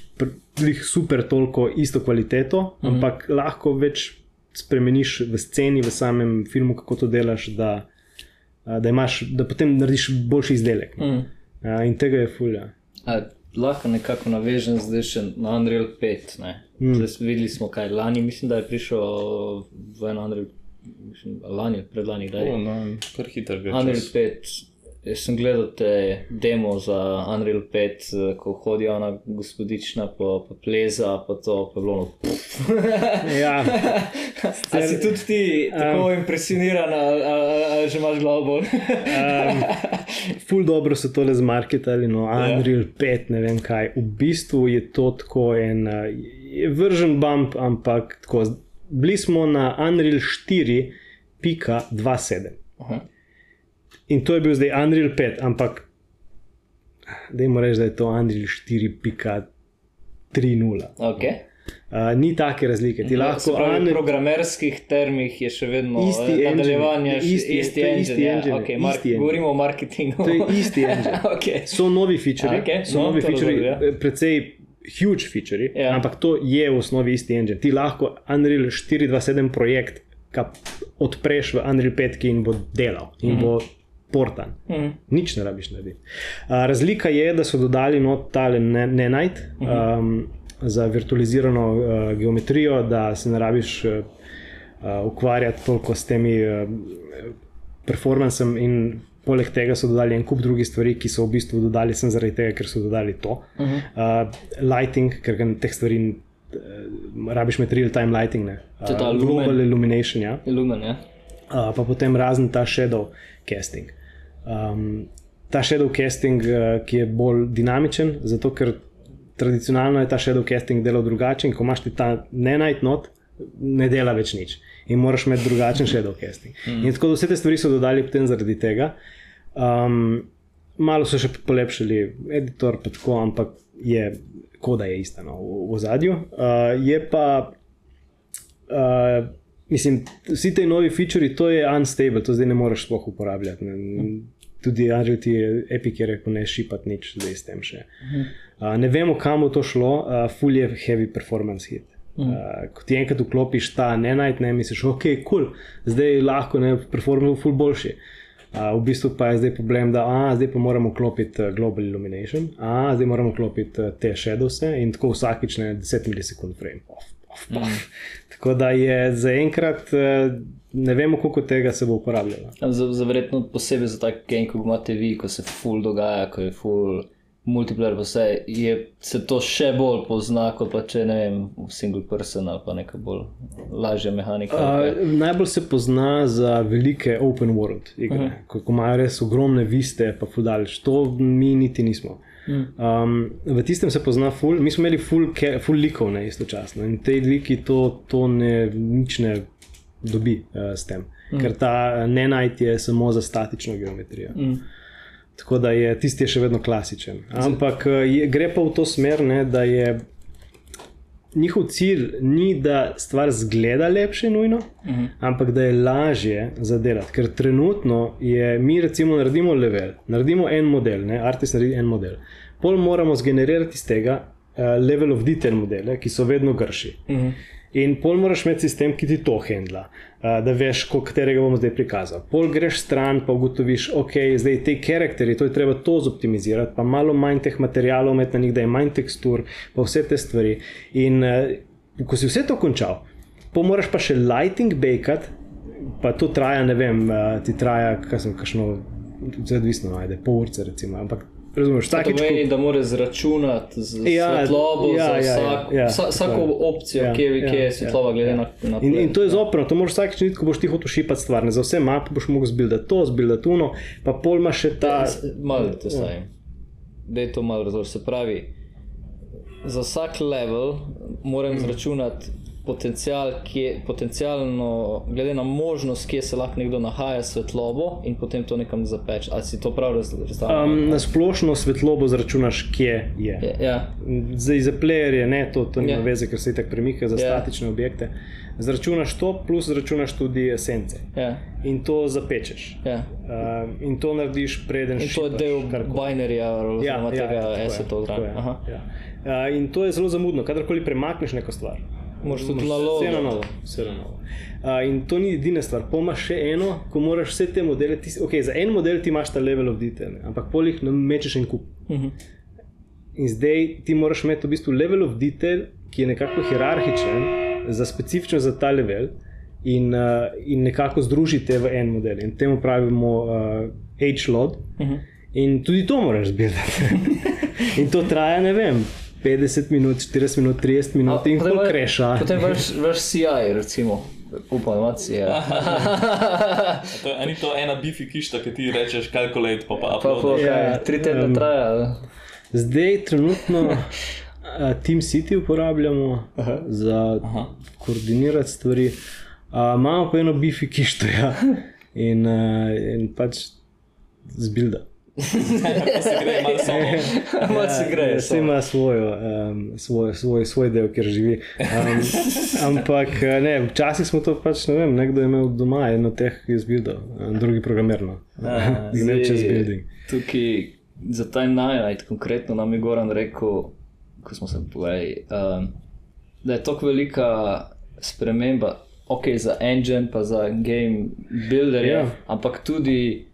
super toliko isto kvaliteto, mm -hmm. ampak lahko več spremeniš v sceni, v samem filmu, kako to delaš da, imaš, da potem narediš boljši izdelek. No. Mm. A, in tega je fulja. Lahko nekako navežem zdaj še na Unreal 5. Mm. Zdaj, videli smo, kaj lani, mislim, da je prišel v en Unreal, mislim, lani, predlani, da je. No, kar hitro gre. Unreal 5 Jaz sem gledal te demo za Unreal 5, eh, ko hodijo ona gospodična po, po pleza, pa to pa bilo. Ja, A si tudi ti tako um, impresioniran, ali, ali, ali že imaš glavo bolj? um, ful dobro so tole zmarketali, no, Unreal 5, ne vem kaj. V bistvu je to tako en uh, je vržen bump, ampak tako. Bili smo na Unreal 4.27. In to je bil zdaj Unreal 5, ampak da jim reči, da je to Unreal 4.3.0. Okay. Uh, ni take razlike. Ti Se lahko v Unreal- programerskih termih je še vedno Isti eh, nadaljevanje, isti- isti, isti engine. isti ja, engine, okay, isti mark, engine. govorimo o marketingu. To je isti engine. okay. So novi featuri, Okej, so no, novi razumem, ja. eh, precej huge featuri, Ja. ampak to je v osnovi isti engine. Ti lahko Unreal 427 projekt odpreš v Unreal 5 in bo delal in bo portan. Mhm. Nič ne rabiš narediti. Uh, razlika je, da so dodali not tale Nenite um, za virtualizirano uh, geometrijo, da se ne rabiš uh, uh, ukvarjati toliko s temi uh, performancem in poleg tega so dodali en kup drugih stvari, ki so v bistvu dodali sem zaradi tega, ker so dodali to. Uh -huh. uh, lighting, ker ga teh stvari uh, rabiš med real-time lighting, ne. Je ta lumen. global illumination, ja. Lumen, ja. Uh, pa potem razen ta shadow casting. Um, ta shadow casting, uh, ki je bolj dinamičen, zato ker tradicionalno je ta shadow casting delal drugače in ko imaš ti ta nenajt not, ne dela več nič. In moraš imeti drugačen shadow casting. Mm. In tako da vse te stvari so dodali potem zaradi tega. Um, malo so še polepšali editor, pa tako, ampak je koda je ista no, v, v zadju. Uh, je pa Uh, mislim, vsi ti novi featuri, to je unstable, to zdaj ne moreš sploh uporabljati. Ne. Tudi Andrej ti je Epic je rekel, ne šipati nič zdaj s tem še. Uh, ne vemo, kam bo to šlo, uh, full je heavy performance hit. Uh, ko ti enkrat vklopiš ta ne najt, ne misliš, ok, kul, cool, zdaj lahko ne performance full boljši. Uh, v bistvu pa je zdaj problem, da a, zdaj pa moramo klopiti uh, Global Illumination, a, zdaj moramo klopiti uh, te shadowse in tako vsakič na 10 milisekund frame. Off, Mm. Tako da je zaenkrat uh, ne vemo, koliko tega se bo uporabljalo. Za, za verjetno posebej za tak game, kot imate vi, ko se full dogaja, ko je full multiplayer, pa vse, je, se to še bolj pozna, kot pa če ne vem, single person ali pa neka bolj lažja mehanika. Uh, najbolj se pozna za velike open world igre, uh -huh. ko, ko imajo res ogromne viste, pa fudalež. To mi niti nismo. Um, v tistem se pozna ful, mi smo imeli ful, ke, ful likov ne istočasno in te liki to, to ne, nič ne dobi uh, s tem, mm. ker ta ne najti je samo za statično geometrijo. Mm. Tako da je tisti je še vedno klasičen. Ampak eh, je, gre pa v to smer, ne, da je njihov cilj ni, da stvar zgleda lepše, nujno, uh -huh. ampak da je lažje zadelati. Ker trenutno je, mi recimo naredimo level, naredimo en model, ne, Artis naredi en model. Pol moramo zgenerirati iz tega uh, level of detail modele, ki so vedno grši. Uh -huh. In pol moraš imeti sistem, ki ti to handla, uh, da veš, katerega bomo zdaj prikazali. Pol greš stran, pa ugotoviš, ok, zdaj te karakteri, to je treba to zoptimizirati, pa malo manj teh materialov imeti na njih, da je manj tekstur, pa vse te stvari. In uh, ko si vse to končal, pa moraš pa še lighting bakat, pa to traja, ne vem, uh, ti traja, kaj sem, kakšno, zdaj odvisno, ajde, pol urce recimo, ampak razumeš, To vsakeč, ko- pomeni, da moraš zračunati z Ja, svetlobo, ja, za ja, ja, vsak, ja, vsa, vsako tako je. opcijo, Ja, kje, ja, kje je ja, svetloba, glede ja. na, na In, in to je zoprno, to moraš vsakeč videti, ko boš ti hotel šipati stvar. Ne za vse mape boš mogel zbildati to, zbildati uno, pa pol ima še ta. Malo te stavim. Da je to malo razložiti. Se pravi, za vsak level moram izračunati potencial, kje, potencialno, glede na možnost, kje se lahko nekdo nahaja s svetlobo in potem to nekam zapeč. Ali si to prav raz- razumel? Um, na splošno svetlobo zračunaš, kje je. ja, Zdaj za playerje ne, to, to nima Ja. veze, ker se tako premika za Ja. statične objekte. Zračunaš to, plus zračunaš tudi esence. ja, In to zapečeš. ja. Um, in to narediš, preden In to je del binarja, oziroma tega tako je, assetov tako je, zraven. Aha. ja. Uh, in to je zelo zamudno, kadarkoli premakneš neko stvar. Moraš tudi Vse na novo. Vse na novo. Uh, in to ni edina stvar. Pa imaš še eno, ko moraš vse te modele. Ti, okay, za en model ti imaš ta level of detail, ne, ampak polih mečeš en kup. Uh -huh. In zdaj ti moraš imeti v bistvu level of detail, ki je nekako hierarhičen, za specifično za ta level. In, uh, in nekako združite v en model. In temu pravimo uh, H-load. Uh -huh. In tudi to moraš zbirati. in to traja, ne vem, 50 minut, 40 minut, 30 minut, A, in tako kreša. Potem vaš, vaš CI, recimo. Upam, da si je. Ni to ena bifi kišta, ki ti rečeš, kalkulate, pa pa upload. Ja, tri tedne um, traja. Zdaj, trenutno, Team City uporabljamo Aha. za Aha. koordinirati stvari. Uh, imamo pa eno bifi kišto, ja. in, uh, in pač zbilda. Vse gre. Vse ima svojo, um, svoj, svoj, svoj del, kjer živi. Um, ampak ne, včasih smo to pač, ne vem, nekdo je imel doma eno teh izbildov, drugi programerno. Ne čez building. Tukaj za ta najnight konkretno nam je Goran rekel, ko smo se povedali, um, da je to velika sprememba, ok, za engine, pa za game builderje, yeah. Ja. ampak tudi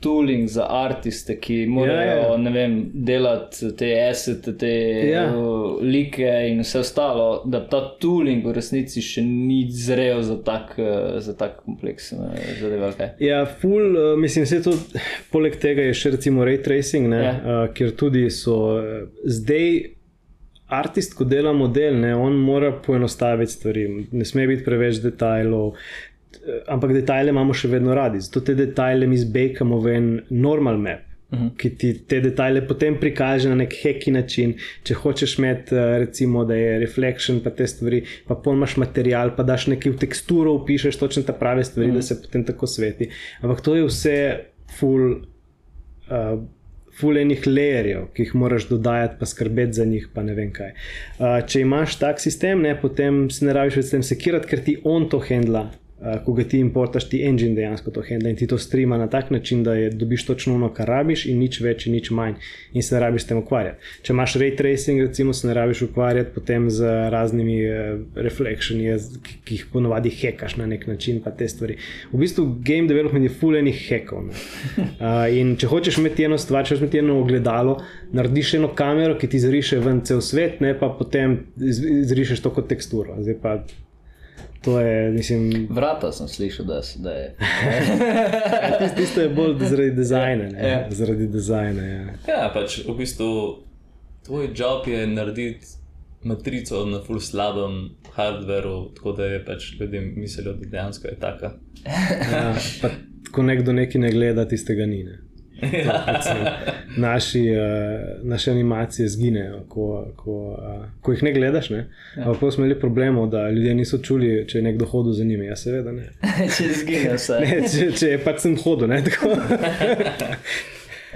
tooling za umetnike, ki morajo ja, ja. Vem, delati te esete, te ja. uh, like in vse ostalo, da ta tooling v resnici še ni zrel za tak, uh, za tak kompleksen uh, zadev. Ja, full, uh, mislim, da je to, poleg tega je še recimo ray tracing, ne, ja. uh, ker tudi so uh, zdaj. Artist, ko dela model, ne, on mora poenostaviti stvari, ne sme biti preveč detajlov, ampak detajle imamo še vedno radi. Zato te detajle mi zbekamo v en normal map. Uh mhm. -huh. Ki ti te detajle potem prikaže na nek heki način. Če hočeš imeti, eh, recimo, da je reflection, pa te stvari, pa pomaš material, pa daš nekaj v teksturo, upišeš točno te prave stvari, uh -huh. da mhm. se potem tako sveti. Ampak to je vse full. Uh, Fulejnih layerjev, ki jih moraš dodajati, pa skrbeti za njih, pa ne vem kaj. Uh, če imaš tak sistem, ne, potem se ne rabiš več s tem sekirati, ker ti on to handla, ko ga ti importaš, ti engine dejansko to handla in ti to streama na tak način, da je, dobiš točno ono, kar rabiš in nič več in nič manj in se ne rabiš s tem ukvarjati. Če imaš ray tracing, recimo, se ne rabiš ukvarjati potem z raznimi uh, refleksioni, ki, ki jih ponovadi hekaš na nek način, pa te stvari. V bistvu game development je fulejnih hekov. Uh, in če hočeš imeti eno stvar, če hočeš imeti eno ogledalo, narediš eno kamero, ki ti zriše ven cel svet, ne pa potem zrišeš to kot teksturo. Zdaj pa To je, mislim. Vrata sem slišal, da, da je. ja, tisto je bolj zaradi dizajna. Ja. Zaradi dizajna ja. ja, pač v bistvu tvoj job je narediti matrico na full slabem hardveru, tako da je pač ljudem mislijo, da dejansko je taka. ja, pa, ko nekdo nekaj ne gleda, tistega ni. Ne? Ja. Naši, uh, naše animacije zginejo, ko, ko, uh, ko jih ne gledaš. Ne? Ja. Ampak smo imeli problem, da ljudje niso čuli, če je nekdo hodil za njimi. Ja, seveda ne. če zginejo vse. Ne, če, če je pač sem hodil. Ne,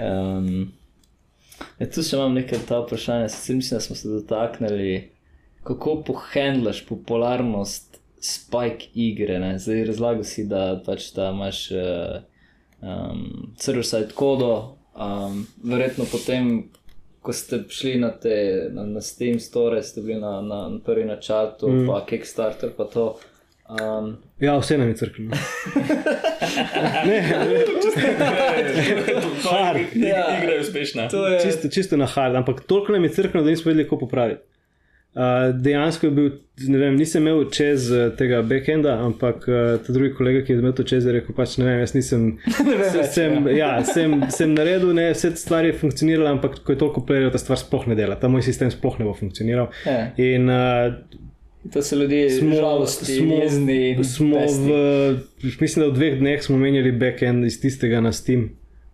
um, ja, tu še imam nekaj ta vprašanja. Mislim, da smo se dotaknili, kako pohendlaš popularnost spike igre. Ne? Zdaj razlagal si, da pač ta imaš. Uh, um, server-side kodo. Um, verjetno potem, ko ste šli na, te, na, na Steam Store, ste bili na, na, na prvi načrtu, mm. pa Kickstarter, pa to. Um, ja, vse nam je crkveno. ne, igra je uspešna. Čisto, čisto na hard, ampak toliko nam je crkveno, da nismo vedeli, kako popraviti. Uh, dejansko je bil, ne vem, nisem imel čez uh, tega backenda, ampak uh, ta drugi kolega, ki je imel to čez, je rekel: pač, ne vem, jaz nisem. se, sem, ja, sem, sem naredil, ne, vse te stvari je funkcioniralo, ampak ko je toliko playerjev, ta stvar sploh ne dela, ta moj sistem sploh ne bo funkcioniral. Yeah. Ja. In, uh, To so ljudje, ki smo jezni. Smo v, mislim, da v dveh dneh smo menjali backend iz tistega na Steam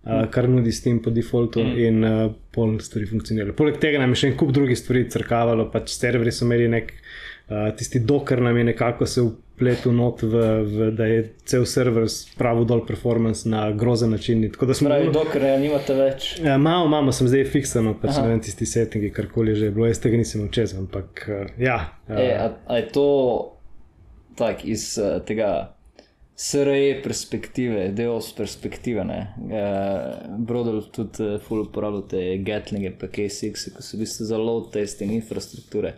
uh, kar nudi s tem po defaultu mm. in uh, pol stvari funkcionirajo. Poleg tega nam je še en kup drugih stvari crkavalo, pač serveri so imeli nek uh, tisti dokler nam je nekako se upletel not, v, v, da je cel server spravil dol performance na grozen način. Pravi, dokler ja, nimate več. Ja, malo, malo sem zdaj fiksano, pač ne vem, tisti settingi, karkoli že je bilo, jaz tega nisem učil, ampak uh, ja. Uh, e, a, a je to tak iz uh, tega? SRE perspektive, DOS perspektive. Uh, Brodel tudi uh, full uporablja te Gatlinge, pa K6, ki so v bistvu za load testing infrastrukture.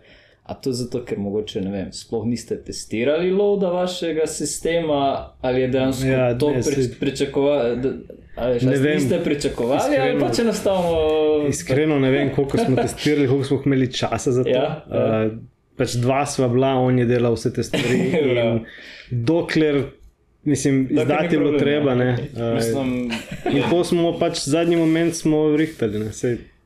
A to zato, ker mogoče ne vem, sploh niste testirali loada vašega sistema ali je dejansko ja, to pri, pričakovali? Ne vem, ste pričakovali iskreno, ali pa če enostavno. Iskreno ne vem, koliko smo testirali, koliko smo imeli časa za to. Ja, ja. Uh, pač dva sva bila, on je delal vse te stvari. dokler Mislim, ni izdati je bilo treba. ja. Ne, uh, Mislim, in to smo pač zadnji moment smo rihtali.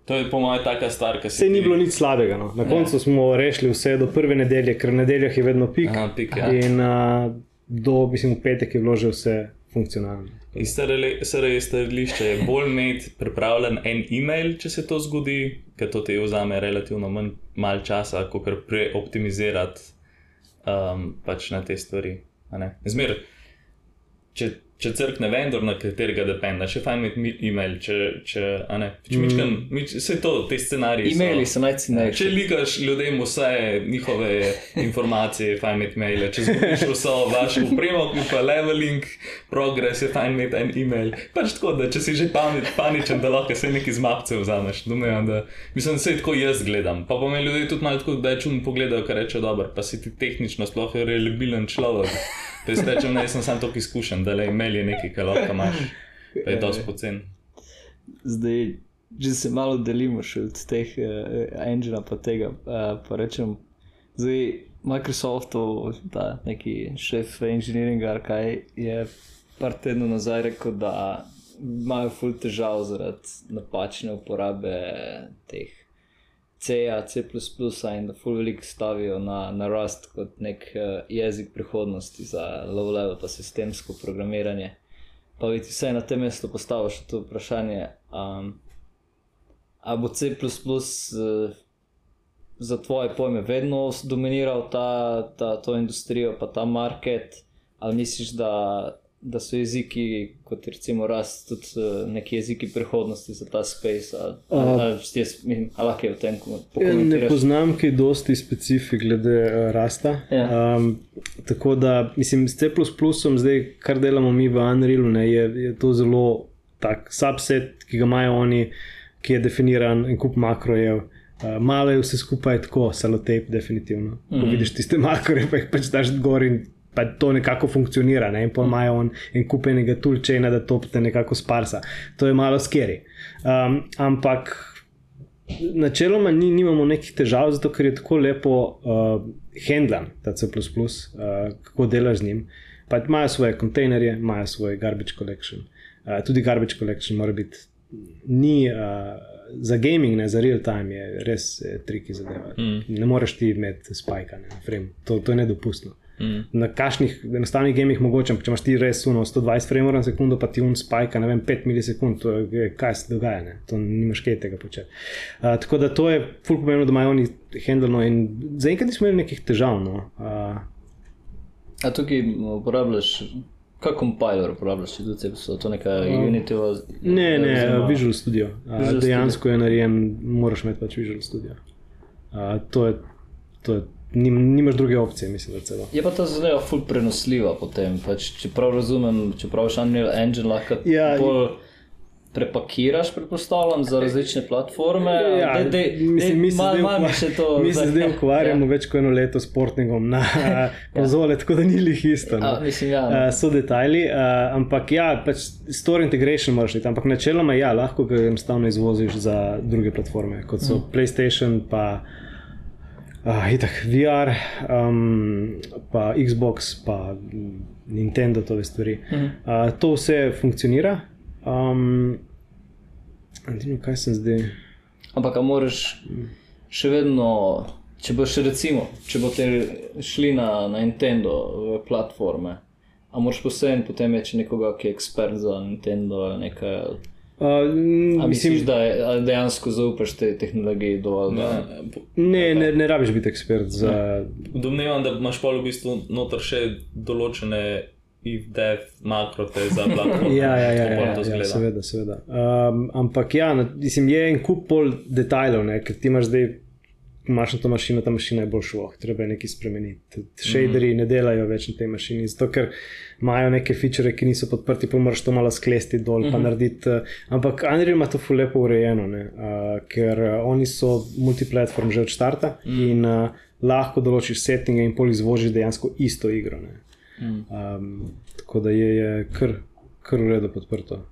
To je po mojem taka stvar, ki se sej ni bilo nič slabega. No. Na koncu smo rešili vse do prve nedelje, ker nedeljah je vedno pik. Aha, pik, ja. In uh, do, mislim, v petek je bilo že vse funkcionalno. Iz SRE stališča je bolj imeti pripravljen en e-mail, če se to zgodi, ker to ti vzame relativno manj mal časa, kot preoptimizirati um, pač na te stvari. a ne. Zmer, če, če crkne vendor, na katerega dependa, še fajn imeti e-mail, če, če, ne, če mičkam, mič, vse to, te scenarije. so- E-maili so Če najcenejši. likaš ljudem vse njihove informacije, je fajn imeti maile. Če zgubiš vso vašo upremo, pa leveling, progress, je fajn imeti en e-mail. Pač tako, da če si že panič, paničen, da lahko se neki z mapce vzameš. Domnevam, da mislim, da se tako jaz gledam. Pa pa me ljudje tudi malo tako, da je čudno pogledajo, kar reče dobro, pa si ti tehnično sploh reliabilen človek. Jaz rečem, ne, jaz sem sam toliko izkušen, da le e-mail je nekaj, kar lahko imaš. Pa je dosti pocen. Zdaj, če se malo delimo še od teh uh, engina pa tega, uh, pa rečem, zdaj Microsoftov, ta neki šef inženiringa, ali kaj je par tednov nazaj rekel, da imajo ful težav zaradi napačne uporabe teh C-ja, C++ in da ful veliko stavijo na, na Rust kot nek uh, jezik prihodnosti za low-level pa sistemsko programiranje. Pa bi ti vse na tem mestu postavil še to vprašanje, um, ali bo C uh, za tvoje pojme vedno dominiral ta, ta, to industrijo, pa ta market, ali misliš, da, da so jeziki, kot recimo Rust, tudi uh, neki jeziki prihodnosti za ta space, ali, ali, ali, ali, ali, ali lahko je v tem Ja, Ne pokomentiraš? poznam kaj dosti specifik glede uh, rasta. Ja. Um, tako da, mislim, s C, zdaj, kar delamo mi v Unrealu, ne, je, je to zelo tak subset, ki ga imajo oni, ki je definiran en kup makrojev. Uh, malo je vse skupaj tako, salotape, definitivno. Mm -hmm. Ko vidiš tiste makroje, pa jih pač daš gor in pa to nekako funkcionira. Ne? In pa imajo on en kup enega tulčena, da to te nekako sparsa. To je malo skeri. Um, ampak Načeloma ni, nimamo nekih težav, zato ker je tako lepo uh, handlan ta C, uh, kako delaš z njim. Pa imajo svoje kontejnerje, imajo svoj garbage collection. Uh, tudi garbage collection mora biti. Ni uh, za gaming, ne za real time, je res eh, triki zadeva. Mm. Ne moreš ti imeti spajka, ne, frame. To, to je nedopustno. Mm. Na kakšnih enostavnih gamih mogoče, če imaš ti res uno 120 frame na sekundo, pa ti un spajka, ne vem, 5 milisekund, to je kaj se dogaja, ne? to nimaš kaj tega početi. Uh, tako da to je ful pomembno, da imajo oni handleno in zaenkrat nismo imeli nekih težav. No. Uh, A tukaj uporabljaš, kaj compiler uporabljaš, če tudi so to neka Unity? ne, ne, oziroma- Visual Studio. Visual dejansko je narejen, moraš imeti pač Visual Studio. Uh, to je, to je, nim, nimaš druge opcije, mislim, da celo. Je pa ta zadeva ful prenosljiva potem. Pač, če prav razumem, če prav Unreal Engine lahko Ja, bolj prepakiraš, predpostavljam, za različne platforme. Ja, Dej- dej- mislim, mi se malo- zdaj ukvar- še to mi se zdaj- ukvarjamo Ja. več kot eno leto s portingom na konzole, tako da ni lih isto. no. A, mislim, ja, no. Uh, so detajli, uh, ampak ja, pač store integration moraš iti, ampak načeloma ja, lahko ga enostavno izvoziš za druge platforme, kot so mm. PlayStation, pa uh, itak VR, um, pa Xbox, pa Nintendo, tove stvari. Mm. Uh, to vse funkcionira. Um, kaj sem zdaj. Ampak a moraš še vedno, če boš recimo, če boste šli na, na Nintendo platforme, a moraš posebej potem reči nekoga, ki je ekspert za Nintendo ali nekaj. Uh, A mislim, misliš, da je, dejansko zaupaš tej tehnologiji dovolj? Da... ne, ne, ne rabiš biti ekspert za. Domnevam, da imaš pa v bistvu noter še določene if def makrote za platformo. Ja, ja, ja, ja, ja, ja seveda. seveda. Um, ampak ja, na- mislim, je en kup pol detajlov, ne, ker ti imaš zdaj. Imaš na to mašino, ta mašina je bolj šlo, treba je nekaj spremeniti. Shaderi mm. ne delajo več na tej mašini, zato ker imajo neke feature, ki niso podprti, pa moraš to malo sklesti dol, mm -hmm. pa narediti. uh, Ampak Unreal ima to ful lepo urejeno, ne, uh, ker uh, oni so multiplatform že od starta mm. in uh, lahko določiš settinge in pol izvožiš dejansko isto igro. Ne. Um, tako da je, je kar, kar v redu podprto.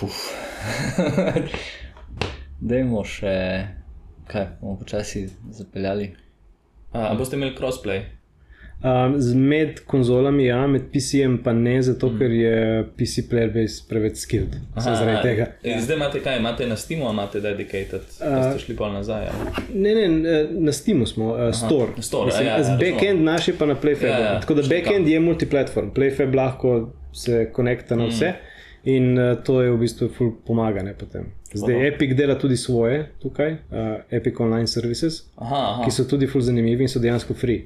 Dajmo še, kaj bomo počasi zapeljali. A, a boste imeli crossplay? Um, z med konzolami, ja, med PC-jem pa ne, zato mm. ker je PC player base preveč skilled. Aha, zaradi tega. Ja. Zdaj imate kaj, imate na Steamu, imate dedicated, uh, ste šli pa nazaj. Ali? Ne, ne, na Steamu smo, uh, store. store Mislim, ja, ja, backend naš je pa na PlayFab. Ja, ja, Tako da backend je multiplatform, PlayFab lahko se konekta na vse. Mm. In uh, to je v bistvu ful pomagane potem. Zdaj aha. Epic dela tudi svoje tukaj, uh, Epic Online Services, aha, aha. ki so tudi ful zanimivi in so dejansko free.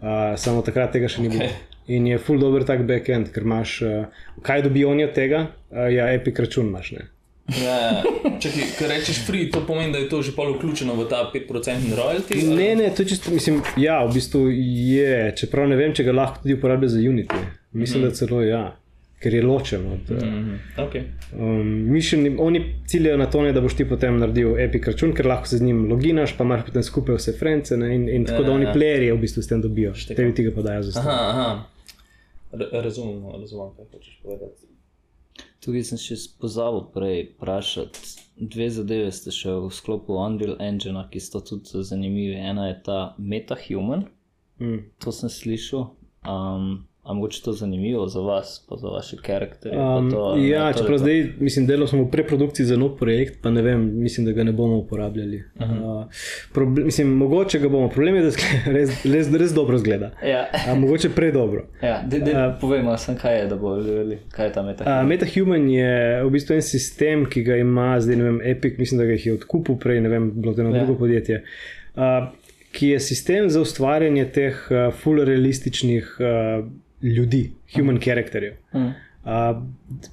Uh, samo takrat tega še ni bilo. Okay. In je full dober tak backend, ker imaš, uh, kaj dobijo oni od tega, uh, ja, epic račun imaš. Ne? Ja, ja. Če rečeš free, to pomeni, da je to že pol vključeno v ta 5% royalty? Ne, ne, to je čisto, mislim, ja, v bistvu je, čeprav ne vem, če ga lahko tudi uporablja za Unity. Mislim, mm. da celo ja ker je ločen od mm -hmm. okay. um, mišljen. Oni ciljajo na to, ne, da boš ti potem naredil epic račun, ker lahko se z njim loginaš, pa imaš potem skupaj vse frence ne, in, in tako ja, da oni ja. playerje v bistvu s tem dobijo. Tebi tega podajo za sebe. Razumem, razumem, kaj hočeš povedati. Tukaj sem še pozabil prej vprašati. Dve zadeve ste še v sklopu Unreal Engine, ki so tudi zanimive. Ena je ta MetaHuman, mm. to sem slišal. Um, A mogoče to zanimivo za vas, pa za vaše karakterje? Um, ja, čeprav zdaj, mislim, delal smo v preprodukciji za nov projekt, pa ne vem, mislim, da ga ne bomo uporabljali. Uh -huh. uh, problem, mislim, mogoče ga bomo, problem je, da res, res, res dobro zgleda. Ja. uh, mogoče predobro. Ja, uh, povejmo, sem kaj je, da bo videli, kaj je ta MetaHuman. Uh, MetaHuman je v bistvu en sistem, ki ga ima zdaj, ne vem, Epic, mislim, da ga je odkupil prej, ne vem, bilo to eno ja. drugo podjetje. Uh, ki je sistem za ustvarjanje teh uh, full realističnih uh, ljudi, human -huh. characterjev. -huh. Uh,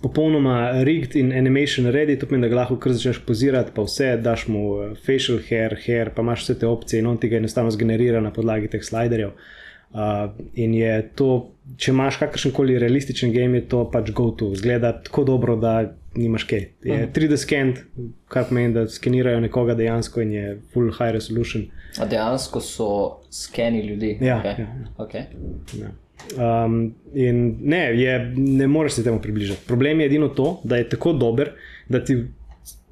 popolnoma rigged in animation ready, to pomeni, da ga lahko kar začneš pozirati, pa vse, daš mu uh, facial hair, hair, pa imaš vse te opcije in on ti ga enostavno zgenerira na podlagi teh sliderjev. Uh, in je to, če imaš kakršen koli realističen game, je to pač go to. Zgleda tako dobro, da nimaš kaj. Je uh -huh. 3D scan, kar pomeni, da skenirajo nekoga dejansko in je full high resolution. A dejansko so skeni ljudi. Ja, okay. ja. Okay. ja. Um, in ne, je, ne moreš se temu približati. Problem je edino to, da je tako dober, da ti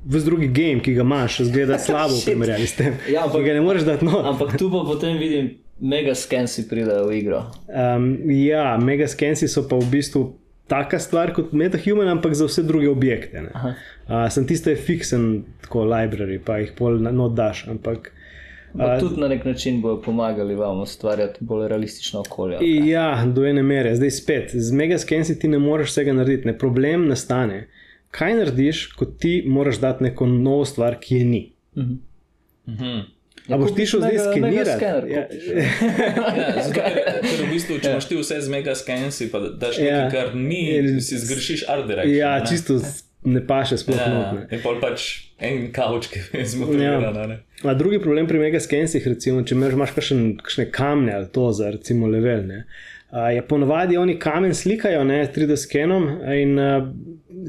v drugi game, ki ga imaš, zgleda slabo v primerjavi s tem. Ja, ampak ga ne moreš dati not. ampak tu pa potem vidim, mega skensi pridejo v igro. Um, ja, mega skensi so pa v bistvu. Taka stvar kot MetaHuman, ampak za vse druge objekte. Uh, sem je fiksen, tako library, pa jih pol not daš. Ampak Pa tudi na nek način bodo pomagali vam ustvarjati bolj realistično okolje. Ja, do ene mere. Zdaj spet, z megaskensi ti ne moreš vsega narediti. Ne, problem nastane. Kaj narediš, ko ti moraš dati neko novo stvar, ki je ni? Uh -huh. Uh -huh. Ja, boš ti šel zdaj skenirati? Ja. ja, ker v bistvu, če ja. imaš ti vse z megaskensi, pa daš nekaj, ja. kar ni, si zgrešiš art direction. Ja, ne? čisto ne paše sploh ja, not. In pol pač en kavč, ki je zmotiviran. Ja. Drugi problem pri megaskensih, recimo, če imaš kakšne kamne ali to za recimo level. Ne, je ponovadi oni kamen slikajo ne, 3D skenom in uh,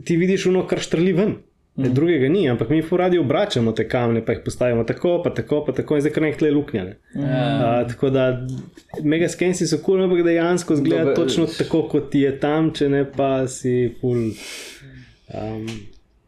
ti vidiš uno, kar štrli ven. Mhm. drugega ni, ampak mi poradi obračamo te kamne, pa jih postavimo tako, pa tako, pa tako, in zdaj kar nekaj luknje. Ne. Ja. Uh, tako da megaskensi so kul, cool, ampak dejansko zgleda točno tako, kot ti je tam, če ne pa si full. Um,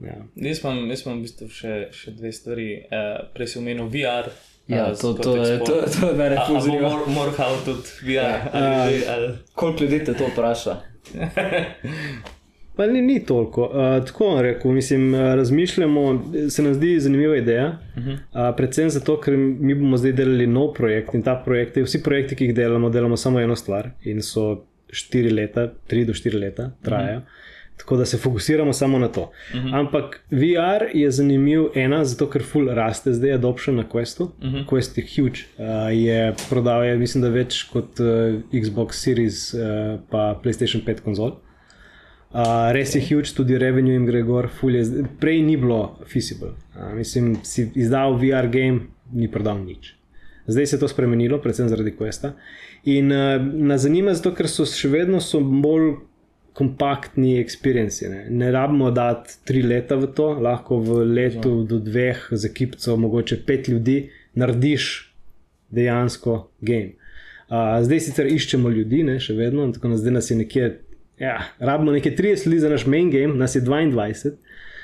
ja. Jaz imam v bistvu še, še dve stvari. Uh, prej si omenil VR. Ja, uh, to, to, to, to, to je meni zelo zanimivo. Mor tudi VR. Uh, Koliko ljudi te to vpraša? Pa ni, ni toliko. Uh, tako vam rekel, mislim, razmišljamo, se nam zdi zanimiva ideja. Uh -huh. uh, predvsem zato, ker mi bomo zdaj delali nov projekt in ta projekt, vsi projekti, ki jih delamo, delamo samo eno stvar in so štiri leta, tri do štiri leta trajajo. Uh -huh. Tako da se fokusiramo samo na to. Uh mhm. -huh. Ampak VR je zanimiv, ena, zato ker full raste zdaj adoption na Questu. Uh mhm. -huh. Quest je huge. Uh, je prodal, je, mislim, da več kot uh, Xbox Series uh, pa PlayStation 5 konzol. Uh, res je huge, tudi revenue jim gre gor, je, prej ni bilo feasible. Uh, mislim, si izdal VR game, ni prodal nič. Zdaj se je to spremenilo, predvsem zaradi Questa. In uh, nas zanima, zato ker so še vedno so bolj kompaktni experience. Ne. ne rabimo dati tri leta v to, lahko v letu Zvo. do dveh z ekipco, mogoče pet ljudi, narediš dejansko game. Uh, zdaj sicer iščemo ljudi, ne, še vedno, tako da zdaj nas je nekje, ja, rabimo nekaj 30 ljudi za naš main game, nas je 22.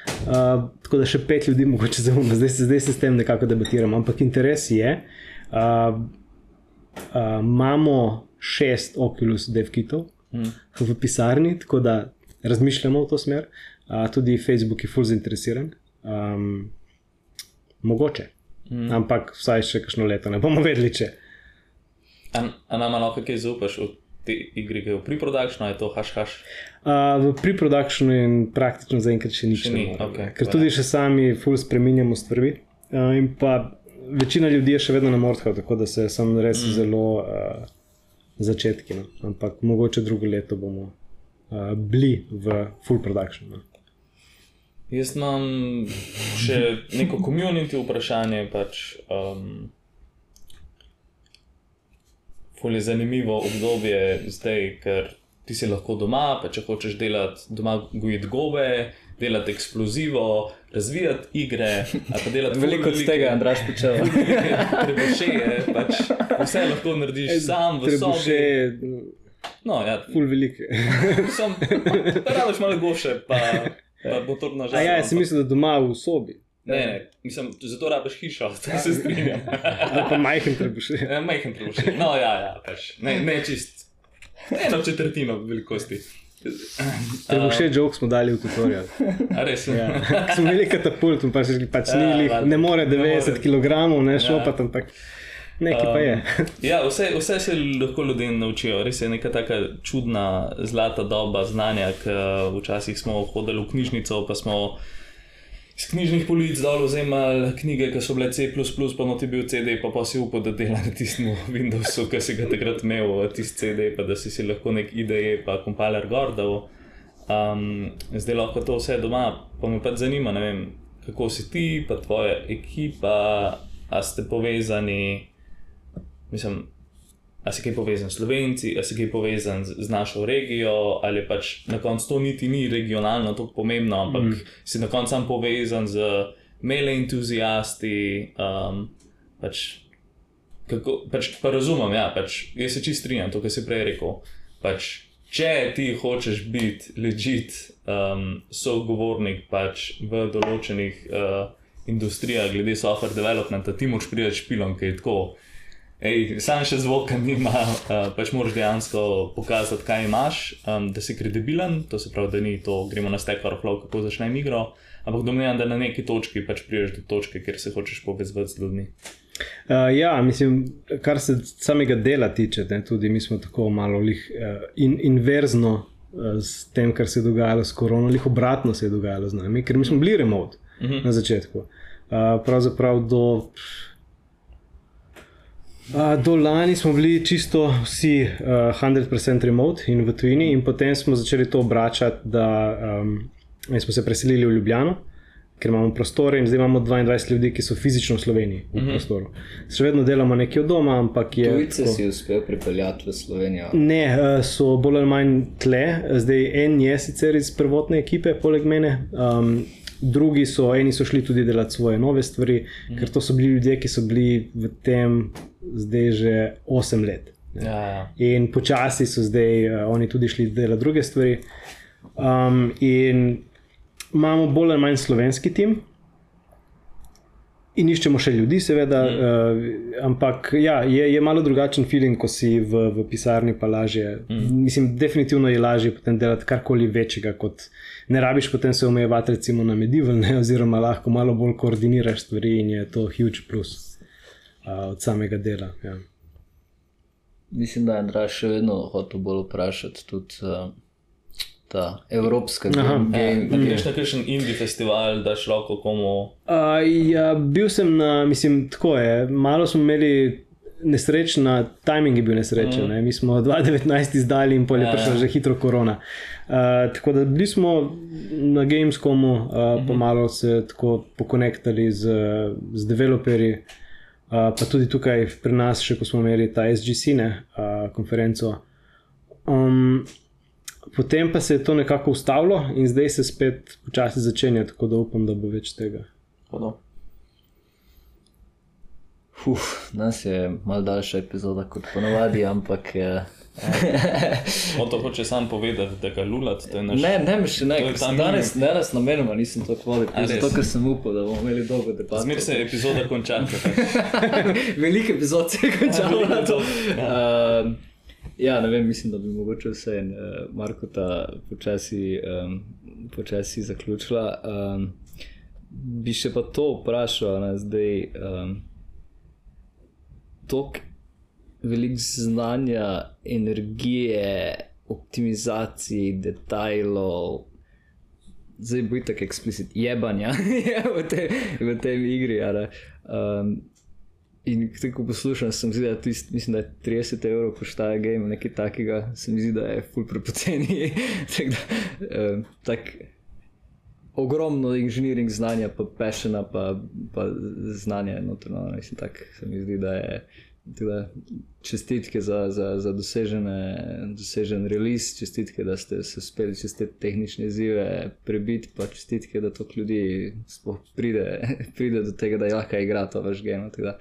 Uh, tako da še pet ljudi, mogoče zelo, zdaj, zdaj se s tem nekako debatiramo, ampak interes je. Uh, uh, imamo šest Oculus DevKitov mm. v pisarni, tako da razmišljamo v to smer. Uh, tudi Facebook je fully zainteresiran. Um, mogoče. Mm. Ampak vsaj še kakšno leto ne bomo vedeli, če. A nam lahko kaj zaupaš v te igre, ki je v pre-productionu, je to haš haš? Uh, v pre-productionu in praktično zaenkrat še nič. Ni, okay, Ker tudi še sami fully spremenjamo stvari. Uh, in pa večina ljudi je še vedno na Mordhu, tako da se sem res mm. zelo uh, začetki. No. Ampak mogoče drugo leto bomo uh, bili v full production. No. Jaz imam še neko komunity vprašanje. Pač, um, je zanimivo obdobje zdaj, ker ti si lahko doma, pa če hočeš delati doma, gojiti gobe, delati eksplozivo, razvijati igre. Veliko od tega, Andraš, počel. Trebuše je, pač vse lahko narediš sam v sobi. No, ja, ful velike. Rabiš malo goše, pa, pa motorna žalost. Ja, jaz sem mislil, da doma v sobi. Ne, ne, mislim, zato rabiš hišo, da se strinjam. Ali pa majhen trebuše. Ja, majhen trebuše. No, ja, ja, pač. Ne, ne čist. Eno četrtino velikosti. Trebuše jok smo dali v tutorial. Res? Ja. Smo imeli katapult, pa se pač ja, nili, ne more 90 kg, ne šopat, ja. ampak. Nekaj pa je. Um, ja, vse, vse se lahko ljudje naučijo. Res je neka taka čudna, zlata doba znanja, ki včasih smo hodili v knjižnico, pa smo iz knjižnih polic dol vzemali knjige, ki so bile C, pa noti bil CD, pa pa si upal, da dela na tistem Windowsu, ki si ga takrat imel, tisti CD, pa da si si lahko nek IDE, pa kompiler gordal. Um, zdaj lahko to vse doma, pa me pa zanima, vem, kako si ti, pa tvoja ekipa, a ste povezani, mislim, ali si kaj povezan s Slovenci, ali si kaj povezan z, z našo regijo, ali pač na koncu to niti ni regionalno tako pomembno, ampak mm. si na koncu sam povezan z mele entuzijasti. Um, pač, kako, pač, pa razumem, ja, pač, jaz se čist strinjam to, kar si prej rekel. Pač, če ti hočeš biti legit um, sogovornik pač v določenih uh, industrijah, glede software developmenta, ti moč prideš špilom, ki je tako. Ej, sam še zvoka nima, uh, pač moraš dejansko pokazati, kaj imaš, um, da si kredibilen, to se pravi, da ni to, gremo na stek, flow, kako začnem igro, ampak domnevam, da na neki točki pač priješ do točke, kjer se hočeš povezati z ljudmi. Uh, ja, mislim, kar se samega dela tiče, ne, tudi mi smo tako malo lih, uh, in, inverzno uh, s tem, kar se je dogajalo s korono, ali obratno se je dogajalo z nami, ker mi smo bili remote uh mhm. -huh. na začetku. Uh, pravzaprav do. Pff, Uh, do lani smo bili čisto vsi uh, 100% remote in v tujini, in potem smo začeli to obračati, da um, smo se preselili v Ljubljano, ker imamo prostore in zdaj imamo 22 ljudi, ki so fizično v Sloveniji v mm -hmm. prostoru. Še vedno delamo nekje od doma, ampak je. Tujce tako... si uspel pripeljati v Slovenijo? Ne, uh, so bolj ali manj tle, zdaj en je sicer iz prvotne ekipe, poleg mene. Um, Drugi so, eni so šli tudi delati svoje nove stvari, mm. ker to so bili ljudje, ki so bili v tem zdaj že 8 let. Ja, ja. In počasi so zdaj uh, oni tudi šli delati druge stvari. Um, in imamo bolj ali manj slovenski tim. In iščemo še ljudi, seveda, mm. uh, ampak ja, je, je malo drugačen feeling, ko si v, v pisarni, pa lažje. Mm. Mislim, definitivno je lažje potem delati karkoli večjega, kot ne rabiš potem se omejevati, recimo na medieval, ne, oziroma lahko malo bolj koordiniraš stvari in je to huge plus uh, od samega dela. Ja. Mislim, da je Andrej še vedno hotel bolj vprašati tudi uh, ta evropska game. Je še kakšen indie festival, da šlo komu? Uh, ja, bil sem na, mislim, tako je. Malo smo imeli. Nesrečna, timing je bil nesrečen. Mm. Ne? Mi smo 2019 izdali in polje ja, prišla ja. že hitro korona. Uh, tako da bili smo na Gamescomu, uh, mm -hmm. pa malo se tako pokonektali z, z developerji, uh, pa tudi tukaj pri nas, še ko smo imeli ta SGC ne, uh, konferenco. Um, potem pa se je to nekako ustavilo in zdaj se spet počasi začenja, tako da upam, da bo več tega. Uf, nas je malo daljša epizoda kot ponovadi, ampak. Uh... On to hoče sam povedati, da ga lulati. Naš... Ne, ne, še ne, danes ne raz namenoma nisem to hvalil, zato ker sem upal, da bomo imeli dolgo debato. Zmer se je epizoda končala. Veliko epizod se je končalo. uh, Ja, ne vem, mislim, da bi mogoče vse en uh, Marko ta počasi, um, počasi zaključila. Um, bi še pa to vprašal, da zdaj um, toliko velik znanja, energije, optimizacij, detajlov. Zdaj bo tako eksplicit jebanja v, te, v tej igri. Um, in ko poslušam, sem zdi, da tist, mislim, da je 30 evrov poštaje game, nekaj takega, se mi zdi, da je full prepoceni. tak da, um, tak, ogromno inženiring znanja, pa pešena, pa, pa znanje notrno. Mislim, tak se mi zdi, da je. Tyle, čestitke za, za, za dosežen release, čestitke, da ste se uspeli čez te tehnične izzive prebiti, pa čestitke, da to ljudi pride, pride do tega, da lahko igra to vaš gen. Uh,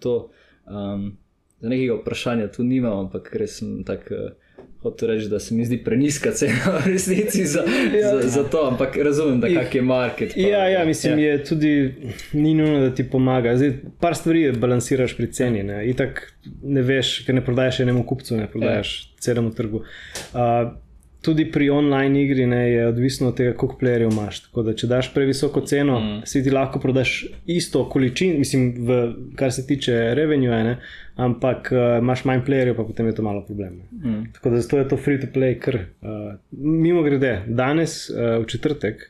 to, um, za nekega vprašanja tu nimam, ampak res sem tako. Uh, Hočem reči, da se mi zdi preniska cena v resnici za, ja, za, za to, ampak razumem, da je market. Pa, ja, ja, mislim, ja. je tudi ni nujno, da ti pomaga. Zdaj, par stvari balansiraš pri ceni. Ne, ne veš, ker ne prodajaš enemu kupcu, ne prodajaš ja. celemu trgu. Uh, tudi pri online igri ne, je odvisno od tega, koliko playerjev imaš. Tako da, če daš previsoko ceno, mm. si ti lahko prodaš isto količino, mislim, v, kar se tiče revenue, ampak uh, imaš manj playerjev, pa potem je to malo problem. Mm. Tako da zato je to free to play, ker uh, mimo grede, danes uh, v četrtek,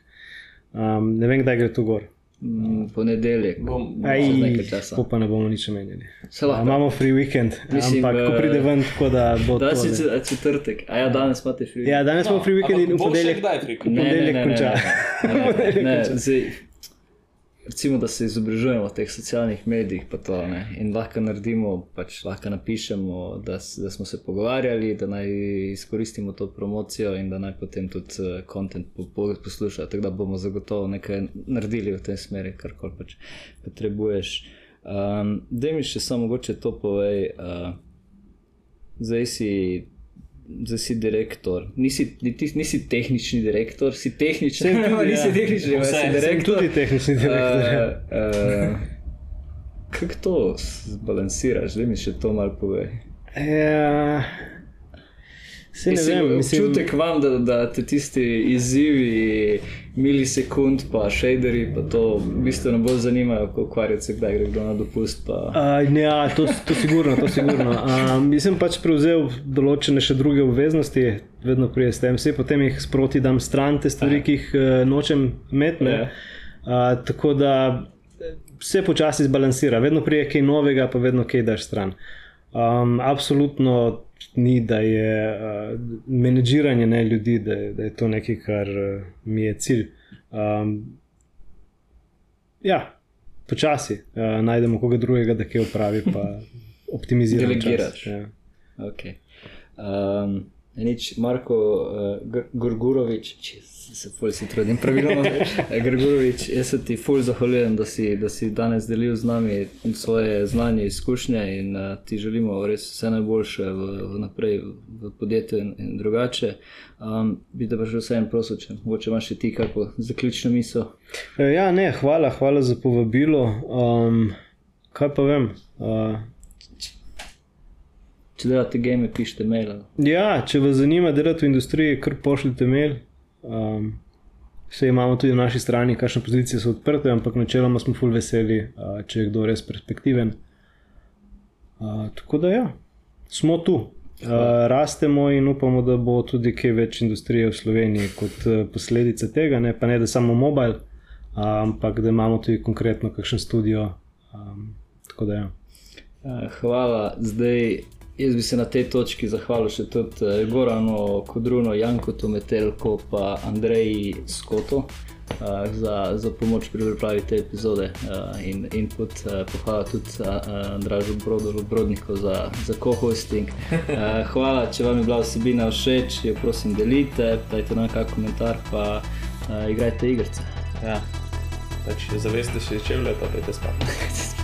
um, ne vem, kdaj gre to gor. Mm, ponedeljek, bom nekaj časa. Pa ne bomo nič menili. Imamo free weekend, Mislim, ampak ko pride ven, tako da bo to. Danes je četrtek, a ja, danes imate free weekend. Ja, danes no, imamo free weekend in v ponedeljek. Ponedeljek konča. Recimo, da se izobražujemo v teh socialnih medijih, to, in lahko naredimo, pač lahko napišemo, da, da smo se pogovarjali, da naj izkoristimo to promocijo in da naj potem tudi kontent uh, po, po, poslušajo. Tako da bomo zagotovo nekaj naredili v tej smeri, kar koli pač potrebuješ. Um, da mi še samo mogoče to povej. Uh, zdaj si da si direktor. Nisi, nisi, nisi tehnični direktor, si tehnični direktor. Ne, nisi ja. tehnični direktor, si direktor. Tudi tehnični direktor. Uh, uh, kako to zbalansiraš, da mi še to malo povej? Ja. Se ne vem, mislim, občutek vam, da, da te tisti izzivi, milisekund, pa šejderji, pa to bistveno bolj zanimajo, kot ukvarjati se, kdaj gre kdo na dopust. Pa... Uh, ja, to, to sigurno, to sigurno. Um, jaz sem pač prevzel določene še druge obveznosti, vedno prije s tem, vse potem jih sproti dam stran, te stvari, Aha. ki jih uh, nočem imeti. Uh, tako da vse počasi zbalansira, vedno prije kaj novega, pa vedno kaj daš stran. Um, absolutno ni, da je uh, menedžiranje ne, ljudi, da, da je to nekaj, kar uh, mi je cilj. Um, ja, počasi uh, najdemo koga drugega, da kaj upravi, pa optimiziramo. Delegiraš. Ja. Okay. Um, nič, Marko uh, Gorgurovič, če se fulj si trudim, pravilno. Grgorovič, jaz se ti fulj zahvaljujem, da si, da si danes delil z nami svoje znanje in izkušnje in uh, ti želimo res vse najboljše v, v naprej v podjetju in, in drugače. Um, bi te pa že vse en prosil, če mogoče imaš še ti kako zaključno misel. E, ja, ne, hvala, hvala za povabilo. Um, kaj pa vem? Uh, Če delate game, pišite mail. Ja, če vas zanima delati v industriji, kar pošljite mail. Um, vse imamo tudi na naši strani, kakšne pozicije so odprte, ampak načeloma smo fulj veseli, uh, če je kdo res perspektiven. Uh, tako da ja, smo tu. Uh, rastemo in upamo, da bo tudi kaj več industrije v Sloveniji kot uh, posledica tega, ne pa ne da samo mobil, uh, ampak da imamo tudi konkretno kakšen studio. Um, da, ja. Hvala. Zdaj Jaz bi se na tej točki zahvalil še tudi eh, Goranu, Kodruno, Janku, Tometelko in Andreji Skoto uh, za, za pomoč pri pripravi te epizode. Uh, in in pod, uh, pohvala tudi uh, Andražu Brodoru, Brodniku za, za co-hosting. Uh, hvala, če vam je bila vsebina všeč, jo prosim delite, dajte nam kakšen komentar, pa uh, igrajte igrice. Ja. Pač zaveste še če vle, pa pete spat.